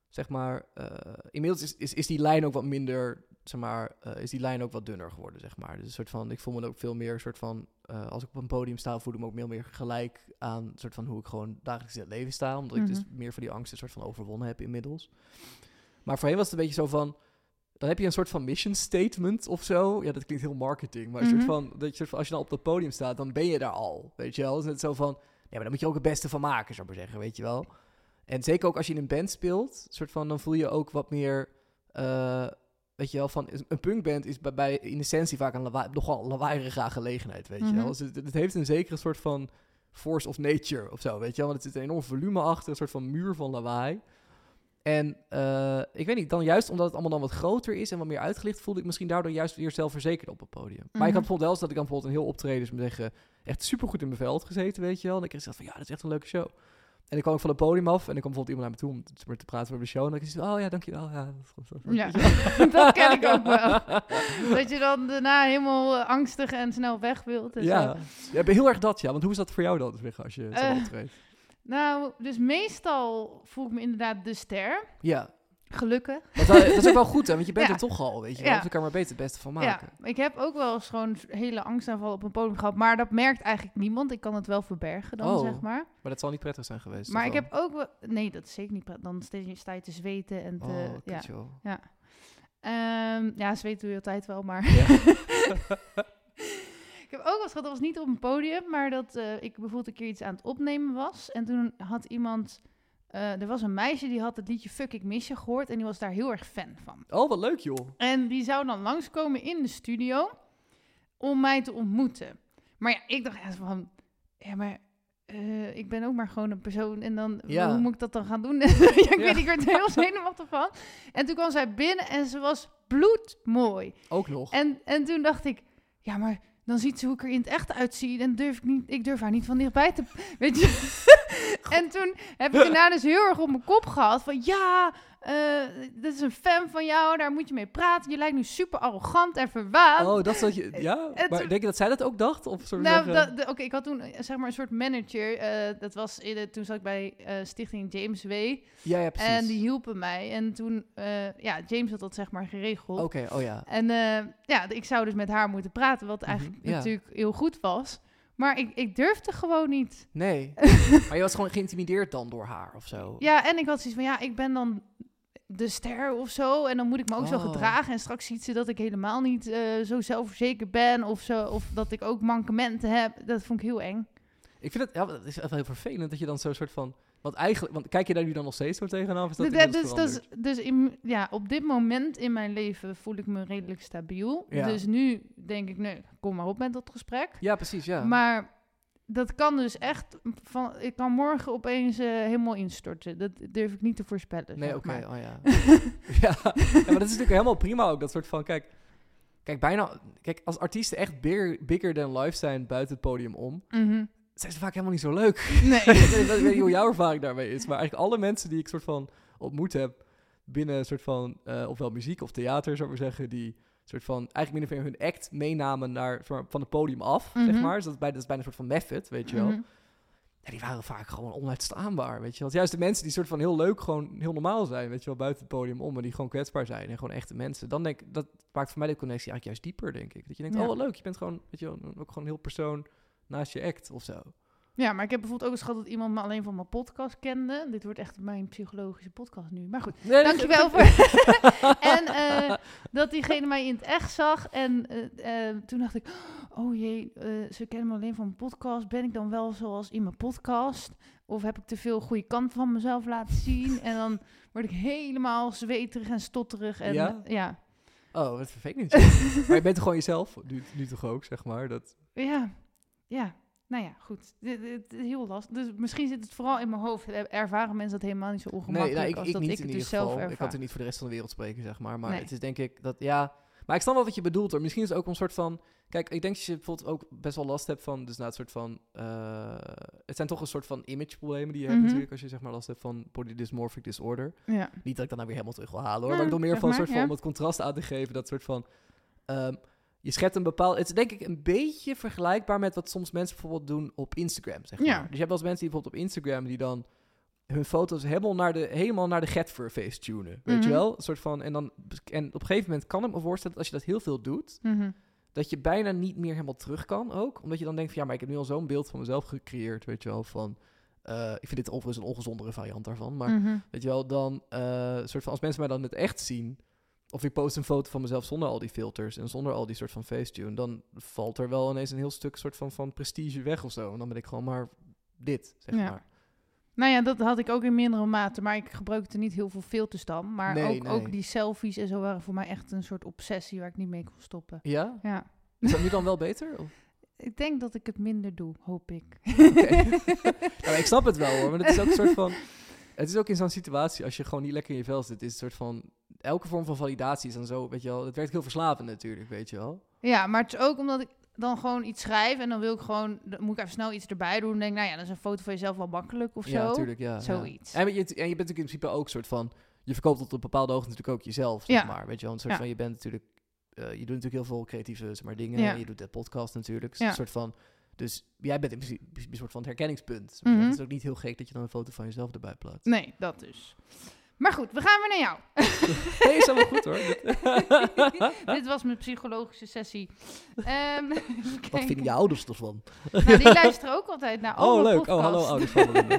zeg maar... eh, inmiddels is, is, is die lijn ook wat minder... Zeg maar, eh, is die lijn ook wat dunner geworden, zeg maar. Dus een soort van... Ik voel me ook veel meer soort van... eh, als ik op een podium sta, voel ik me ook veel meer gelijk aan... soort van hoe ik gewoon dagelijks in het leven sta. Omdat ik dus Mhm. meer van die angsten soort van overwonnen heb inmiddels. Maar voorheen was het een beetje zo van... Dan heb je een soort van mission statement of zo. Ja, dat klinkt heel marketing. Maar een Mhm. soort van, dat je, soort van, als je dan op dat podium staat, dan ben je daar al. Weet je wel? Het is net zo van... Ja, maar dan moet je ook het beste van maken, zou ik maar zeggen. Weet je wel? En zeker ook als je in een band speelt, soort van, dan voel je ook wat meer... eh, weet je wel, van een punkband is bij, bij in essentie vaak een lawaai, nogal lawaaierige aangelegenheid, weet je Mhm. wel. Dus het, het heeft een zekere soort van force of nature of zo, weet je wel. Want het zit een enorm volume achter, een soort van muur van lawaai. En eh, ik weet niet, dan juist omdat het allemaal dan wat groter is en wat meer uitgelicht, voelde ik misschien daardoor juist weer zelfverzekerd op het podium. Maar ik Mhm. had bijvoorbeeld wel eens dat ik dan bijvoorbeeld een heel optreden, dus me zeggen, echt supergoed in mijn vel had gezeten, weet je wel. En ik kreeg van, ja, dat is echt een leuke show. En dan kwam ik van het podium af en dan kwam bijvoorbeeld iemand naar me toe om te, te praten over de show. En dan zei oh ja, dankjewel. Ja. Ja, dat ken ik ook wel. Dat je dan daarna helemaal eh, angstig en snel weg wilt. En Ja. zo. ja, ben heel erg dat, ja. Want hoe is dat voor jou dan, als je zo Eh, optreedt? Nou, dus meestal voel ik me inderdaad de ster. Ja, Gelukkig. dat, dat is ook wel goed, hè, want je bent Ja. er toch al, weet je wel. Ja. Dus ik kan er maar beter het beste van maken. Ja, ik heb ook wel eens gewoon hele angstaanvallen op een podium gehad. Maar dat merkt eigenlijk niemand. Ik kan het wel verbergen dan, Oh, zeg maar. Maar dat zal niet prettig zijn geweest. Maar ik wel? heb ook wel... Nee, dat is zeker niet prettig. Dan sta je, te zweten en te... Oh, ja. joh. Ehm, ja, zweten doe je altijd wel, maar... Ja. ik heb ook wel eens gehad, dat was niet op een podium, maar dat eh, ik bijvoorbeeld een keer iets aan het opnemen was. En toen had iemand... eh, er was een meisje die had het liedje Fuck Ik Miss Je gehoord en die was daar heel erg fan van. Oh, wat leuk, joh. En die zou dan langskomen in de studio om mij te ontmoeten. Maar ja, ik dacht echt van, ja, maar eh, ik ben ook maar gewoon een persoon. En dan, Ja. hoe moet ik dat dan gaan doen? ja, ik Ja. weet niet, ik werd er heel zenuwachtig van. En toen kwam zij binnen en ze was bloedmooi. Ook nog. En, en toen dacht ik, ja, maar dan ziet ze hoe ik er in het echt uitzie. En durf ik niet, ik durf haar niet van dichtbij te, weet je. en toen heb ik daarna dus heel erg op mijn kop gehad van, ja, eh, dit is een fan van jou, daar moet je mee praten. Je lijkt nu super arrogant en verwaand. Oh, dat dat je... Ja? En Maar toen- denk je dat zij dat ook dacht? Of soort Nou, oké, ik had toen eh, zeg maar een soort manager. eh, dat was in de, toen zat ik bij Stichting James W. Ja, ja, precies. En die hielpen mij. En toen, ja, James had dat zeg maar geregeld. Oké, oh ja. En ja, ik zou dus met haar moeten praten, wat Mhm, eigenlijk ja. natuurlijk heel goed was. Maar ik, ik durfde gewoon niet. Nee. maar je was gewoon geïntimideerd dan door haar of zo? Ja, en ik had zoiets van, ja, ik ben dan de ster of zo. En dan moet ik me ook zo Oh. gedragen. En straks ziet ze dat ik helemaal niet eh, zo zelfverzekerd ben. Of, zo, of dat ik ook mankementen heb. Dat vond ik heel eng. Ik vind het, ja, het is echt wel heel vervelend dat je dan zo'n soort van... Want eigenlijk, want kijk je daar nu dan nog steeds zo tegenaan? Of is dat Dus, dus, dus, dus in, ja, op dit moment in mijn leven voel ik me redelijk stabiel. Ja. Dus nu denk ik, nee, kom maar op met dat gesprek. Ja, precies, ja. Maar dat kan dus echt van, ik kan morgen opeens eh, helemaal instorten. Dat durf ik niet te voorspellen. nee, oké, oh ja. ja. ja. maar dat is natuurlijk helemaal prima ook, dat soort van... Kijk, kijk bijna... Kijk, als artiesten echt bigger, bigger than life zijn buiten het podium om... Mhm. Zijn ze vaak helemaal niet zo leuk. Nee. ik weet niet hoe jouw ervaring daarmee is, maar eigenlijk alle mensen die ik soort van ontmoet heb binnen een soort van, eh, ofwel muziek of theater, zou ik maar zeggen, die soort van eigenlijk min of meer hun act meenamen naar, van het podium af, zeg Mhm. maar. Dus dat is, bijna, dat is bijna een soort van method, weet je wel. Mhm. Die waren vaak gewoon onuitstaanbaar, weet je wel. Want juist de mensen die soort van heel leuk, gewoon heel normaal zijn, weet je wel, buiten het podium om, en die gewoon kwetsbaar zijn en gewoon echte mensen. Dan denk ik, dat maakt voor mij de connectie eigenlijk juist dieper, denk ik. Dat je denkt, Ja. oh wat leuk, je bent gewoon, weet je wel, ook gewoon een heel persoon naast je act of zo. Ja, maar ik heb bijvoorbeeld ook eens gehad dat iemand me alleen van mijn podcast kende. Dit wordt echt mijn psychologische podcast nu. Maar goed, Nee, dankjewel voor... en eh, dat diegene mij in het echt zag. En eh, eh, toen dacht ik, oh jee, ze kennen me alleen van mijn podcast. Ben ik dan wel zoals in mijn podcast? Of heb ik te veel goede kant van mezelf laten zien? En dan word ik helemaal zweterig en stotterig. En, Ja? ja. Oh, wat vervelend. maar je bent gewoon jezelf, nu, nu toch ook, zeg maar. Dat... Ja, ja. nou ja, goed. Dit is heel lastig. Dus misschien zit het vooral in mijn hoofd. Er- Ervaren mensen dat helemaal niet zo Nee, ongemakkelijk nou, ik, als ik dat niet ik het dus zelf ervaar. Ik kan er niet voor de rest van de wereld spreken, zeg maar. Maar Nee. het is denk ik dat, ja... Maar ik snap wel wat je bedoelt hoor. Misschien is het ook een soort van... Kijk, ik denk dat je bijvoorbeeld ook best wel last hebt van... Dus na het soort van... eh, het zijn toch een soort van image-problemen die je hebt Mhm. natuurlijk... Als je zeg maar last hebt van polydysmorphic disorder. Ja. Niet dat ik dan nou weer helemaal terug wil halen hoor. Nee, maar ik bedoel meer van een soort van... ja. Om het contrast aan te geven. Dat soort van... ehm, je schept een bepaald... Het is denk ik een beetje vergelijkbaar met wat soms mensen bijvoorbeeld doen op Instagram, zeg maar. Ja. Dus je hebt wel eens mensen die bijvoorbeeld op Instagram... die dan hun foto's helemaal naar de, helemaal naar de face tunen. Weet je Mhm. wel? Een soort van... En, dan, en op een gegeven moment kan ik me voorstellen... dat als je dat heel veel doet... Mhm. dat je bijna niet meer helemaal terug kan ook. Omdat je dan denkt van... ja, maar ik heb nu al zo'n beeld van mezelf gecreëerd, weet je wel. Van... eh, ik vind dit overigens een ongezondere variant daarvan. Maar Mhm. Weet je wel, dan eh, soort van als mensen mij dan het echt zien, of ik post een foto van mezelf zonder al die filters en zonder al die soort van facetune, dan valt er wel ineens een heel stuk soort van, van prestige weg of zo. En dan ben ik gewoon maar dit, zeg Ja. maar. Nou ja, dat had ik ook in mindere mate, maar ik gebruikte niet heel veel filters dan. Maar Nee, ook, nee. ook die selfies en zo waren voor mij echt een soort obsessie waar ik niet mee kon stoppen. Ja? Ja, Is dat nu dan wel beter? Of? ik denk dat ik het minder doe, hoop ik. Ik snap het wel hoor, maar het is ook een soort van... Het is ook in zo'n situatie, als je gewoon niet lekker in je vel zit, is het soort van... Elke vorm van validatie is dan zo, weet je wel, het werkt heel verslavend natuurlijk, weet je wel. Ja, maar het is ook omdat ik dan gewoon iets schrijf en dan wil ik gewoon, dan moet ik even snel iets erbij doen. En denk, nou ja, dan is een foto van jezelf wel makkelijk of ja, zo. natuurlijk, ja. ja. Zoiets. En, je, en je bent natuurlijk in principe ook soort van... Je verkoopt tot een bepaalde hoogte natuurlijk ook jezelf, zeg Ja. maar. Weet je wel, een soort Ja. van... Je bent natuurlijk... eh, je doet natuurlijk heel veel creatieve zeg maar, dingen. Ja. Je doet de podcast natuurlijk. Dus Ja. een soort van... Dus jij bent in principe een soort van het herkenningspunt. Mhm. Het is ook niet heel gek dat je dan een foto van jezelf erbij plaatst. Nee, dat dus. Maar goed, we gaan weer naar jou. Nee, is helemaal goed hoor. Dit- was mijn psychologische sessie. Ehm, Wat vinden je ouders ervan? Nou, die luisteren ook altijd naar Oh, alle leuk. Oh, hallo, ouders van. Eh,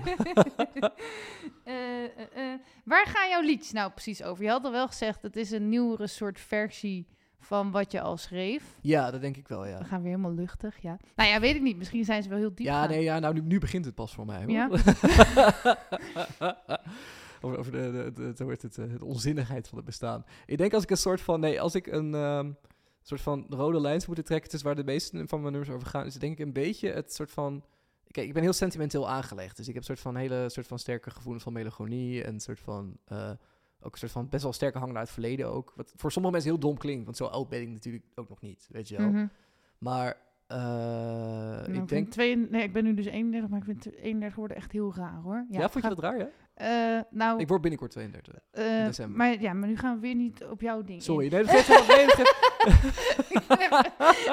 eh, eh, waar gaan jouw liedjes nou precies over? Je had al wel gezegd, het is een nieuwere soort versie van wat je al schreef. Ja, dat denk ik wel, ja. We gaan weer helemaal luchtig, ja. Nou ja, weet ik niet. Misschien zijn ze wel heel diep. Ja, nee, ja, nou, nu, nu begint het pas voor mij. Hoor. Ja? Over over de, de, de, het, eh, de onzinnigheid van het bestaan. Ik denk als ik een soort van, nee, als ik een ehm, soort van rode lijn zou moeten trekken, tussen waar de meeste van mijn nummers over gaan, is denk ik een beetje het soort van. Kijk, ik ben heel sentimenteel aangelegd, dus ik heb een soort van hele soort van sterke gevoelens van melancholie en een soort van. eh, ook een soort van best wel sterke hang naar het verleden ook. Wat voor sommige mensen heel dom klinkt, want zo oud ben ik natuurlijk ook nog niet, weet je wel. Mhm. Maar eh, Nou, ik denk... twee, nee, ik ben nu dus 31, maar ik vind 31 worden echt heel raar hoor. Ja, vond je dat raar, ja? Eh, nou, Ik word binnenkort 32. eh, december. maar, ja, maar nu gaan we weer niet op jouw ding. in. Sorry, nee, dat geeft wel- nee, geeft-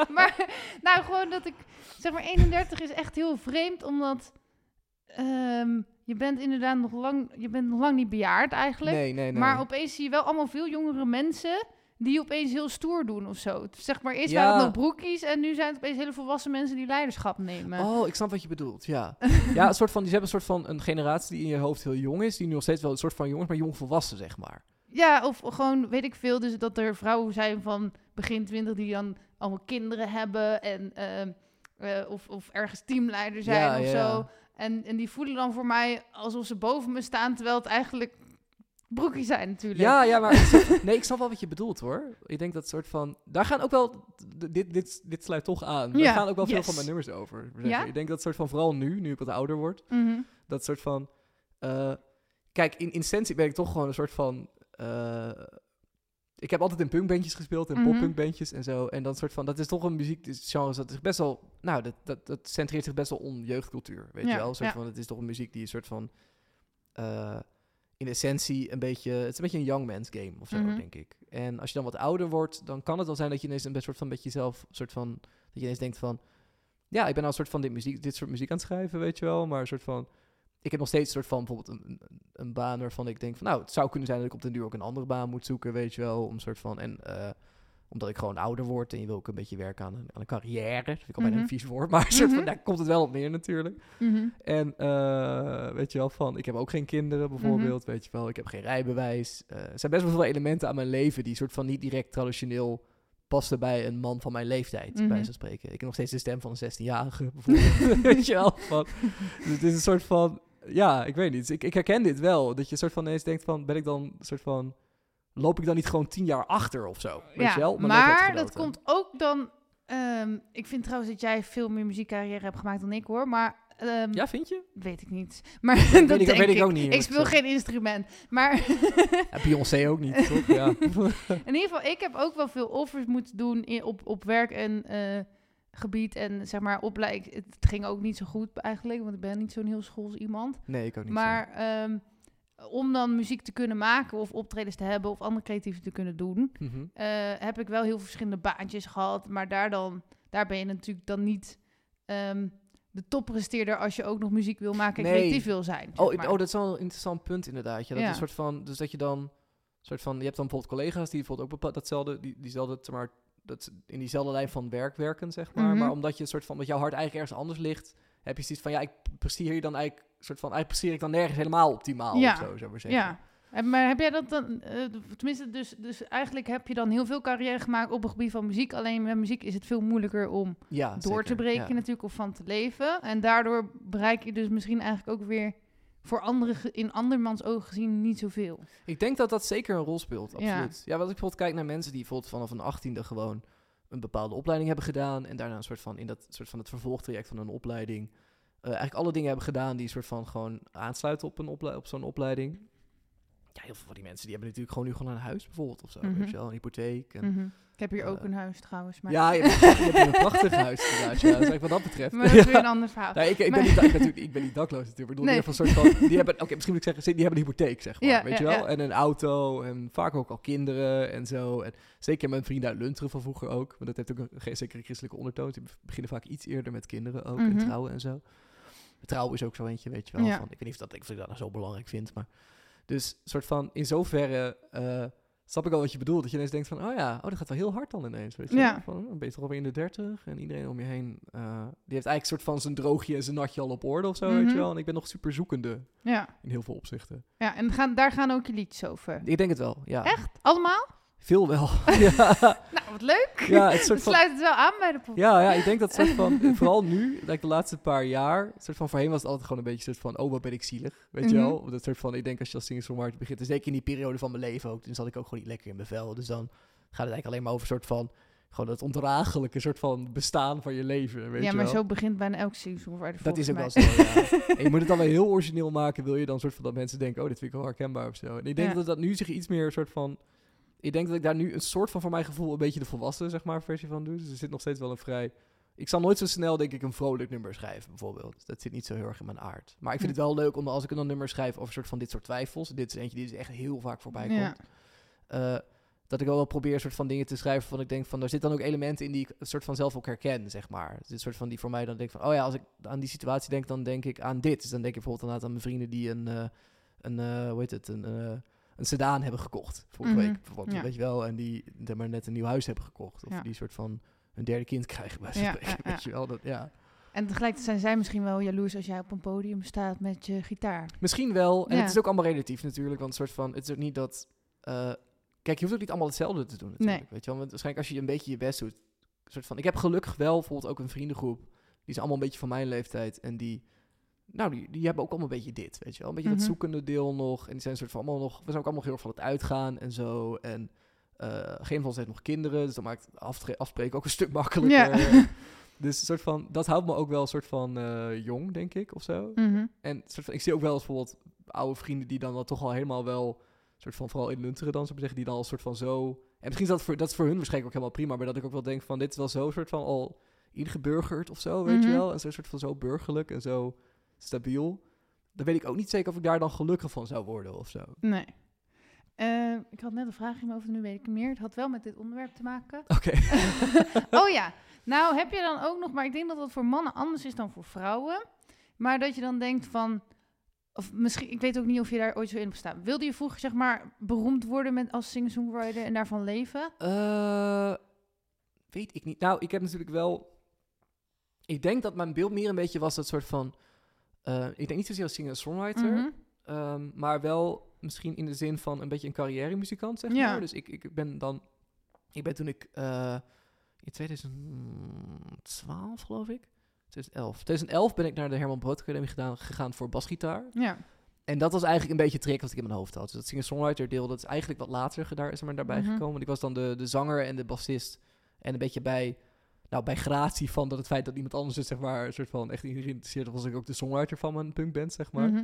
maar nou, gewoon dat ik zeg maar 31 is echt heel vreemd, omdat ehm, je bent inderdaad nog lang, je bent nog lang niet bejaard eigenlijk. Nee, nee, nee. Maar opeens zie je wel allemaal veel jongere mensen die opeens heel stoer doen of zo. Zeg maar, eerst Ja. waren het nog broekies en nu zijn het opeens hele volwassen mensen die leiderschap nemen. Oh, ik snap wat je bedoelt, ja. ja, een soort van, je hebt een soort van een generatie die in je hoofd heel jong is, die nu nog steeds wel een soort van jong is, maar jong volwassen, zeg maar. Ja, of gewoon, weet ik veel, dus dat er vrouwen zijn van begin twintig die dan allemaal kinderen hebben en ehm, eh, of, of ergens teamleider zijn Ja, of ja, zo. En, en die voelen dan voor mij alsof ze boven me staan, terwijl het eigenlijk broekies zijn natuurlijk. Ja, ja, maar ik snap- nee, ik snap wel wat je bedoelt, hoor. Ik denk dat soort van, daar gaan ook wel, dit, dit, dit sluit toch aan. Daar Ja, gaan ook wel veel van mijn nummers over. Ja? Ik denk dat soort van, vooral nu, nu ik wat ouder word, Mhm. dat soort van, eh, kijk, in essentie ben ik toch gewoon een soort van, eh, ik heb altijd in punkbandjes gespeeld, in Mhm. poppunkbandjes en zo. En dan soort van, dat is toch een muziekgenre dat is best wel, nou, dat, dat, dat centreert zich best wel om jeugdcultuur, weet Ja, je wel? Een soort van, het is toch een muziek die een soort van, eh, in essentie een beetje, het is een beetje een young man's game of zo, Mhm. denk ik. En als je dan wat ouder wordt, dan kan het wel zijn dat je ineens een best soort van beetje zelf, soort van, dat je ineens denkt van, ja, ik ben nou een soort van dit, muziek, dit soort muziek aan het schrijven, weet je wel, maar een soort van, ik heb nog steeds een soort van bijvoorbeeld een, een, een baan waarvan ik denk van, nou, het zou kunnen zijn dat ik op den duur ook een andere baan moet zoeken, weet je wel, om een soort van, en eh, omdat ik gewoon ouder word en je wil ook een beetje werken aan een, aan een carrière, dat vind ik al bijna Mhm. een vies woord, maar soort van, Mhm. daar komt het wel op neer natuurlijk. Mhm. En eh, weet je wel, van ik heb ook geen kinderen bijvoorbeeld, weet je wel, ik heb geen rijbewijs. Eh, er zijn best wel veel elementen aan mijn leven die soort van niet direct traditioneel pasten bij een man van mijn leeftijd, bij zo spreken. Ik heb nog steeds de stem van een 16-jarige bijvoorbeeld, weet je wel. Van, dus het is een soort van, ja, ik weet niet. Dus ik, ik herken dit wel, dat je soort van ineens denkt van, ben ik dan een soort van, loop ik dan niet gewoon tien jaar achter of zo, weet ja, je wel? maar dat komt ook dan Ehm, ik vind trouwens dat jij veel meer muziekcarrière hebt gemaakt dan ik hoor. Maar ehm, Ja, vind je? weet ik niet. Maar dat ik- denk weet ik ook niet, Ik speel geen instrument. Maar Ja, Beyoncé ook niet, toch? Ja. in ieder geval, ik heb ook wel veel offers moeten doen in, op, op werk en eh, gebied. En zeg maar, opleiding. Het ging ook niet zo goed eigenlijk, want ik ben niet zo'n heel schools iemand. nee, ik ook niet. Maar ehm, om dan muziek te kunnen maken of optredens te hebben of andere creatieve te kunnen doen. Mhm. eh, heb ik wel heel veel verschillende baantjes gehad. Maar daar, dan, daar ben je natuurlijk dan niet ehm, de toppresteerder als je ook nog muziek wil maken en Nee. creatief wil zijn. zeg Oh, maar. oh, dat is wel een interessant punt inderdaad. Ja, dat Ja. is een soort van, dus dat je dan, soort van, je hebt dan bijvoorbeeld collega's die bijvoorbeeld ook bepa- datzelfde, die, diezelfde, maar, dat, in diezelfde lijn van werk werken, zeg maar. Mhm. Maar omdat je een soort van, dat jouw hart eigenlijk ergens anders ligt, heb je zoiets van, ja, ik presteer hier dan eigenlijk, soort van, eigenlijk presteer ik dan nergens helemaal optimaal Ja. of zo, zou maar zeggen. Ja. En- Maar heb jij dat dan, eh, tenminste, dus, dus eigenlijk heb je dan heel veel carrière gemaakt op het gebied van muziek. Alleen met muziek is het veel moeilijker om Ja, door zeker, te breken ja. natuurlijk of van te leven. En daardoor bereik je dus misschien eigenlijk ook weer voor anderen in andermans ogen gezien niet zoveel. Ik denk dat dat zeker een rol speelt, Ja. absoluut. Ja, wat ik bijvoorbeeld kijk naar mensen die bijvoorbeeld vanaf een achttiende gewoon een bepaalde opleiding hebben gedaan en daarna een soort van in dat soort van het vervolgtraject van een opleiding eigenlijk alle dingen hebben gedaan die een soort van gewoon aansluiten op, een ople- op zo'n opleiding. Ja, heel veel van die mensen die hebben natuurlijk gewoon nu gewoon een huis bijvoorbeeld of zo, Mhm. weet je wel, een hypotheek. En, Mhm. Ik heb hier ook eh, een huis trouwens. Maar, Ja, je hebt, je hebt hier een prachtig huis inderdaad, ja, dus wat dat betreft. maar dat is weer een ander verhaal. Nee, ik, ik, ben niet, ik, ben natuurlijk, ik ben niet dakloos natuurlijk. Nee. een soort van, die hebben, oké, misschien moet ik zeggen, die hebben een hypotheek, zeg maar, Ja, weet ja, je wel? En een auto en vaak ook al kinderen en zo. En zeker mijn vrienden uit Lunteren van vroeger ook, want dat heeft ook een, zeker een christelijke ondertoon. Die beginnen vaak iets eerder met kinderen ook Mhm. en trouwen en zo. Trouwen is ook zo eentje, weet je wel. Ja. Van, ik weet niet of, dat, of ik dat nou zo belangrijk vind, maar... Dus soort van, in zoverre eh, snap ik al wat je bedoelt. Dat je ineens denkt van, oh ja, oh, dat gaat wel heel hard dan ineens. Weet je Ja. Van, dan ben je toch alweer in de dertig en iedereen om je heen... eh, die heeft eigenlijk een soort van zijn droogje en zijn natje al op orde of zo, weet Mhm. je wel. En ik ben nog super zoekende Ja, in heel veel opzichten. ja en gaan, daar gaan ook je liedjes over. Ik denk het wel, ja. Echt? Allemaal? Veel wel. ja. Nou, wat leuk. ja, het Het soort van... sluit het wel aan bij de podcast. Ja, ja, ik denk dat soort van, vooral nu, like de laatste paar jaar, soort van voorheen was het altijd gewoon een beetje soort van, oh, wat ben ik zielig, weet je Mhm. wel? Dat soort van, ik denk als je als singer-songwriter begint, en zeker in die periode van mijn leven ook, dan zat ik ook gewoon niet lekker in mijn vel. Dus dan gaat het eigenlijk alleen maar over soort van, gewoon het ondraaglijke soort van bestaan van je leven, weet ja, je maar wel? zo begint bijna elk singer dat is ook wel zo, ja. En je moet het dan wel heel origineel maken, wil je dan soort van dat mensen denken, oh, dit vind ik wel herkenbaar of zo. En ik denk Ja. dat dat nu zich iets meer soort van, ik denk dat ik daar nu een soort van, voor mijn gevoel, een beetje de volwassen, zeg maar, versie van doe. Dus er zit nog steeds wel een vrij... Ik zal nooit zo snel, denk ik, een vrolijk nummer schrijven, bijvoorbeeld. Dat zit niet zo heel erg in mijn aard. Maar ik vind Hm. het wel leuk om, als ik een nummer schrijf over een soort van dit soort twijfels... Dit is eentje die dus echt heel vaak voorbij komt. Ja. eh, dat ik wel wel probeer een soort van dingen te schrijven van ik denk van, er zitten dan ook elementen in die ik een soort van zelf ook herken, zeg maar. Is een soort van die voor mij dan denk van, oh ja, als ik aan die situatie denk, dan denk ik aan dit. Dus dan denk ik bijvoorbeeld aan mijn vrienden die een, eh, een eh, hoe heet het, een, een sedan hebben gekocht vorige Mhm, week, bijvoorbeeld, ja. weet je wel. En die zeg maar net een nieuw huis hebben gekocht. Of Ja. die soort van een derde kind krijgen bij Ja, spreken, weet je wel. Dat, ja. En tegelijkertijd zijn zij misschien wel jaloers als jij op een podium staat met je gitaar. Misschien wel. En het is ook allemaal relatief natuurlijk. Want een soort van, het is ook niet dat... eh, kijk, je hoeft ook niet allemaal hetzelfde te doen natuurlijk. Nee. Weet je wel? Want waarschijnlijk als je een beetje je best doet... Soort van, ik heb gelukkig wel bijvoorbeeld ook een vriendengroep. Die is allemaal een beetje van mijn leeftijd. En die... Nou, die, die hebben ook allemaal een beetje dit, weet je wel. Een beetje Mhm. dat zoekende deel nog. En die zijn soort van allemaal nog... We zijn ook allemaal heel erg van het uitgaan en zo. En eh geen van ons heeft nog kinderen. Dus dan maakt afspreken ook een stuk makkelijker. Dus een soort van, dat houdt me ook wel een soort van eh, jong, denk ik, of zo. Mhm. En soort van, ik zie ook wel eens bijvoorbeeld oude vrienden die dan wel toch al helemaal wel, soort van vooral in Lunteren dan, zou ik zeggen, die dan al soort van zo. En misschien is dat voor, dat is voor hun waarschijnlijk ook helemaal prima, maar dat ik ook wel denk van, dit is wel zo soort van al ingeburgerd of zo, weet je Mhm. wel? En zo soort van zo burgerlijk en zo stabiel. Dan weet ik ook niet zeker of ik daar dan gelukkig van zou worden of zo. Nee. Eh, ik had net een vraag in mijn hoofd, nu weet ik meer. Het had wel met dit onderwerp te maken. Oké. oh ja, nou heb je dan ook nog, maar ik denk dat dat voor mannen anders is dan voor vrouwen. Maar dat je dan denkt van, of misschien, ik weet ook niet of je daar ooit zo in hebt staan. Wilde je vroeger zeg maar beroemd worden met als singer-songwriter en daarvan leven? Eh, weet ik niet. Nou, ik heb natuurlijk wel. Ik denk dat mijn beeld meer een beetje was dat soort van. Eh, ik denk niet zozeer als singer-songwriter, ehm, maar wel misschien in de zin van een beetje een carrière-muzikant, zeg Ja. maar. Dus ik, ik ben dan. Ik ben toen ik. eh, in 2012, geloof ik. 2011. 2011 ben ik naar de Herman Brood Academie gedaan, gegaan voor basgitaar. Ja. En dat was eigenlijk een beetje trick wat ik in mijn hoofd had. Dus dat singer-songwriter deel, dat is eigenlijk wat later daar is er maar daarbij Mhm. gekomen. Want ik was dan de, de zanger en de bassist. En een beetje bij... nou, bij gratie van dat het feit dat iemand anders het, zeg maar, een soort van echt geïnteresseerd was, ik ook de songwriter van mijn punkband, zeg maar. Mhm.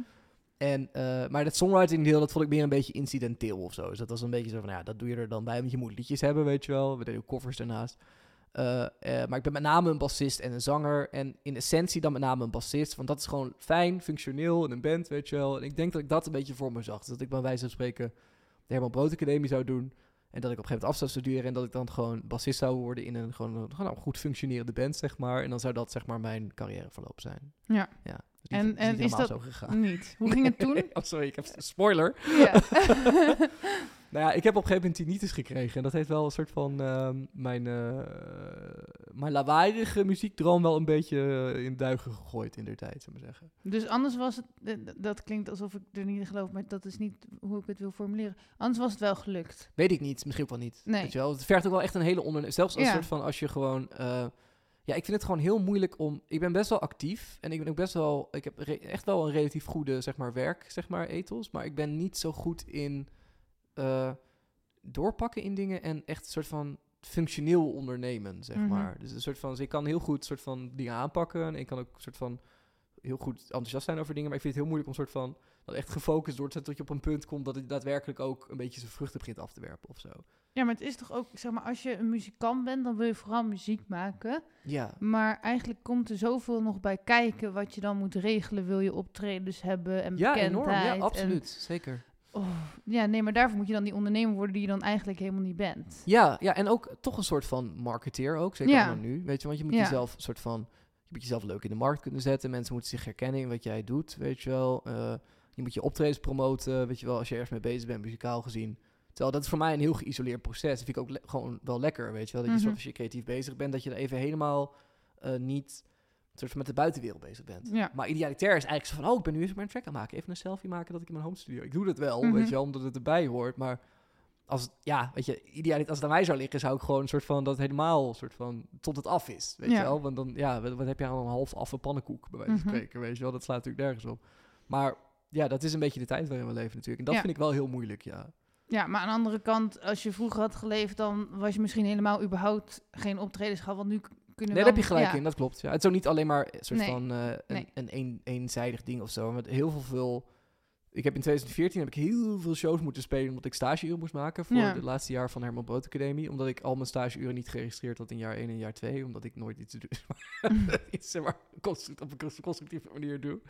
En, eh, maar dat songwriting deel, dat vond ik meer een beetje incidenteel of zo. Dus dat was een beetje zo van, ja, dat doe je er dan bij, want je moet liedjes hebben, weet je wel. We deden ook covers daarnaast. Eh, eh, maar ik ben met name een bassist en een zanger. En in essentie dan met name een bassist. Want dat is gewoon fijn, functioneel in een band, weet je wel. En ik denk dat ik dat een beetje voor me zag. Dus dat ik bij wijze van spreken de Herman Brood Academie zou doen. En dat ik op een gegeven moment af zou studeren. En dat ik dan gewoon bassist zou worden in een gewoon, een- goed functionerende band, zeg maar. En dan zou dat zeg maar mijn carrièreverloop zijn. Ja. ja. Dus En- niet, en is dat- zo gegaan. Niet. Hoe ging het toen? oh, sorry, ik heb spoiler. ja. Nou ja, ik heb op een gegeven moment tinnitus gekregen. En dat heeft wel een soort van ehm, mijn, eh mijn lawaaiige muziekdroom wel een beetje eh, in duigen gegooid in der tijd, zou ik maar zeggen. Dus anders was het, dat klinkt alsof ik er niet in geloof, maar dat is niet hoe ik het wil formuleren. Anders was het wel gelukt. Weet ik niet, misschien ook wel niet. Nee. Weet je wel? Het vergt ook wel echt een hele onderneming. Zelfs als Ja. soort van als je gewoon. eh, ja, ik vind het gewoon heel moeilijk om. Ik ben best wel actief en ik ben ook best wel. Ik heb echt wel een relatief goede, zeg maar, werk, zeg maar, ethos. Maar ik ben niet zo goed in eh, doorpakken in dingen en echt een soort van functioneel ondernemen, zeg Mhm. maar. Dus een soort van. Dus ik kan heel goed soort van dingen aanpakken en ik kan ook een soort van heel goed enthousiast zijn over dingen. Maar ik vind het heel moeilijk om soort van dat echt gefocust door te zetten tot je op een punt komt dat het daadwerkelijk ook een beetje zijn vruchten begint af te werpen of zo. Ja, maar het is toch ook, zeg maar, als je een muzikant bent, dan wil je vooral muziek maken. Ja, Maar eigenlijk komt er zoveel nog bij kijken wat je dan moet regelen. Wil je optredens hebben en ja bekendheid. enorm. Ja, en- absoluut. Zeker. Oh, ja, nee, maar daarvoor moet je dan die ondernemer worden die je dan eigenlijk helemaal niet bent. Ja, ja, en ook toch een soort van marketeer ook, zeker Ja. nu. Weet je, want je moet Ja. jezelf een soort van... Je moet jezelf leuk in de markt kunnen zetten. Mensen moeten zich herkennen in wat jij doet, weet je wel. Eh, je moet je optredens promoten, weet je wel, als je ergens mee bezig bent, muzikaal gezien. Terwijl dat is voor mij een heel geïsoleerd proces. Dat vind ik ook gewoon wel lekker, weet je wel. Dat je Mhm. soort als je creatief bezig bent, dat je er even helemaal eh, niet soort van met de buitenwereld bezig bent. Ja. Maar idealitair is eigenlijk zo van, oh, ik ben nu eens maar een track aan maken. Even een selfie maken dat ik in mijn home studio. Ik doe dat wel, Mhm. weet je wel, omdat het erbij hoort. Maar als, ja, weet je, idealiter, als het aan mij zou liggen, zou ik gewoon een soort van, dat helemaal soort van, tot het af is, weet Ja. je wel. Want dan, ja, wat, wat heb je aan een half affe pannenkoek, bij wijze van Mhm. spreken, weet je wel. Dat slaat natuurlijk nergens op. Maar ja, dat is een beetje de tijd waarin we leven natuurlijk. En dat Ja. vind ik wel heel moeilijk, ja. Ja, maar aan de andere kant, als je vroeger had geleefd, dan was je misschien helemaal überhaupt geen optredens gehad. Want nu kunnen Nee, daar heb je gelijk ja. in, dat klopt. Ja. Het is ook niet alleen maar een soort Nee. van eh, een, Nee. een, een eenzijdig ding of zo. Met heel veel, veel... Ik heb in 2014 heb ik heel veel shows moeten spelen omdat ik stageuren moest maken voor Ja. het laatste jaar van Herman Brood Academie. Omdat ik al mijn stageuren niet geregistreerd had in jaar 1 en jaar 2. Omdat ik nooit iets, iets zeg maar, construct- op een constructieve manier doe.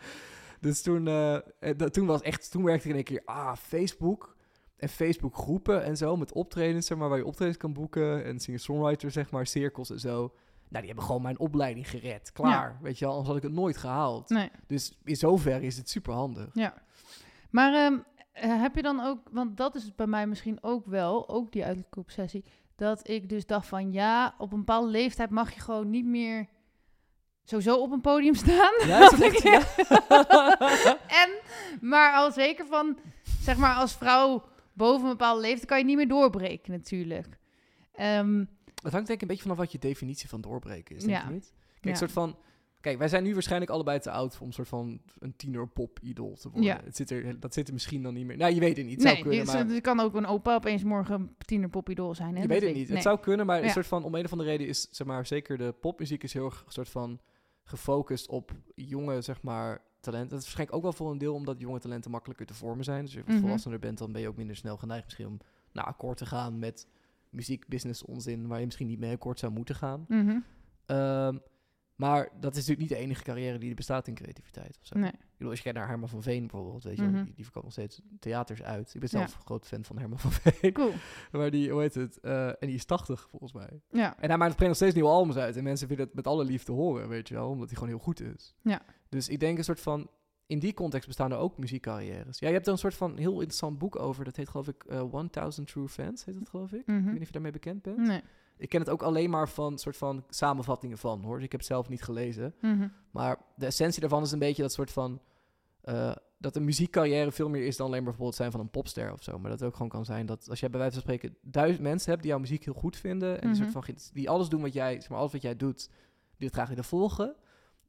Dus toen, eh, dat- toen was echt, toen werkte ik in één keer, ah, Facebook en Facebook groepen en zo met optredens, zeg maar, waar je optredens kan boeken en singer-songwriter, zeg maar, cirkels en zo. Nou, die hebben gewoon mijn opleiding gered. Klaar. Weet je wel, anders had ik het nooit gehaald. Nee, Dus in zoverre is het super handig. ja. Maar ehm, eh, heb je dan ook, want dat is het bij mij misschien ook wel, ook die uiterlijke obsessie, dat ik dus dacht van ja, op een bepaalde leeftijd mag je gewoon niet meer sowieso op een podium staan. Ja, dat echt- ja? en, maar al zeker van, zeg maar als vrouw boven een bepaalde leeftijd kan je niet meer doorbreken natuurlijk. Ehm, Het hangt denk ik een beetje vanaf wat je definitie van doorbreken is, denk Ja. je niet? Kijk, soort van... Kijk, wij zijn nu waarschijnlijk allebei te oud om een soort van een tiener pop idool te worden. Ja. Het zit er, dat zit er misschien dan niet meer. Nou, je weet het niet. Het nee, zou kunnen, maar... er kan ook een opa opeens morgen een tiener popidool zijn. Hè? Je weet het niet. nee. Het zou kunnen, maar een soort van, om een of andere reden is, zeg maar, zeker de popmuziek is heel erg een soort van gefocust op jonge, zeg maar, talenten. Dat is waarschijnlijk ook wel voor een deel omdat jonge talenten makkelijker te vormen zijn. Dus als je wat Mhm. volwassener bent, dan ben je ook minder snel geneigd misschien om naar akkoord te gaan met muziek, business, onzin, waar je misschien niet mee akkoord zou moeten gaan. Mhm. Ehm, maar dat is natuurlijk niet de enige carrière die er bestaat in creativiteit. Of zo. Nee. Ik bedoel, als je kijkt naar Herman van Veen bijvoorbeeld, weet je, Mhm. die, die verkoopt nog steeds theaters uit. Ik ben Ja. zelf een groot fan van Herman van Veen. Cool. Maar die, hoe heet het? eh, en die is 80 volgens mij. Ja. En hij maakt brengt nog steeds nieuwe albums uit. En mensen vinden het met alle liefde horen, weet je wel. Omdat hij gewoon heel goed is. Ja. Dus ik denk een soort van... In die context bestaan er ook muziekcarrières. Ja, je hebt er een soort van heel interessant boek over. Dat heet geloof ik eh 1000 True Fans, heet dat geloof ik. Mhm. Ik weet niet of je daarmee bekend bent. Nee. Ik ken het ook alleen maar van soort van samenvattingen van, hoor. Dus ik heb het zelf niet gelezen. Mhm. Maar de essentie daarvan is een beetje dat soort van... eh, dat een muziekcarrière veel meer is dan alleen maar bijvoorbeeld zijn van een popster of zo. Maar dat het ook gewoon kan zijn dat als jij bij wijze van spreken duizend mensen hebt die jouw muziek heel goed vinden. En die, soort Mhm. van, ge- die alles doen wat jij, zeg maar, alles wat jij doet, die het graag willen volgen.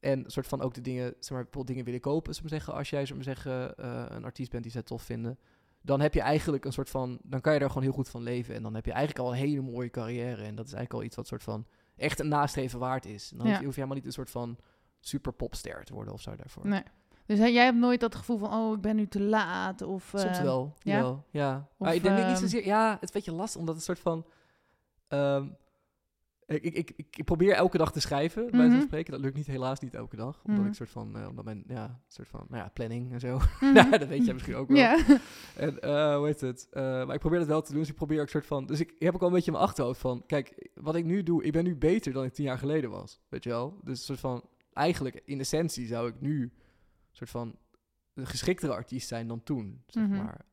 En soort van ook de dingen, zeg maar, bijvoorbeeld dingen willen kopen, zullen we zeggen. Als jij, zullen we zeggen, eh, een artiest bent die zij tof vinden. Dan heb je eigenlijk een soort van, dan kan je daar gewoon heel goed van leven. En dan heb je eigenlijk al een hele mooie carrière. En dat is eigenlijk al iets wat soort van echt een nastreven waard is. En dan Ja. hoef, je, helemaal niet een soort van super popster te worden of zo daarvoor. Nee. Dus hè, jij hebt nooit dat gevoel van, oh, ik ben nu te laat. Of, Soms eh, wel, ja? ja. ja. Maar Of, ik denk niet ehm, zozeer... Ja, het is een beetje lastig, omdat het soort van... ehm, ik, ik, ik, ik probeer elke dag te schrijven, bij Mhm. zo'n spreken. Dat lukt niet, helaas niet elke dag. Omdat Mhm. ik soort van... eh, omdat mijn, ja, soort van... Nou ja, planning en zo. mhm. nou, dat weet jij misschien ook wel. En eh, hoe heet het? Eh, maar ik probeer dat wel te doen. Dus ik probeer ook soort van. Dus ik, heb ook al een beetje in mijn achterhoofd van. Kijk, wat ik nu doe, ik ben nu beter dan ik tien jaar geleden was. Weet je wel? Dus soort van. Eigenlijk, in essentie zou ik nu. Een soort van. Een geschiktere artiest zijn dan toen. Zeg Mhm. maar.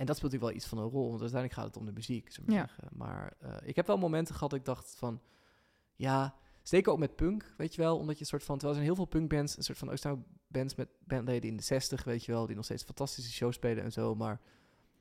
En dat speelt natuurlijk wel iets van een rol. Want uiteindelijk gaat het om de muziek. Ja. zeggen. Maar eh, ik heb wel momenten gehad dat ik dacht van. Ja. Zeker ook met punk, weet je wel. Omdat je een soort van. Terwijl er zijn heel veel punkbands. Een soort van. Ook bands met bandleden in de 60, weet je wel. Die nog steeds fantastische shows spelen en zo. Maar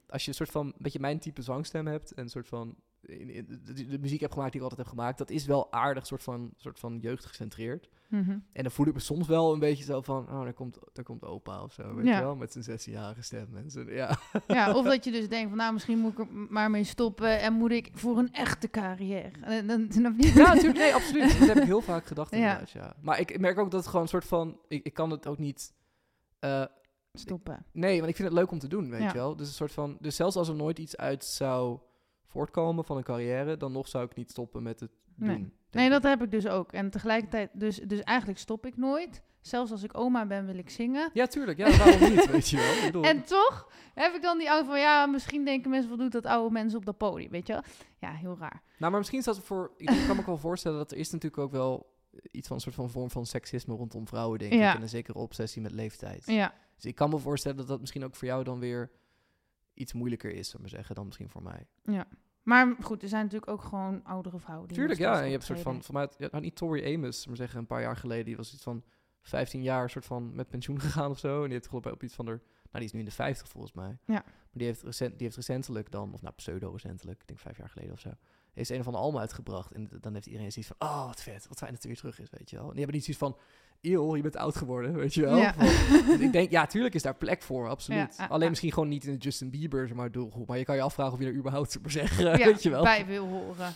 als je een soort van. Een beetje mijn type zangstem hebt. En een soort van. In, in- de, de muziek heb gemaakt die ik altijd heb gemaakt. Dat is wel aardig, soort van, soort van jeugd gecentreerd. Mhm. En dan voel ik me soms wel een beetje zo van. Oh, daar komt, daar komt opa of zo. Weet Ja. je wel. Met zijn 16-jarige stem. En zijn, ja. Ja, of dat je dus denkt van, nou, misschien moet ik er maar mee stoppen en moet ik voor een echte carrière. En dan snap je? ja, natuurlijk. Nee, absoluut. Dat heb ik heel vaak gedacht. Ja. Inderdaad, ja. Maar ik merk ook dat het gewoon een soort van. Ik, ik kan het ook niet. eh, Stoppen. Nee, want ik vind het leuk om te doen, weet Ja. je wel. Dus een soort van, dus zelfs als er nooit iets uit zou voortkomen van een carrière, dan nog zou ik niet stoppen met het doen. Nee, dat heb ik dus ook. En tegelijkertijd, dus, dus eigenlijk stop ik nooit. Zelfs als ik oma ben, wil ik zingen. Ja, tuurlijk. Ja, waarom niet, weet je wel. Ik bedoel, En toch heb ik dan die oude van, ja, misschien denken mensen, wat doet dat oude mensen op dat podium, weet je wel? Ja, heel raar. Nou, maar misschien is dat voor... Ik kan me ook wel voorstellen dat er is natuurlijk ook wel iets van een soort van vorm van seksisme rondom vrouwen, denk Ja. ik. En een zekere obsessie met leeftijd. Ja, Dus ik kan me voorstellen dat dat misschien ook voor jou dan weer iets moeilijker is, zou ik maar zeggen, dan misschien voor mij. maar goed, er zijn natuurlijk ook gewoon oudere vrouwen. Die Tuurlijk, ja. En je hebt een soort van, van mij, ja, nou, niet Tori Amos, maar zeggen, een paar jaar geleden, die was iets van 15 jaar soort van met pensioen gegaan of zo. En die heeft geloof ik op iets van er, nou die is nu in de 50 volgens mij. Ja. Maar die heeft, recent, die heeft recentelijk dan, of nou pseudo-recentelijk, ik denk vijf jaar geleden of zo, heeft een van de album uitgebracht. En dan heeft iedereen zoiets van, oh wat vet, wat fijn dat het weer terug is, weet je wel. En die hebben niet zoiets van, eeuw, je bent oud geworden, weet je wel. Ja. Ik denk, ja, tuurlijk is daar plek voor, absoluut. Ja, Alleen misschien gewoon niet in de Justin Bieber zeg maar, doelgroep. Maar je kan je afvragen of je er überhaupt, zeg maar zeggen, weet je wel. bij wil horen.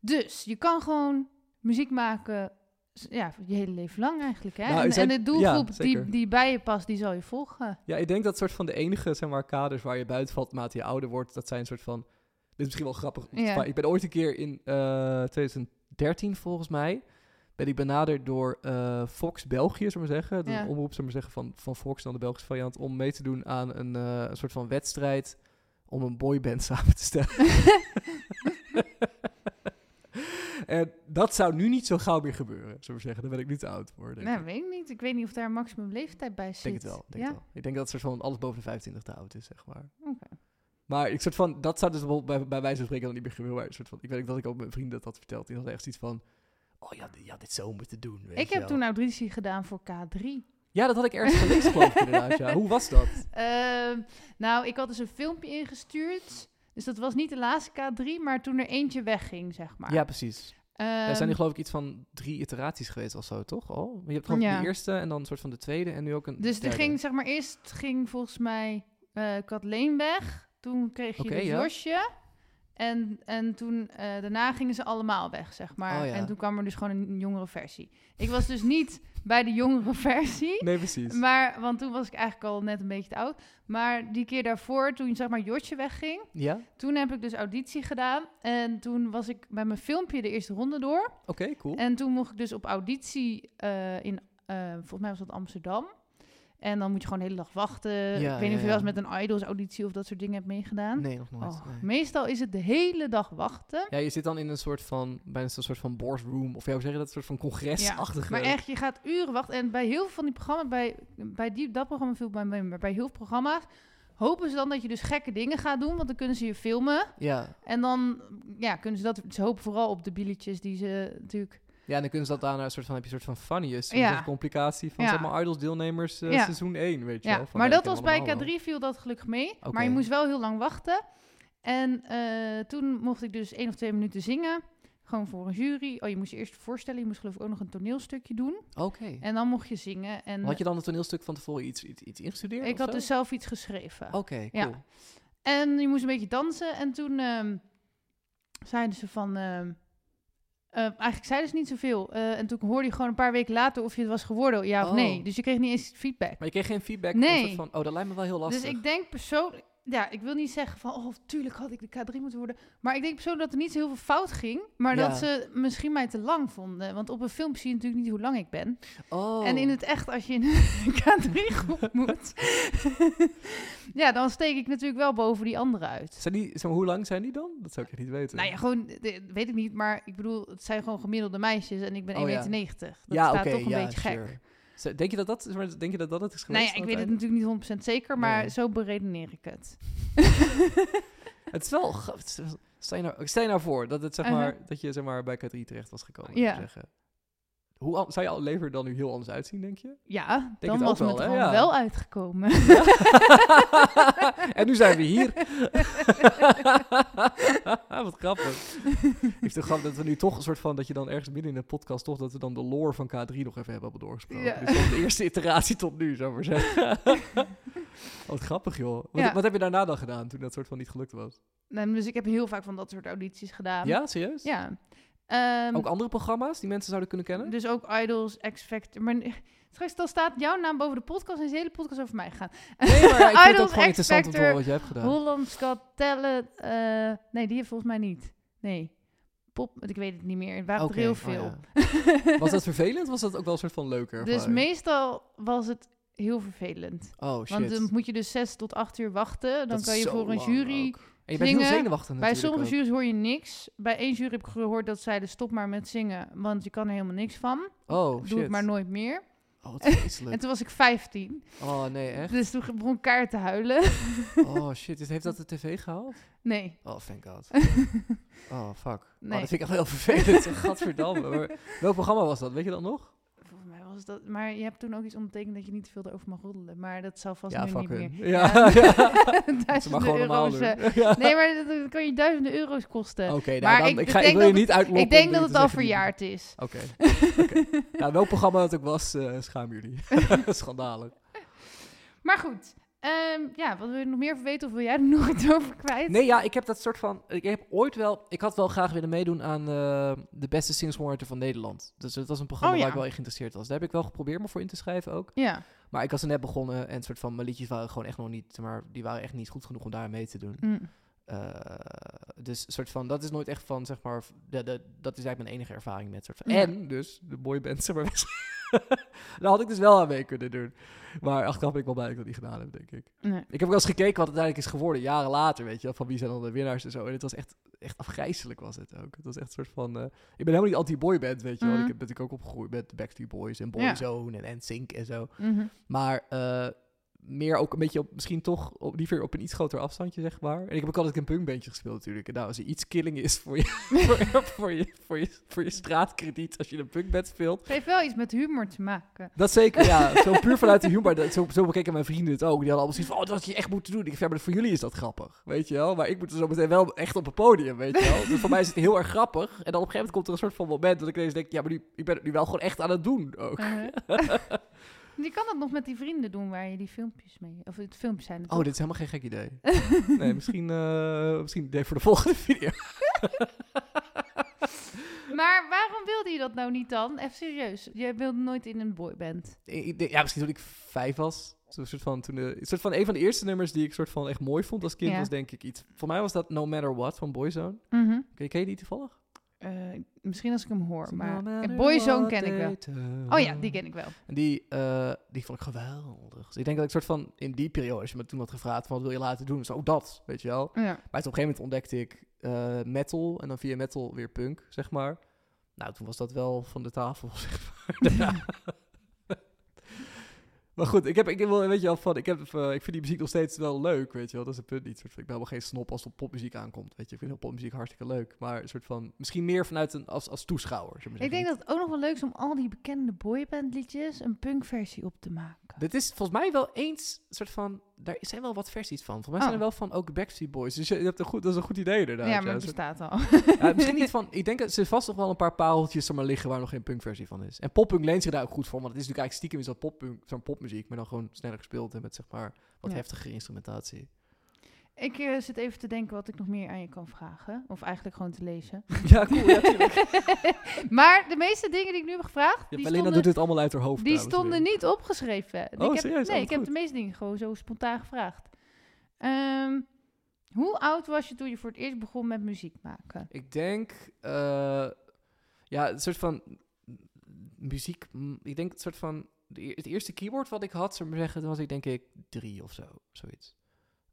Dus je kan gewoon muziek maken, ja, je hele leven lang eigenlijk. Hè? Nou, en, zijn- en de doelgroep ja, die, die bij je past, die zal je volgen. Ja, ik denk dat soort van de enige zeg maar, kaders waar je buiten valt naarmate je ouder wordt, dat zijn een soort van. Dit is misschien wel grappig. Ja. vertellen. Ik ben ooit een keer in eh 2013 volgens mij. Ben ik benaderd door eh, Fox België, zullen we maar zeggen. De Ja. omroep, zullen we maar zeggen, van, van Fox, dan de Belgische variant. Om mee te doen aan een, eh, een soort van wedstrijd om een boyband samen te stellen. en dat zou nu niet zo gauw meer gebeuren, zullen we zeggen. Dan ben ik nu te oud voor. Nee, ik. weet ik niet. Ik weet niet of daar een maximum leeftijd bij zit. Ik denk het wel. Denk ja? het wel. Ik denk dat het soort van alles boven de 25 te oud is, zeg maar. Oké. Maar ik soort van, dat zou dus bij, bij wijze van spreken dan niet meer gebeuren. Maar soort van, ik weet dat ik ook mijn vrienden dat had verteld. Die hadden echt iets van, oh ja, ja dit zo moeten doen. Weet Ik je heb wel. toen auditie gedaan voor K3. Ja, dat had ik ergens gelezen, geloof ik inderdaad. Ja. Hoe was dat? Ehm, nou, ik had dus een filmpje ingestuurd. Dus dat was niet de laatste K3, maar toen er eentje wegging, zeg maar. Ja, precies. er zijn Ehm, nu geloof ik iets van drie iteraties geweest of zo, toch? Al? Je hebt gewoon Ja. de eerste en dan een soort van de tweede en nu ook een Dus er ging, zeg maar, eerst ging volgens mij eh Kathleen weg. Toen kreeg je dus ja. En, en toen, eh, daarna gingen ze allemaal weg, zeg maar. Oh, ja. En toen kwam er dus gewoon een jongere versie. Ik was dus niet bij de jongere versie. Nee, precies. Maar, want toen was ik eigenlijk al net een beetje te oud. Maar die keer daarvoor, toen zeg maar Jotje wegging, Ja? toen heb ik dus auditie gedaan. En toen was ik bij mijn filmpje de eerste ronde door. Oké, cool. En toen mocht ik dus op auditie eh, in, eh, volgens mij was dat Amsterdam. En dan moet je gewoon de hele dag wachten. Ja, ik weet ja, niet of je wel eens met een idols auditie of dat soort dingen hebt meegedaan. Nee, nog nooit. Oh, nee. Meestal is het de hele dag wachten. Ja, je zit dan in een soort van, bijna een soort van boardroom, of ja, hoe zeg je dat, een soort van congresachtige... Maar echt, je gaat uren wachten. En bij heel veel van die programma's, bij, bij die, dat programma viel bij mij, maar bij heel veel programma's, hopen ze dan dat je dus gekke dingen gaat doen, want dan kunnen ze je filmen. Ja. En dan ja, kunnen ze dat, ze hopen vooral op de billetjes die ze natuurlijk... Ja, en dan kunnen ze dat daarna een soort van, heb je een soort van funniest, Ja. complicatie van Ja. zeg maar Idols deelnemers eh, Ja. seizoen 1, weet je Ja, wel. Van, maar dat was bij allemaal K3 viel dat gelukkig mee. Maar je moest wel heel lang wachten. En eh, toen mocht ik dus één of twee minuten zingen. Gewoon voor een jury. Oh, je moest je eerst voorstellen. Je moest geloof ik ook nog een toneelstukje doen. Oké. En dan mocht je zingen. En Had je dan het toneelstuk van tevoren iets, iets, iets ingestudeerd ik had zo? dus zelf iets geschreven. Oké, Ja. cool. En je moest een beetje dansen. En toen ehm, zeiden ze van... ehm, Eh, eigenlijk zeiden ze niet zoveel. Eh, en toen hoorde je gewoon een paar weken later of je het was geworden, ja of Oh. nee. Dus je kreeg niet eens feedback. Maar je kreeg geen feedback Nee. van, oh, dat lijkt me wel heel lastig. Dus ik denk persoonlijk, ja, ik wil niet zeggen van, oh, tuurlijk had ik de K3 moeten worden. Maar ik denk persoonlijk dat er niet zo heel veel fout ging. Maar Ja. dat ze misschien mij te lang vonden. Want op een film zie je natuurlijk niet hoe lang ik ben. oh. En in het echt, als je in een K3-groep moet, ja, dan steek ik natuurlijk wel boven die anderen uit. Zijn die, zeg maar, hoe lang zijn die dan? Dat zou ik echt niet weten. Nou ja, gewoon, weet ik niet, maar ik bedoel, het zijn gewoon gemiddelde meisjes en ik ben 1,90 Oh, ja. meter. Dat ja, staat oké, toch een ja, beetje gek. sure. Zo, Denk je dat dat, denk je dat dat het is geweest? Nou ja, ik weet het natuurlijk niet 100% zeker, maar Nee. zo beredeneer ik het. Het is wel... Stel je, nou, stel je nou voor dat, het, zeg Uh-huh. maar, dat je zeg maar, bij K3 terecht was gekomen. Ja. Zeggen. Hoe zou jouw leven er dan nu heel anders uitzien, denk je? Ja, Denk dan het was het gewoon Ja. wel uitgekomen. en nu zijn we hier. Wat grappig. Ik vind het grappig dat we nu toch een soort van... dat je dan ergens midden in de podcast toch... dat we dan de lore van K3 nog even hebben doorgesproken. Ja. Dus van de eerste iteratie tot nu, zou ik maar zeggen. Wat grappig, joh. Wat, heb je daarna dan gedaan toen dat soort van niet gelukt was? Nee, dus ik heb heel vaak van dat soort audities gedaan. Ja, serieus? Ja. Ehm, Ook andere programma's die mensen zouden kunnen kennen? dus ook Idols, X Factor. Maar straks dan staat jouw naam boven de podcast en is de hele podcast over mij gegaan. Nee, maar ik vind het ook Idols, gewoon interessant om te X-Factor, horen wat je hebt gedaan. Holland's Got Talent. eh, nee, die heeft volgens mij niet. Nee. Pop, ik weet het niet meer. Het waren er heel oh veel. ja. Was dat vervelend? Was dat ook wel een soort van leuker? dus meestal was het heel vervelend. Oh, shit. Want dan moet je dus zes tot acht uur wachten. Dan Dat kan je voor een jury... ook. En je bent heel zenuwachtig Bij sommige ook. juries hoor je niks. Bij één jury heb ik gehoord dat zeiden stop maar met zingen, want je kan er helemaal niks van. Oh, Doe shit. het maar nooit meer. Oh. En toen was ik 15. Oh, nee, echt? Dus toen begon ik kaart te huilen. Oh, shit. Dus heeft dat de tv gehaald? Nee. Oh, thank god. Oh, fuck. Nee. Oh, dat vind ik echt wel heel vervelend. Gadverdamme. Welk programma was dat? Weet je dat nog? Dat. Maar je hebt toen ook iets ondertekend dat je niet te veel erover mag roddelen. Maar dat zal vast ja, nu niet hun. meer. Ja, ja. Ze duizenden euro's. eh. Nee, maar dat, dat kan je duizenden euro's kosten. Oké, nou, Maar dan, ik ik, ga, ik wil je dat niet uitlokken. ik denk dat het al verjaard is. Oké. Nou, welk programma het ook was, eh schaam jullie. Schandalig. Maar goed. Ehm, ja, wat wil je nog meer weten of wil jij er nog iets over kwijt? Nee, ja, ik heb dat soort van... Ik heb ooit wel... Ik had wel graag willen meedoen aan eh, de beste singer-songwriter van Nederland. Dus het was een programma Oh, waar ik wel echt geïnteresseerd was. Daar heb ik wel geprobeerd me voor in te schrijven ook. Ja. Maar ik was er net begonnen en soort van... Mijn liedjes waren gewoon echt nog niet... Maar die waren echt niet goed genoeg om daar mee te doen. Mm. Eh, dus soort van... Dat is nooit echt van, zeg maar... De, de, dat is eigenlijk mijn enige ervaring met soort van... Ja. En dus de boyband, zeg maar... Daar had ik dus wel aan mee kunnen doen. Maar achteraf ben ik wel blij dat ik dat niet gedaan heb, denk ik. Nee. Ik heb ook wel eens gekeken wat het uiteindelijk is geworden, jaren later, weet je wel, van wie zijn dan de winnaars en zo. En het was echt, echt afgrijzelijk was het ook. Het was echt een soort van, eh, ik ben helemaal niet anti-boyband, weet je wel. Mhm. Ik heb natuurlijk ook opgegroeid met Backstreet Boys en Ja. Boyzone en NSYNC en zo. Mhm. Maar eh, meer ook een beetje op, misschien toch op, liever op een iets groter afstandje, zeg maar. En ik heb ook altijd een punkbandje gespeeld natuurlijk. En nou, als er iets killing is voor je, voor, voor, je, voor, je, voor je straatkrediet als je een punkband speelt, Het heeft wel iets met humor te maken. dat zeker, ja. Zo puur vanuit de humor. Dat, zo, zo bekeken mijn vrienden het ook. Die hadden allemaal zoiets van, oh, dat had je echt moeten doen. Ik vind, ja, maar voor jullie is dat grappig, weet je wel. Maar ik moet er zo meteen wel echt op een podium, weet je wel. Dus voor mij is het heel erg grappig. En dan op een gegeven moment komt er een soort van moment dat ik ineens denk, ja, maar nu, ik ben het nu wel gewoon echt aan het doen ook. Uh-huh. je kan dat nog met die vrienden doen waar je die filmpjes mee... Of het filmpjes zijn het Oh, toch? dit is helemaal geen gek idee. Nee, misschien, eh misschien een idee voor de volgende video. Maar waarom wilde je dat nou niet dan? Even serieus. Je wilde nooit in een boyband. Ja, misschien toen ik vijf was. Zo'n soort van, toen de, een soort van een van de eerste nummers die ik soort van echt mooi vond als kind Ja. was denk ik iets. Voor mij was dat No Matter What van Boyzone. Mhm. Ken, ken je die toevallig? Eh, misschien als ik hem hoor, maar... Boyzone ken ik wel. Oh ja, die ken ik wel. En die, eh, die vond ik geweldig. Dus ik denk dat ik soort van in die periode, als je me toen had gevraagd van wat wil je laten doen, zo dat, weet je wel. Ja. Maar op een gegeven moment ontdekte ik eh, metal en dan via metal weer punk, zeg maar. Nou, toen was dat wel van de tafel, zeg maar. Maar goed, ik, heb, ik, wil, weet je wel, van, ik, heb, eh, ik vind die muziek nog steeds wel leuk, weet je wel. Dat is het punt niet. Soort van, ik ben helemaal geen snop als het op popmuziek aankomt, weet je. Ik vind heel popmuziek hartstikke leuk. Maar een soort van, misschien meer vanuit een, als, als toeschouwer, we Ik denk dat het ook nog wel leuk is om al die bekende boybandliedjes een punkversie op te maken. Dit is volgens mij wel eens een soort van. Daar zijn wel wat versies van. Volgens mij zijn er Oh. wel van ook Backstreet Boys. Dus je, je hebt een goed, dat is een goed idee inderdaad. ja, maar het bestaat al. ja, misschien niet van. Ik denk dat ze vast nog wel een paar pareltjes er maar liggen waar nog geen punkversie van is. En poppunk leent zich daar ook goed voor. Want het is natuurlijk eigenlijk stiekem is dat poppunk, zo'n popmuziek, maar dan gewoon sneller gespeeld en met zeg maar wat Ja. heftigere instrumentatie. Ik eh, zit even te denken wat ik nog meer aan je kan vragen. Of eigenlijk gewoon te lezen. Ja, cool. Ja, maar de meeste dingen die ik nu heb gevraagd, Ja, die, doet dit allemaal uit haar hoofd. die stonden niet opgeschreven. Oh, ik heb, serieus? Nee, Oh, ik heb de meeste dingen gewoon zo spontaan gevraagd. Ehm, hoe oud was je toen je voor het eerst begon met muziek maken? Ik denk, eh, ja, een soort van muziek. Ik denk het soort van eer- het eerste keyboard wat ik had, zou ik maar zeggen, toen was ik denk ik drie of zo, zoiets.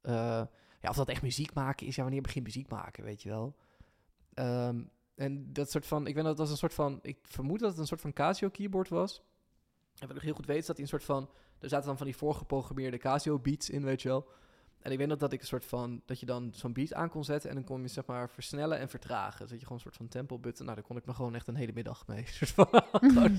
Eh, ja, of dat echt muziek maken is, ja, wanneer begin muziek maken, weet je wel. Ehm, en dat soort van, ik weet dat dat een soort van, ik vermoed dat het een soort van Casio keyboard was. En wat ik heel goed weet, is dat hij een soort van, er zaten dan van die voorgeprogrammeerde Casio beats in, weet je wel. En ik weet nog dat ik een soort van, dat je dan zo'n beat aan kon zetten en dan kon je zeg maar versnellen en vertragen. Dus dat je gewoon een soort van tempo button, nou daar kon ik me gewoon echt een hele middag mee. Soort van, en dan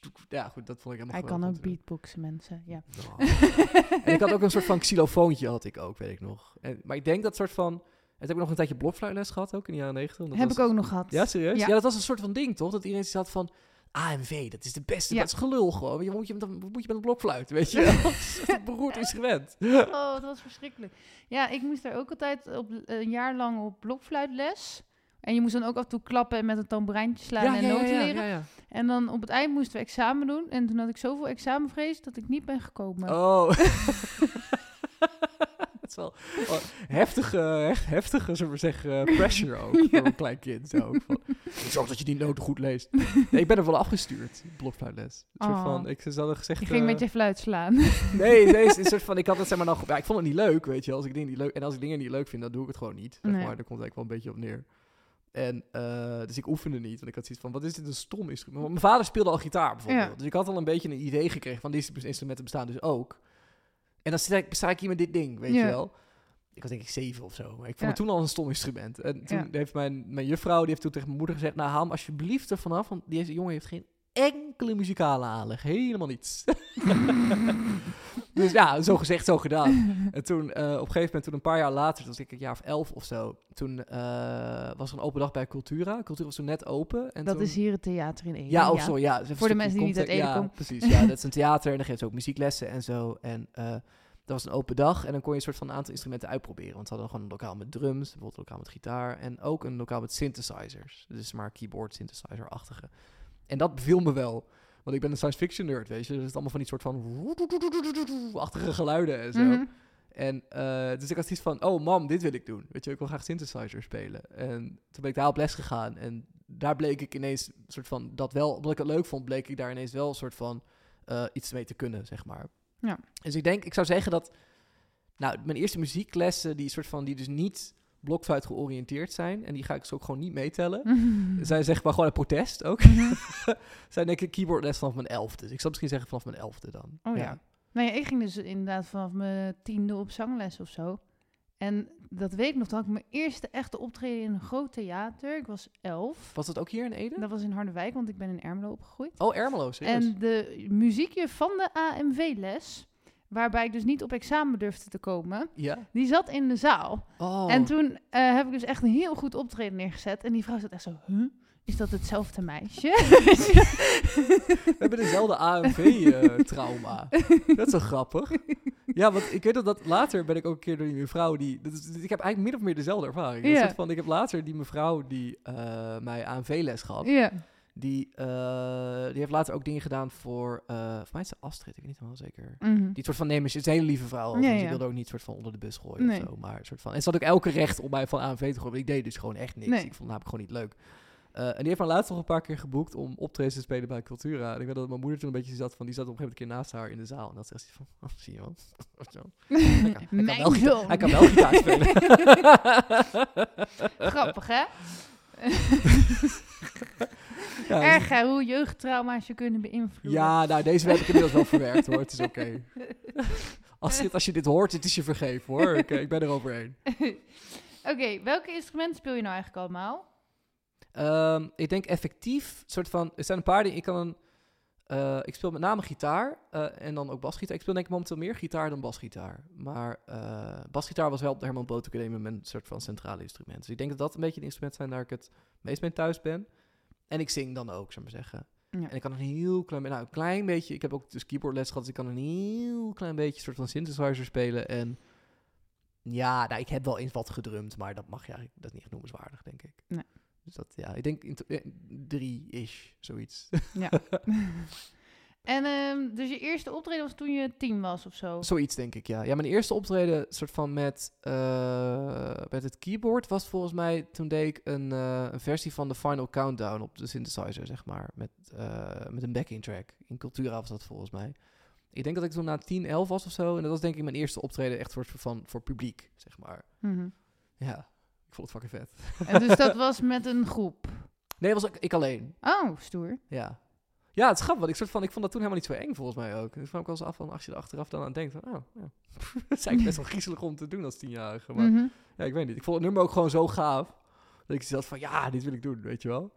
weer. Ja, goed, dat vond ik helemaal Hij kan ook beatboxen, mensen. Ja. Ja. en ik had ook een soort van xylofoontje, had ik ook, weet ik nog. En, maar ik denk dat soort van... En toen heb ik nog een tijdje blokfluitles gehad, ook in de jaren negentig. heb ik ook nog gehad. Ja, serieus? Ja. Ja. dat was een soort van ding, toch? Dat iedereen had van... AMV, dat is de beste, Ja. dat is gelul gewoon. Je, moet je, met een- wat moet je met een blokfluit, weet je? wel? Dat is beroerd instrument. Oh, dat was verschrikkelijk. Ja, ik moest daar ook altijd op, een jaar lang op blokfluitles. En je moest dan ook af en toe klappen en met een tamboerijntje slaan en noten leren. ja. En dan op het eind moesten we examen doen. En toen had ik zoveel examenvrees dat ik niet ben gekomen. Oh. Het is wel wel heftige, echt heftige, zullen we zeggen, eh, pressure ook voor een klein kind. Zo. Van, zorg dat je die noten goed leest. Nee, ik ben er wel afgestuurd, blokfluitles. Een soort Oh. van, ik ze gezegd... je ging eh, met je fluit slaan. Nee, is een soort van, ik had het zeg maar nog, ja, ik vond het niet leuk, weet je. Als ik dingen niet leuk, en als ik dingen niet leuk vind, dan doe ik het gewoon niet. Zeg Nee. maar, daar komt het eigenlijk wel een beetje op neer. En, eh, dus ik oefende niet, want ik had zoiets van, wat is dit een stom instrument? Mijn vader speelde al gitaar bijvoorbeeld. Ja. Dus ik had al een beetje een idee gekregen van, deze instrumenten bestaan dus ook. En dan sta ik, sta ik hier met dit ding, weet Ja. je wel. Ik was denk ik zeven of zo. Maar ik vond Ja. het toen al een stom instrument. En toen heeft mijn, mijn juffrouw, die heeft toen tegen mijn moeder gezegd... Nou, haal hem alsjeblieft er vanaf, want deze jongen heeft geen enkele muzikale aanleg. Helemaal niets. dus ja, zo gezegd, zo gedaan. En toen, eh, op een gegeven moment, toen een paar jaar later, toen was ik een jaar of elf of zo... Toen eh, was er een open dag bij Cultura. Cultura was toen net open. En dat toen- is hier het theater in Ede. ja, oh, sorry, ja. even Voor de mensen die niet uit Ede komen. Ja, precies. Ja, dat is een theater en dan geeft ze ook muzieklessen en zo. En eh, dat was een open dag en dan kon je een soort van een aantal instrumenten uitproberen. Want ze hadden gewoon een lokaal met drums, bijvoorbeeld een lokaal met gitaar en ook een lokaal met synthesizers. Dus maar keyboard synthesizer-achtige. En dat beviel me wel. Want ik ben een science fiction nerd, weet je. Dus het is allemaal van die soort van achtige geluiden en zo. En dus ik had iets van, oh mam, dit wil ik doen. Weet je, ik wil graag synthesizer spelen. En toen ben ik daar op les gegaan. En daar bleek ik ineens een soort van, dat wel, omdat ik het leuk vond, bleek ik daar ineens wel een soort van iets mee te kunnen, zeg maar. Ja. Dus ik denk, ik zou zeggen dat, nou, mijn eerste muzieklessen, die soort van, die dus niet blokfluit georiënteerd zijn, en die ga ik dus ook gewoon niet meetellen. Mhm. Zijn zeg maar gewoon een protest ook. Mhm. zijn denk ik keyboardles vanaf mijn elfde. Dus ik zou misschien zeggen vanaf mijn elfde dan. Oh ja. Nou ja, ik ging dus inderdaad vanaf mijn tiende op zangles of zo. En dat weet ik nog, toen had ik mijn eerste echte optreden in een groot theater. Ik was elf. Was dat ook hier in Ede? Dat was in Harderwijk, want ik ben in Ermelo opgegroeid. Oh, Ermelo, serieus? En de muziekje van de AMV-les, waarbij ik dus niet op examen durfde te komen, Ja? die zat in de zaal. Oh. En toen eh, heb ik dus echt een heel goed optreden neergezet. En die vrouw zat echt zo, huh? Is dat hetzelfde meisje? We hebben dezelfde AMV-trauma. dat is zo grappig. Ja, want ik weet dat, dat later ben ik ook een keer door die mevrouw die... Dat is, ik heb eigenlijk min of meer dezelfde ervaring. Ja. van, ik heb later die mevrouw die eh, mij AMV-les gaf. ja. Die, eh, die heeft later ook dingen gedaan voor... eh voor mij is ze Astrid, ik weet niet helemaal zeker. Mhm. Die soort van, ze is een hele lieve vrouw. Ja, Ja, ja. Ze wilde ook niet soort van onder de bus gooien Nee. of zo. Maar soort van, en ze had ook elke recht om mij van AMV te gooien. Ik deed dus gewoon echt niks. Nee. Ik vond het namelijk gewoon niet leuk. Eh, en die heeft me laatst nog een paar keer geboekt om optredens te spelen bij Cultura. En ik weet dat mijn moeder toen een beetje zat van... Die zat op een gegeven moment een keer naast haar in de zaal. En dat zegt ze van... Oh, zie je. Zo. Hij kan, hij kan wel gita- zoon. hij kan wel gitaar spelen. Grappig, hè? Ja, Erg, hè, hoe jeugdtrauma's je kunnen beïnvloeden. ja, nou, deze heb ik inmiddels wel verwerkt hoor. Het is oké. Astrid, als je dit hoort, het is je vergeven hoor. Oké, ik ben er overheen. Oké, welke instrumenten speel je nou eigenlijk allemaal? Ehm, ik denk effectief, soort van, er zijn een paar dingen. Ik kan een, eh, ik speel met name gitaar eh, en dan ook basgitaar. Ik speel denk ik momenteel meer gitaar dan basgitaar. Maar eh, basgitaar was wel op de Herman Brood Academie mijn soort van centrale instrument. Dus ik denk dat dat een beetje de instrumenten zijn waar ik het meest mee thuis ben. En ik zing dan ook, zou ik maar zeggen. Ja. En ik kan een heel klein, nou, een klein beetje, ik heb ook dus keyboardles gehad, dus ik kan een heel klein beetje soort van synthesizer spelen. En ja, nou, ik heb wel eens wat gedrumd, maar dat mag je eigenlijk, dat is niet echt noemenswaardig, denk ik. Nee. Dus dat, ja, ik denk eh, drie-ish, zoiets. Ja. en ehm, dus je eerste optreden was toen je tien was of zo? Zoiets denk ik, ja. Ja, mijn eerste optreden soort van met, eh, met het keyboard was volgens mij... Toen deed ik een, eh, een versie van de Final Countdown op de synthesizer, zeg maar. Met, eh, met een backing track. In Cultura was dat volgens mij. Ik denk dat ik toen na 10, 11 was of zo. En dat was denk ik mijn eerste optreden echt voor, van, voor publiek, zeg maar. Mhm. Ja, ik vond het fucking vet. En dus dat was met een groep? Nee, was ik, ik alleen. Oh, stoer. Ja. Ja, het is grappig. want Ik, soort van, ik vond dat toen helemaal niet zo eng, volgens mij ook. Dus kwam ik wel eens af van, als je er achteraf dan aan denkt, van, oh, ja. dat is eigenlijk best wel griezelig om te doen als tienjarige. Maar Mhm. ja, ik weet niet. Ik vond het nummer ook gewoon zo gaaf. Dat ik zat van, ja, dit wil ik doen, weet je wel.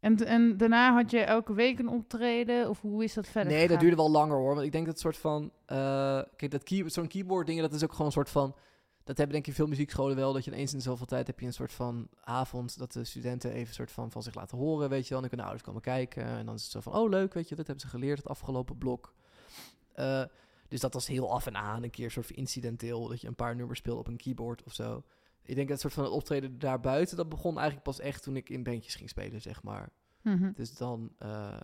En, en daarna had je elke week een optreden? Of hoe is dat verder nee, dat duurde wel langer hoor. Want ik denk dat soort van, eh, kijk, dat key, zo'n keyboard dingen, dat is ook gewoon een soort van, dat hebben denk ik veel muziekscholen wel, dat je ineens in zoveel tijd heb je een soort van avond dat de studenten even een soort van van zich laten horen, weet je wel. En dan kunnen ouders komen kijken en dan is het zo van, oh leuk, weet je, dat hebben ze geleerd het afgelopen blok. Eh, dus dat was heel af en aan, een keer soort van incidenteel, dat je een paar nummers speelde op een keyboard of zo. Ik denk dat soort van het optreden daarbuiten, dat begon eigenlijk pas echt toen ik in bandjes ging spelen, zeg maar. Mhm. Dus dan, eh,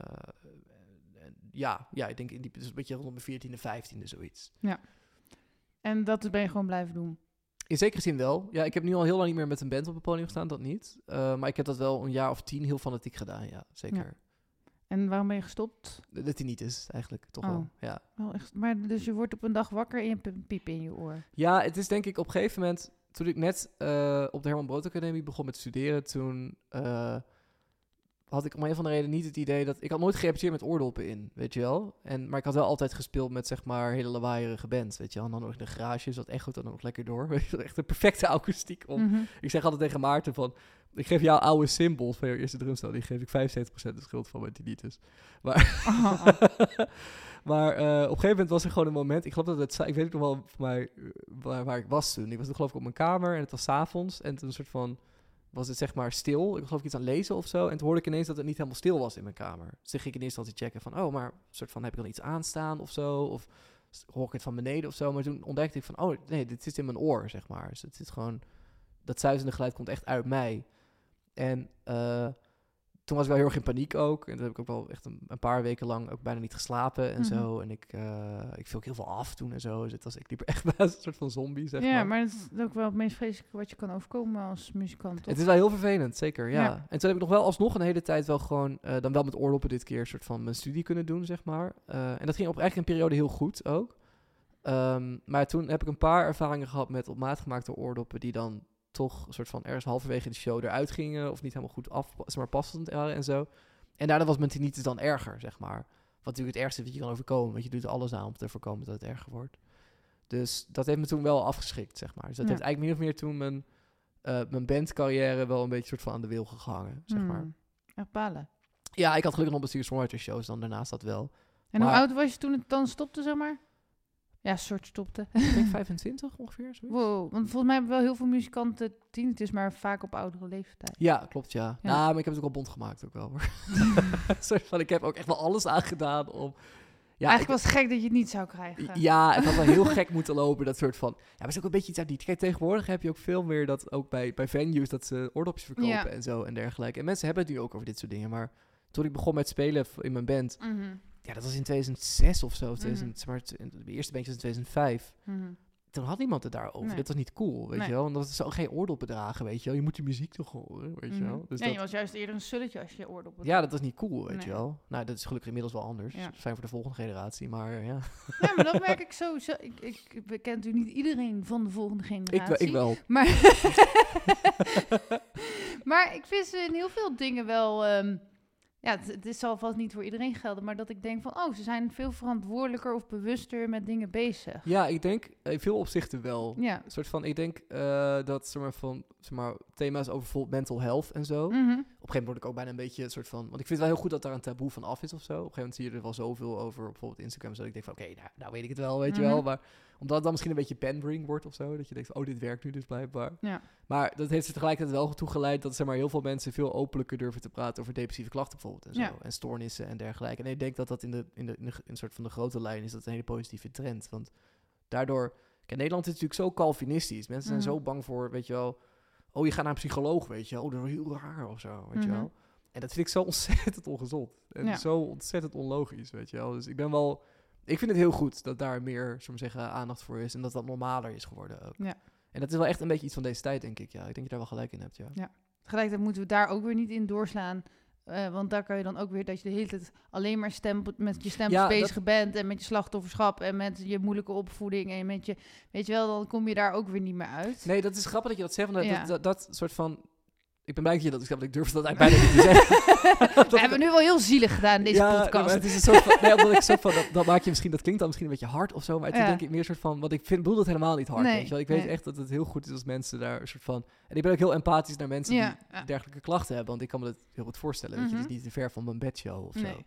ja, ja, ik denk in die, dus een beetje rond mijn 14e, 15e, zoiets. En dat ben je gewoon blijven doen? In zekere zin wel. Ja, ik heb nu al heel lang niet meer met een band op het podium gestaan, dat niet. Eh, maar ik heb dat wel een jaar of tien heel fanatiek gedaan, ja, zeker. En waarom ben je gestopt? De, de tinnitus eigenlijk, toch Oh. wel. Ja. Wel echt, maar dus je wordt op een dag wakker en je hebt een piep in je oor. ja, het is denk ik op een gegeven moment, toen ik net eh, op de Herman Brood Academie begon met studeren, toen eh, had ik om een of andere reden niet het idee dat... Ik had nooit gerepeteerd met oordoppen in, weet je wel. En, maar ik had wel altijd gespeeld met, zeg maar, hele lawaaierige bands, weet je wel. En dan nog in de garage, dat echo dan nog lekker door. Weet je, echt een perfecte akoestiek om Mhm. Ik zeg altijd tegen Maarten van... Ik geef jou oude symbols van je eerste drumstel. Die geef ik 75% de schuld van mijn tinnitus. Maar, Oh. maar eh, op een gegeven moment was er gewoon een moment... Ik geloof dat het... Ik weet nog wel van mij, eh, waar, waar ik was toen. Ik was toen geloof ik op mijn kamer en het was 's avonds En toen een soort van... Was het zeg maar stil. Ik geloof ik iets aan lezen of zo. En toen hoorde ik ineens dat het niet helemaal stil was in mijn kamer. Dus ging ik in eerste instantie checken van... Oh, maar soort van heb ik dan iets aanstaan of zo? Of hoor ik het van beneden of zo? Maar toen ontdekte ik van... Oh, nee, dit zit in mijn oor, zeg maar. Dus het zit gewoon dat zuizende geluid komt echt uit mij. En eh, toen was ik wel heel erg in paniek ook. En toen heb ik ook wel echt een, een paar weken lang ook bijna niet geslapen en Mhm. zo. En ik, eh, ik viel ook heel veel af toen en zo. Dus het was, ik liep echt bij een soort van zombie, zeg ja, maar. maar het is ook wel het meest vreselijke wat je kan overkomen als muzikant. Het is wel heel vervelend, zeker, ja. Ja. En toen heb ik nog wel alsnog een hele tijd wel gewoon... eh, dan wel met oorloppen dit keer... een soort van mijn studie kunnen doen, zeg maar. Eh, en dat ging op eigenlijk een periode heel goed ook. Ehm, maar toen heb ik een paar ervaringen gehad met op maat gemaakte oordoppen... die dan toch een soort van ergens halverwege de show eruit gingen... of niet helemaal goed af, zeg maar, passend waren en zo. En daardoor was mijn tinnitus dan erger, zeg maar. Wat natuurlijk het ergste wat je kan overkomen. Want je doet alles aan om te voorkomen dat het erger wordt. Dus dat heeft me toen wel afgeschrikt, zeg maar. Dus dat Ja. heeft eigenlijk min of meer toen mijn, eh, mijn bandcarrière wel een beetje soort van aan de wil gehangen, zeg maar. Hmm. Echt balen. Ja, ik had gelukkig nog bestuursmonitor shows dan daarnaast dat wel. En hoe oud was je toen het dan stopte, zeg maar? Ja, soort stopte. Ik denk 25 ongeveer, zoiets. Wow, want volgens mij hebben wel heel veel muzikanten tinnitus, maar vaak op oudere leeftijd. Ja, klopt, ja. Ja. Nou, maar ik heb het ook al bond gemaakt ook wel, hoor. soort van, ik heb ook echt wel alles aangedaan om... Ja, Eigenlijk ik- was het gek dat je het niet zou krijgen. Ja, het had wel heel gek moeten lopen, dat soort van... Ja, maar het is ook een beetje iets uit die... Kijk, tegenwoordig heb je ook veel meer dat ook bij, bij venues... dat ze oordopjes verkopen Ja. en zo en dergelijke. En mensen hebben het nu ook over dit soort dingen. Maar toen ik begon met spelen in mijn band... Mhm, Ja, dat was in 2006 of zo. of Mhm. 2000, zeg maar, de eerste bandje was in 2005. mhm. Toen had niemand het daarover. Nee. Dit was niet cool, weet Nee. je wel. En dat is zo geen oordopbedragen, weet je wel. Je moet die muziek toch horen, weet je Mhm. wel. Dus nee, dat, je was juist eerder een sulletje als je oordop ja, dat was niet cool, weet Nee. je wel. Nou, dat is gelukkig inmiddels wel anders. Ja. Fijn voor de volgende generatie, maar ja. Ja, maar dat merk ik zo. zo ik, ik, ik ken natuurlijk niet iedereen van de volgende Ik, generatie. wel- ik wel. Maar, maar ik vind ze in heel veel dingen wel... ehm, ja, het, het is- zal vast niet voor iedereen gelden, maar dat ik denk van... Oh, ze zijn veel verantwoordelijker of bewuster met dingen bezig. Ja, ik denk in veel opzichten wel. Ja. Een soort van, ik denk eh, dat zeg maar, van, zeg maar, thema's over bijvoorbeeld mental health en zo. Mhm. Op gegeven moment word ik ook bijna een beetje een soort van... Want ik vind het wel heel goed dat daar een taboe van af is of zo. Op een gegeven moment zie je er wel zoveel over, bijvoorbeeld Instagram. Zodat ik denk van, oké, nou, nou weet ik het wel, weet je Mhm. wel. Maar omdat het dan misschien een beetje pandering wordt of zo. Dat je denkt, oh, dit werkt nu dus blijkbaar. Ja. Maar dat heeft er tegelijkertijd wel toe geleid dat zeg maar, heel veel mensen veel openlijker durven te praten over depressieve klachten bijvoorbeeld. En, zo, Ja. en stoornissen en dergelijke. En ik denk dat dat in de, in, de, in, de, in een soort van de grote lijn is dat een hele positieve trend. Want daardoor... Kijk, Nederland is natuurlijk zo Calvinistisch. Mensen zijn Mhm. zo bang voor, weet je wel... Oh, je gaat naar een psycholoog, weet je wel. Oh, dat is heel raar of zo, weet je Mhm. wel. En dat vind ik zo ontzettend ongezond. En Ja. zo ontzettend onlogisch, weet je wel. Dus ik ben wel... Ik vind het heel goed dat daar meer, zullen zeggen, aandacht voor is. En dat dat normaler is geworden ook. Ja. En dat is wel echt een beetje iets van deze tijd, denk ik. Ja, ik denk dat je daar wel gelijk in hebt, ja. Tegelijkertijd moeten we daar ook weer niet in doorslaan. eh, want daar kan je dan ook weer dat je de hele tijd alleen maar met je stempels Ja, bezig bent. En met je slachtofferschap en met je moeilijke opvoeding. En met je, weet je wel, dan kom je daar ook weer niet meer uit. Nee, dat is grappig dat je dat zegt. Want dat, Ja. dat, dat, soort van... Ik ben blij dat je dat zegt, want ik durf dat eigenlijk bijna niet te zeggen. We hebben nu wel heel zielig gedaan, deze ja, podcast. het is een soort van, nee, omdat ik zo van, dat, dat maak je misschien, dat klinkt dan misschien een beetje hard of zo, maar Ja. is denk ik meer een soort van, wat ik vind, bedoel het helemaal niet hard, Nee, weet je wel. Ik weet echt dat het heel goed is als mensen daar een soort van, en ik ben ook heel empathisch naar mensen ja, die dergelijke klachten hebben, want ik kan me dat heel goed voorstellen, weet je, Mhm. het is niet te ver van mijn bedshow of zo. Nee.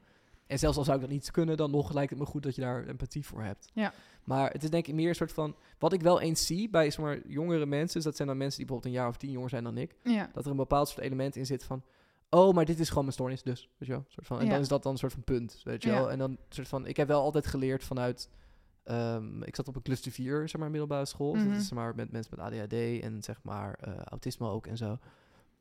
En zelfs al zou ik dat niet kunnen, dan nog lijkt het me goed dat je daar empathie voor hebt. Ja. Maar het is denk ik meer een soort van, wat ik wel eens zie bij zeg maar, jongere mensen, dus dat zijn dan mensen die bijvoorbeeld een jaar of tien jonger zijn dan ik, ja. dat er een bepaald soort element in zit van... Oh, maar dit is gewoon mijn stoornis, dus. Weet je wel? Soort van, en Ja. dan is dat dan een soort van punt, weet je wel? En dan soort van... Ik heb wel altijd geleerd vanuit... ehm, ik zat op een cluster 4, zeg maar, middelbare school. Dus Mhm. dat is zeg maar met mensen met ADHD en zeg maar eh, autisme ook en zo.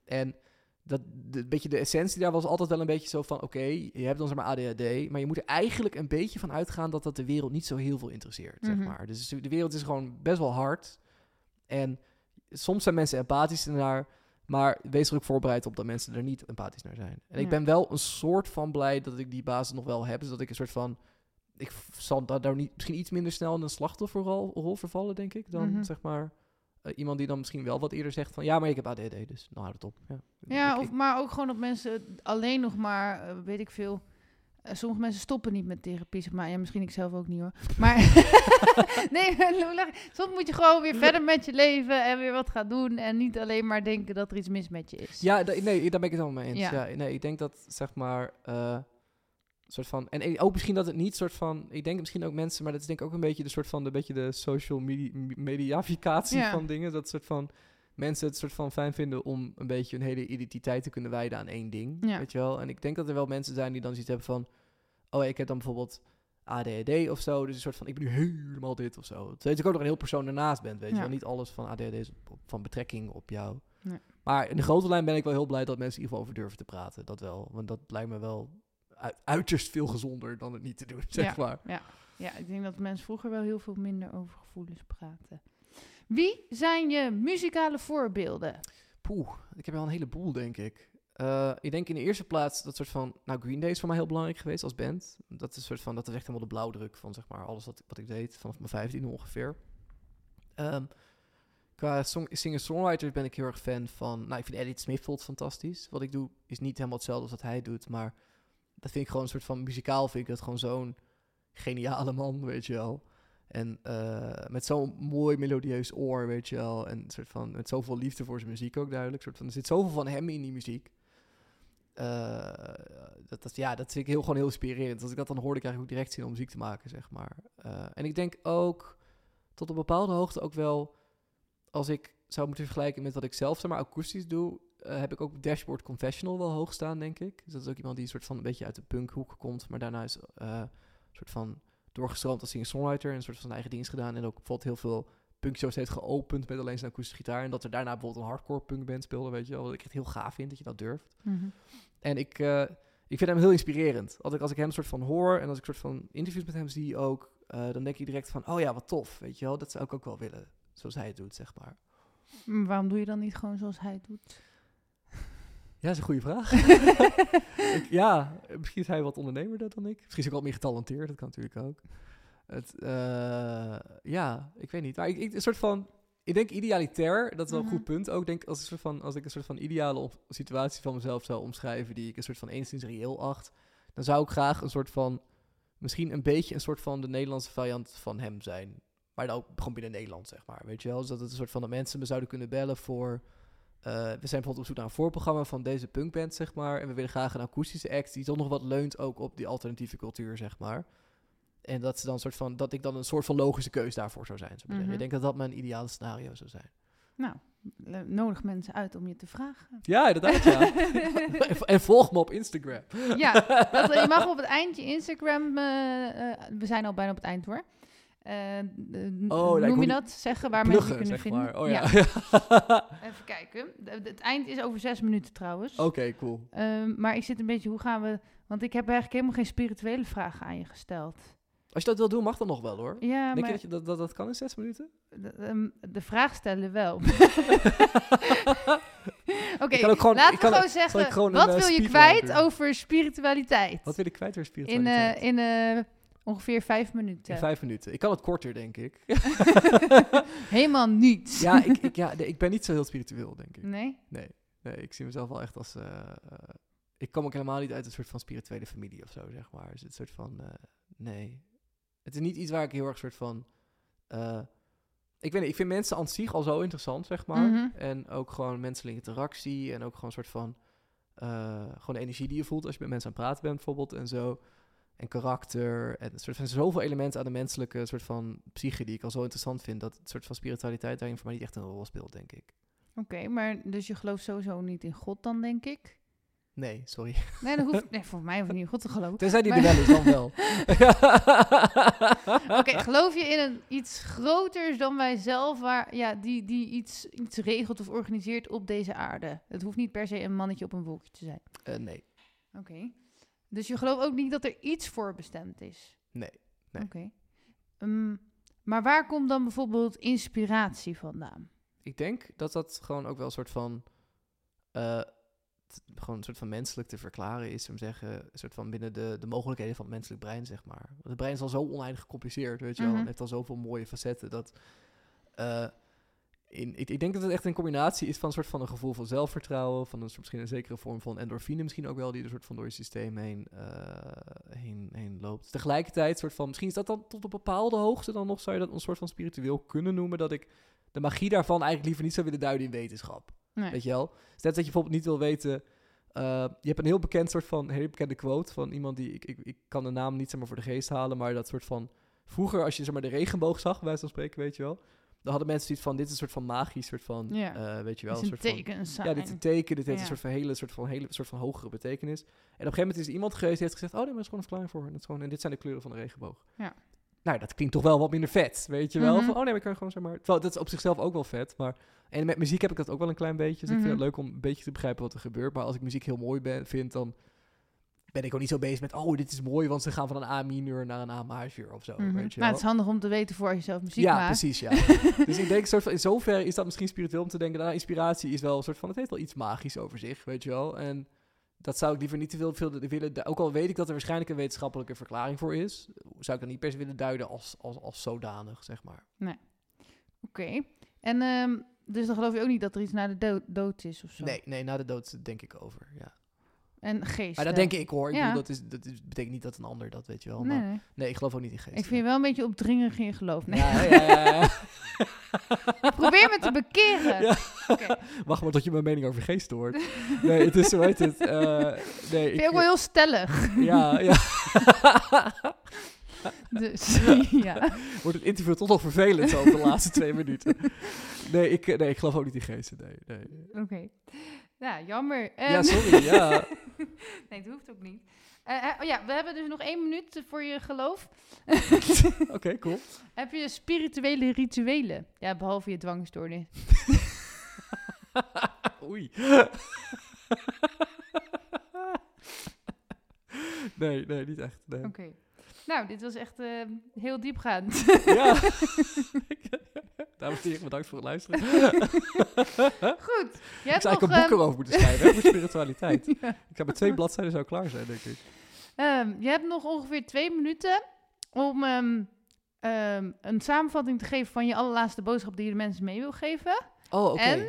En dat, de, beetje de essentie daar was altijd wel een beetje zo van... Oké, je hebt dan zeg maar ADHD, maar je moet er eigenlijk een beetje van uitgaan... dat dat de wereld niet zo heel veel interesseert, zeg Mhm. maar. Dus de wereld is gewoon best wel hard. En soms zijn mensen empathisch naar... Maar wees er ook voorbereid op dat mensen er niet empathisch naar zijn. En ik ben wel een soort van blij dat ik die basis nog wel heb. Dus dat ik een soort van... Ik zal da- daar niet, misschien iets minder snel in een slachtofferrol rol vervallen, denk ik. Dan Mhm. zeg maar eh, iemand die dan misschien wel wat eerder zegt van... Ja, maar ik heb ADHD, dus nou houd het op. Ja, Ja, Ik- of, maar ook gewoon dat mensen alleen nog maar, eh, weet ik veel. eh, sommige mensen stoppen niet met therapie, zeg maar. Ja, misschien ik zelf ook niet hoor. Maar nee, soms moet je gewoon weer verder met je leven en weer wat gaan doen. En niet alleen maar denken dat er iets mis met je is. Ja, nee, daar ben ik het helemaal mee eens. Ja. Ja. nee, ik denk dat, zeg maar, soort van... En ook misschien dat het niet soort van... Ik denk misschien ook mensen, maar dat is denk ik ook een beetje de soort van... De beetje de social medi mediaficatie Ja. van dingen. Dat soort van... Mensen het soort van fijn vinden om een beetje hun hele identiteit te kunnen wijden aan één ding. Ja. Weet je wel? En ik denk dat er wel mensen zijn die dan zoiets hebben van... Oh, ik heb dan bijvoorbeeld ADHD of zo. Dus een soort van, ik ben nu helemaal dit of zo. Terwijl je ook nog een heel persoon ernaast bent, weet je wel. Niet alles van ADHD is op- van betrekking op jou. Nee. Maar in de grote lijn ben ik wel heel blij dat mensen in ieder geval over durven te praten. Dat wel. Want dat lijkt me wel uiterst veel gezonder dan het niet te doen, zeg Ja. maar. Ja, ik denk dat mensen vroeger wel heel veel minder over gevoelens praten. Wie zijn je muzikale voorbeelden? Poeh, ik heb wel een heleboel, denk ik. Eh, ik denk in de eerste plaats dat soort van... Nou, Green Day is voor mij heel belangrijk geweest als band. Dat is, een soort van, dat is echt helemaal de blauwdruk van zeg maar, alles wat, wat ik deed. Vanaf mijn vijftiende ongeveer. Ehm, qua song, singer-songwriters ben ik heel erg fan van... Nou, ik vind Edith Smithfield fantastisch. Wat ik doe is niet helemaal hetzelfde als wat hij doet. Maar dat vind ik gewoon een soort van... Muzikaal vind ik dat gewoon zo'n geniale man, weet je wel. En eh, met zo'n mooi melodieus oor, weet je wel. En soort van, met zoveel liefde voor zijn muziek ook duidelijk. Soort van, er zit zoveel van hem in die muziek. Eh, dat, dat, ja, dat vind ik heel, gewoon heel inspirerend. Als ik dat dan hoorde, krijg ik ook direct zin om muziek te maken, zeg maar. Eh, en ik denk ook, tot op bepaalde hoogte ook wel... Als ik zou moeten vergelijken met wat ik zelf, zeg maar, akoestisch doe... eh, heb ik ook Dashboard Confessional wel hoog staan, denk ik. Dus dat is ook iemand die een soort van een beetje uit de punkhoek komt. Maar daarna is een soort van doorgestroomd als singer-songwriter en een soort van zijn eigen dienst gedaan. En ook bijvoorbeeld heel veel punkshows heeft geopend met alleen zijn akoestische gitaar. En dat er daarna bijvoorbeeld een hardcore punkband speelde, weet je wel. Wat ik echt heel gaaf vind, dat je dat durft. En ik, eh, ik vind hem heel inspirerend. Als ik, als ik hem soort van hoor en als ik soort van interviews met hem zie ook, dan denk ik direct van, oh ja, wat tof, weet je wel. Dat zou ik ook wel willen, zoals hij het doet, zeg maar. Maar waarom doe je dan niet gewoon zoals hij het doet? Ja, dat is een goede vraag. ik, ja, misschien is hij wat ondernemerder dan ik. Misschien is hij wat meer getalenteerd, dat kan natuurlijk ook. Het, eh, ja, ik weet niet. Maar ik, ik, een soort van, ik denk idealitair, dat is wel een Mhm. goed punt ook. Denk als, een soort van, als ik een soort van ideale op- situatie van mezelf zou omschrijven, die ik een soort van enigszins reëel acht, dan zou ik graag een soort van, misschien een beetje een soort van de Nederlandse variant van hem zijn. Maar dan ook gewoon binnen Nederland, zeg maar. Weet je wel? Dus dat het een soort van dat mensen me zouden kunnen bellen voor we zijn bijvoorbeeld op zoek naar een voorprogramma van deze punkband, zeg maar. En we willen graag een akoestische act die toch nog wat leunt ook op die alternatieve cultuur, zeg maar. En dat, ze dan een soort van, dat ik dan een soort van logische keus daarvoor zou zijn. Zeggen. Mhm. Ik denk dat dat mijn ideale scenario zou zijn. Nou, nodig mensen uit om je te vragen. Ja, inderdaad, ja. en, en volg me op Instagram. Ja, dat, je mag op het eindje Instagram. eh, eh, we zijn al bijna op het eind hoor. Eh, eh, Oh, noem je dat? Zeggen waar mensen zeg kunnen vinden. maar. Oh ja. Even kijken. Het eind is over zes minuten trouwens. Oké, cool. Ehm, maar ik zit een beetje, hoe gaan we... Want ik heb eigenlijk helemaal geen spirituele vragen aan je gesteld. Als je dat wil doen, mag dat nog wel hoor. Ja, Denk maar je dat, je dat, dat dat kan in zes minuten? de, ehm, de vraag stellen wel. Oké, Ik kan ook gewoon- laten ik we gewoon zeggen, gewoon wat een, eh, wil je kwijt doen? over spiritualiteit? Wat wil ik kwijt in spiritualiteit? in eh, ongeveer vijf minuten. In vijf minuten. Ik kan het korter, denk ik. Helemaal niets. ja, ik, ik, ja nee, ik ben niet zo heel spiritueel, denk ik. Nee? Nee, nee ik zie mezelf wel echt als... eh, eh, ik kom ook helemaal niet uit een soort van spirituele familie of zo, zeg maar. Dus het soort van... eh, nee. Het is niet iets waar ik heel erg soort van... ik weet niet, ik vind mensen aan zich al zo interessant, zeg maar. Mhm. En ook gewoon menselijke interactie en ook gewoon een soort van... gewoon de energie die je voelt als je met mensen aan het praten bent, bijvoorbeeld, en zo. En karakter. En soort van zoveel elementen aan de menselijke soort van psyche die ik al zo interessant vind, dat het soort van spiritualiteit daarin voor mij niet echt een rol speelt, denk ik. Oké, maar dus je gelooft sowieso niet in God dan, denk ik? Nee, sorry. Nee, dat hoeft, nee voor mij hoeft niet in God te geloven. Tenzij die Maar- er wel is, dan wel. Oké, geloof je in een, iets groters dan wij zelf, waar, ja, die, die iets, iets regelt of organiseert op deze aarde? Het hoeft niet per se een mannetje op een wolkje te zijn. Eh, nee, Oké. Dus je gelooft ook niet dat er iets voor bestemd is? nee. Nee. Oké. Ehm, maar waar komt dan bijvoorbeeld inspiratie vandaan? Ik denk dat dat gewoon ook wel een soort van... eh, gewoon een soort van menselijk te verklaren is, om zeggen, een soort van binnen de, de mogelijkheden van het menselijk brein, zeg maar. Want het brein is al zo oneindig gecompliceerd, weet je wel. Het heeft al zoveel mooie facetten dat... eh, in, ik, ik denk dat het echt een combinatie is van een soort van een gevoel van zelfvertrouwen, van een soort, misschien een zekere vorm van endorfine misschien ook wel, die er soort van door je systeem heen, eh, heen, heen loopt. Tegelijkertijd, soort van, misschien is dat dan tot een bepaalde hoogte dan nog, zou je dat een soort van spiritueel kunnen noemen, dat ik de magie daarvan eigenlijk liever niet zou willen duiden in wetenschap. Nee. Weet je wel? Dus net dat je bijvoorbeeld niet wil weten. eh, je hebt een heel bekend soort van, heel bekende quote van iemand die, ik, ik, ik kan de naam niet zeg maar voor de geest halen, maar dat soort van, vroeger als je zeg maar de regenboog zag, bij wijze van spreken, weet je wel, dan hadden mensen zoiets van, dit is een soort van magisch, soort van, Ja. eh, weet je wel, een soort van, teken, sign. ja, dit is een teken, dit heeft Ja. een soort van hele, soort van hele, soort van hogere betekenis. En op een gegeven moment is er iemand geweest die heeft gezegd, oh nee, maar is gewoon een verklaring voor, en, dat gewoon, en dit zijn de kleuren van de regenboog. Ja. Nou, dat klinkt toch wel wat minder vet, weet je wel? Mhm. Van, oh nee, we kunnen gewoon zeg maar... Terwijl, dat is op zichzelf ook wel vet, maar... En met muziek heb ik dat ook wel een klein beetje. Dus ik vind Mhm. het leuk om een beetje te begrijpen wat er gebeurt. Maar als ik muziek heel mooi ben, vind, dan ben ik ook niet zo bezig met... Oh, dit is mooi, want ze gaan van een A-mineur naar een A-majeur of zo, Mhm. weet je wel? het is handig om te weten voor als je zelf muziek ja, maakt. precies, ja. dus ik denk, soort van, in zoverre is dat misschien spiritueel om te denken... Nou, inspiratie is wel een soort van... Het heeft wel iets magisch over zich, weet je wel? En dat zou ik liever niet te veel, veel willen... Ook al weet ik dat er waarschijnlijk een wetenschappelijke verklaring voor is... zou ik dat niet per se willen duiden als, als, als zodanig, zeg maar. Oké. En ehm, dus dan geloof je ook niet dat er iets na de dood, dood is of zo? Nee, nee, na de dood denk ik over, ja. En geest. Maar dat denk ik hoor. Ik Ja. bedoel, dat, is, dat is, betekent niet dat een ander dat weet je wel. Nee, Maar, nee. nee, ik geloof ook niet in geest. Ik vind je wel een beetje opdringerig in je geloof. Nee. Ja, ja. Probeer me te bekeren. Oké. Wacht maar tot je mijn mening over geest hoort. Nee, het is, hoe heet het? eh nee, Vind je ook wel heel stellig. Ja, ja. Dus, ja. Wordt het interview toch nog vervelend zo op de laatste twee minuten. Nee ik, eh, nee, ik geloof ook niet in geesten. Nee, nee. Oké. Ja, jammer. Ja, sorry, ja. nee, het hoeft ook niet. Eh, eh, oh ja, we hebben dus nog één minuut voor je geloof. Oké, cool. Heb je spirituele rituelen? Ja, behalve je dwangstoornis. Oei. nee, nee, niet echt. Nee. Oké. Nou, dit was echt eh, heel diepgaand. Ja. Dames en heren, bedankt voor het luisteren. Goed. Je Ik hebt zou eigenlijk nog, een boek ehm, erover moeten schrijven, over spiritualiteit. ja. Ik zou met twee bladzijden zou klaar zijn, denk ik. Ehm, je hebt nog ongeveer twee minuten om ehm, ehm, een samenvatting te geven van je allerlaatste boodschap die je de mensen mee wil geven. Oh, oké. En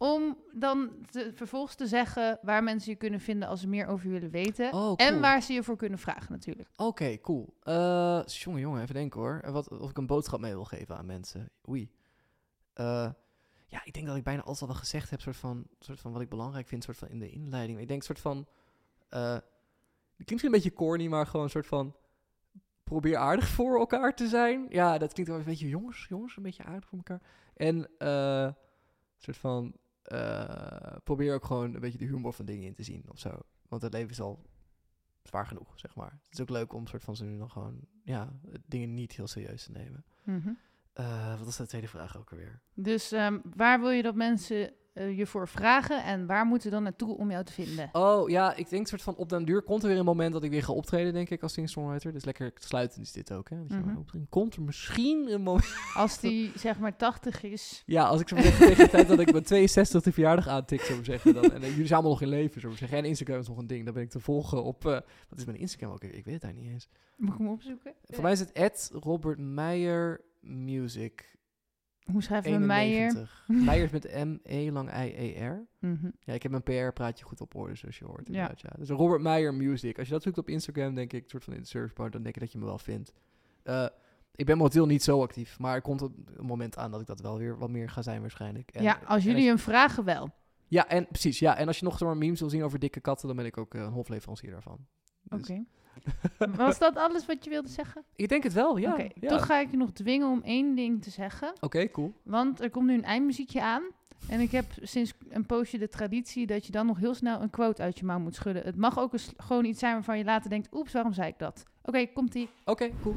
om dan te- vervolgens te zeggen waar mensen je kunnen vinden als ze meer over je willen weten. Oh, cool. En waar ze je voor kunnen vragen natuurlijk. Oké, cool. Eh jongen, jongen, even denken hoor. Wat, of ik een boodschap mee wil geven aan mensen. Oei. Eh, ja, ik denk dat ik bijna alles al wel gezegd heb, soort van, soort van wat ik belangrijk vind, soort van in de inleiding. Ik denk soort van, eh het klinkt een beetje corny, maar gewoon een soort van, probeer aardig voor elkaar te zijn. Ja, dat klinkt wel een beetje jongens, jongens, een beetje aardig voor elkaar. En eh soort van, eh, probeer ook gewoon een beetje de humor van dingen in te zien of zo. Want het leven is al zwaar genoeg, zeg maar. Het is ook leuk om soort van zo nu nog gewoon, ja, dingen niet heel serieus te nemen. Mhm. Eh, wat was de tweede vraag ook alweer? Dus ehm, waar wil je dat mensen eh, je voor vragen en waar moeten ze dan naartoe om jou te vinden? Oh ja, ik denk soort van op den duur komt er weer een moment dat ik weer ga optreden, denk ik, als singer-songwriter. Dus lekker sluitend is dit ook, hè. Dat Mhm. Komt er misschien een moment... Als die zeg maar 80 is. Ja, als ik zo zeggen tegen de tijd dat ik mijn 62 de verjaardag aantik, zou ik zeggen. Dan, en eh, jullie zijn allemaal nog in leven, zou ik zeggen. En Instagram is nog een ding. Dan ben ik te volgen op... eh, wat is mijn Instagram ook? Ik weet het eigenlijk niet eens. Moet ik hem opzoeken? Voor mij is het Robert Meijer Music Hoe schrijf je Meijer? 91. Meijer is met M-E lang I-E-R. Mhm. Ja, ik heb mijn PR-praatje goed op orde, zoals je hoort. Ja. Inderdaad, ja. Dus Robert Meijer Music. Als je dat zoekt op Instagram, denk ik, soort van in de searchbar, dan denk ik dat je me wel vindt. Eh, ik ben momenteel niet zo actief, maar er komt een een moment aan dat ik dat wel weer wat meer ga zijn waarschijnlijk. En, ja, als jullie hem vragen wel. Ja, en precies. Ja, en als je nog zomaar memes wil zien over dikke katten, dan ben ik ook eh, een hofleverancier daarvan. Dus- Oké. Was dat alles wat je wilde zeggen? Ik denk het wel, ja. Oké, ja. toch ga ik je nog dwingen om één ding te zeggen. Oké, cool. Want er komt nu een eindmuziekje aan. En ik heb sinds een poosje de traditie dat je dan nog heel snel een quote uit je mouw moet schudden. Het mag ook eens gewoon iets zijn waarvan je later denkt, oeps, waarom zei ik dat? Oké, komt-ie. Oké, cool.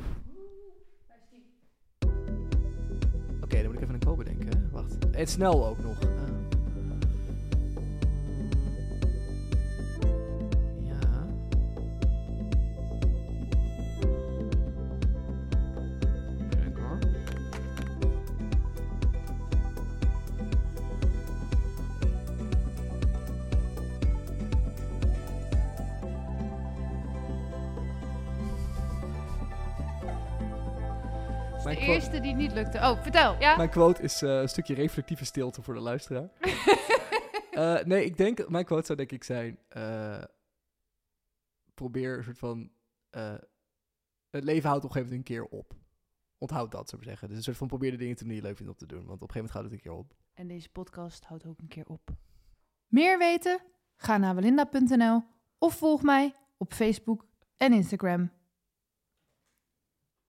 Oké, dan moet ik even een quote bedenken. Wacht. En snel ook nog. Eerste die niet lukte. Oh, vertel. Ja? Mijn quote is eh, een stukje reflectieve stilte voor de luisteraar. Eh, nee, ik denk, mijn quote zou denk ik zijn, eh, probeer een soort van, het leven houdt op een gegeven moment een keer op. Onthoud dat, zou ik zeggen. Dus een soort van probeer de dingen te je leuk vindt om te doen. Want op een gegeven moment gaat het een keer op. En deze podcast houdt ook een keer op. Meer weten? Ga naar belinda.nl of volg mij op Facebook en Instagram.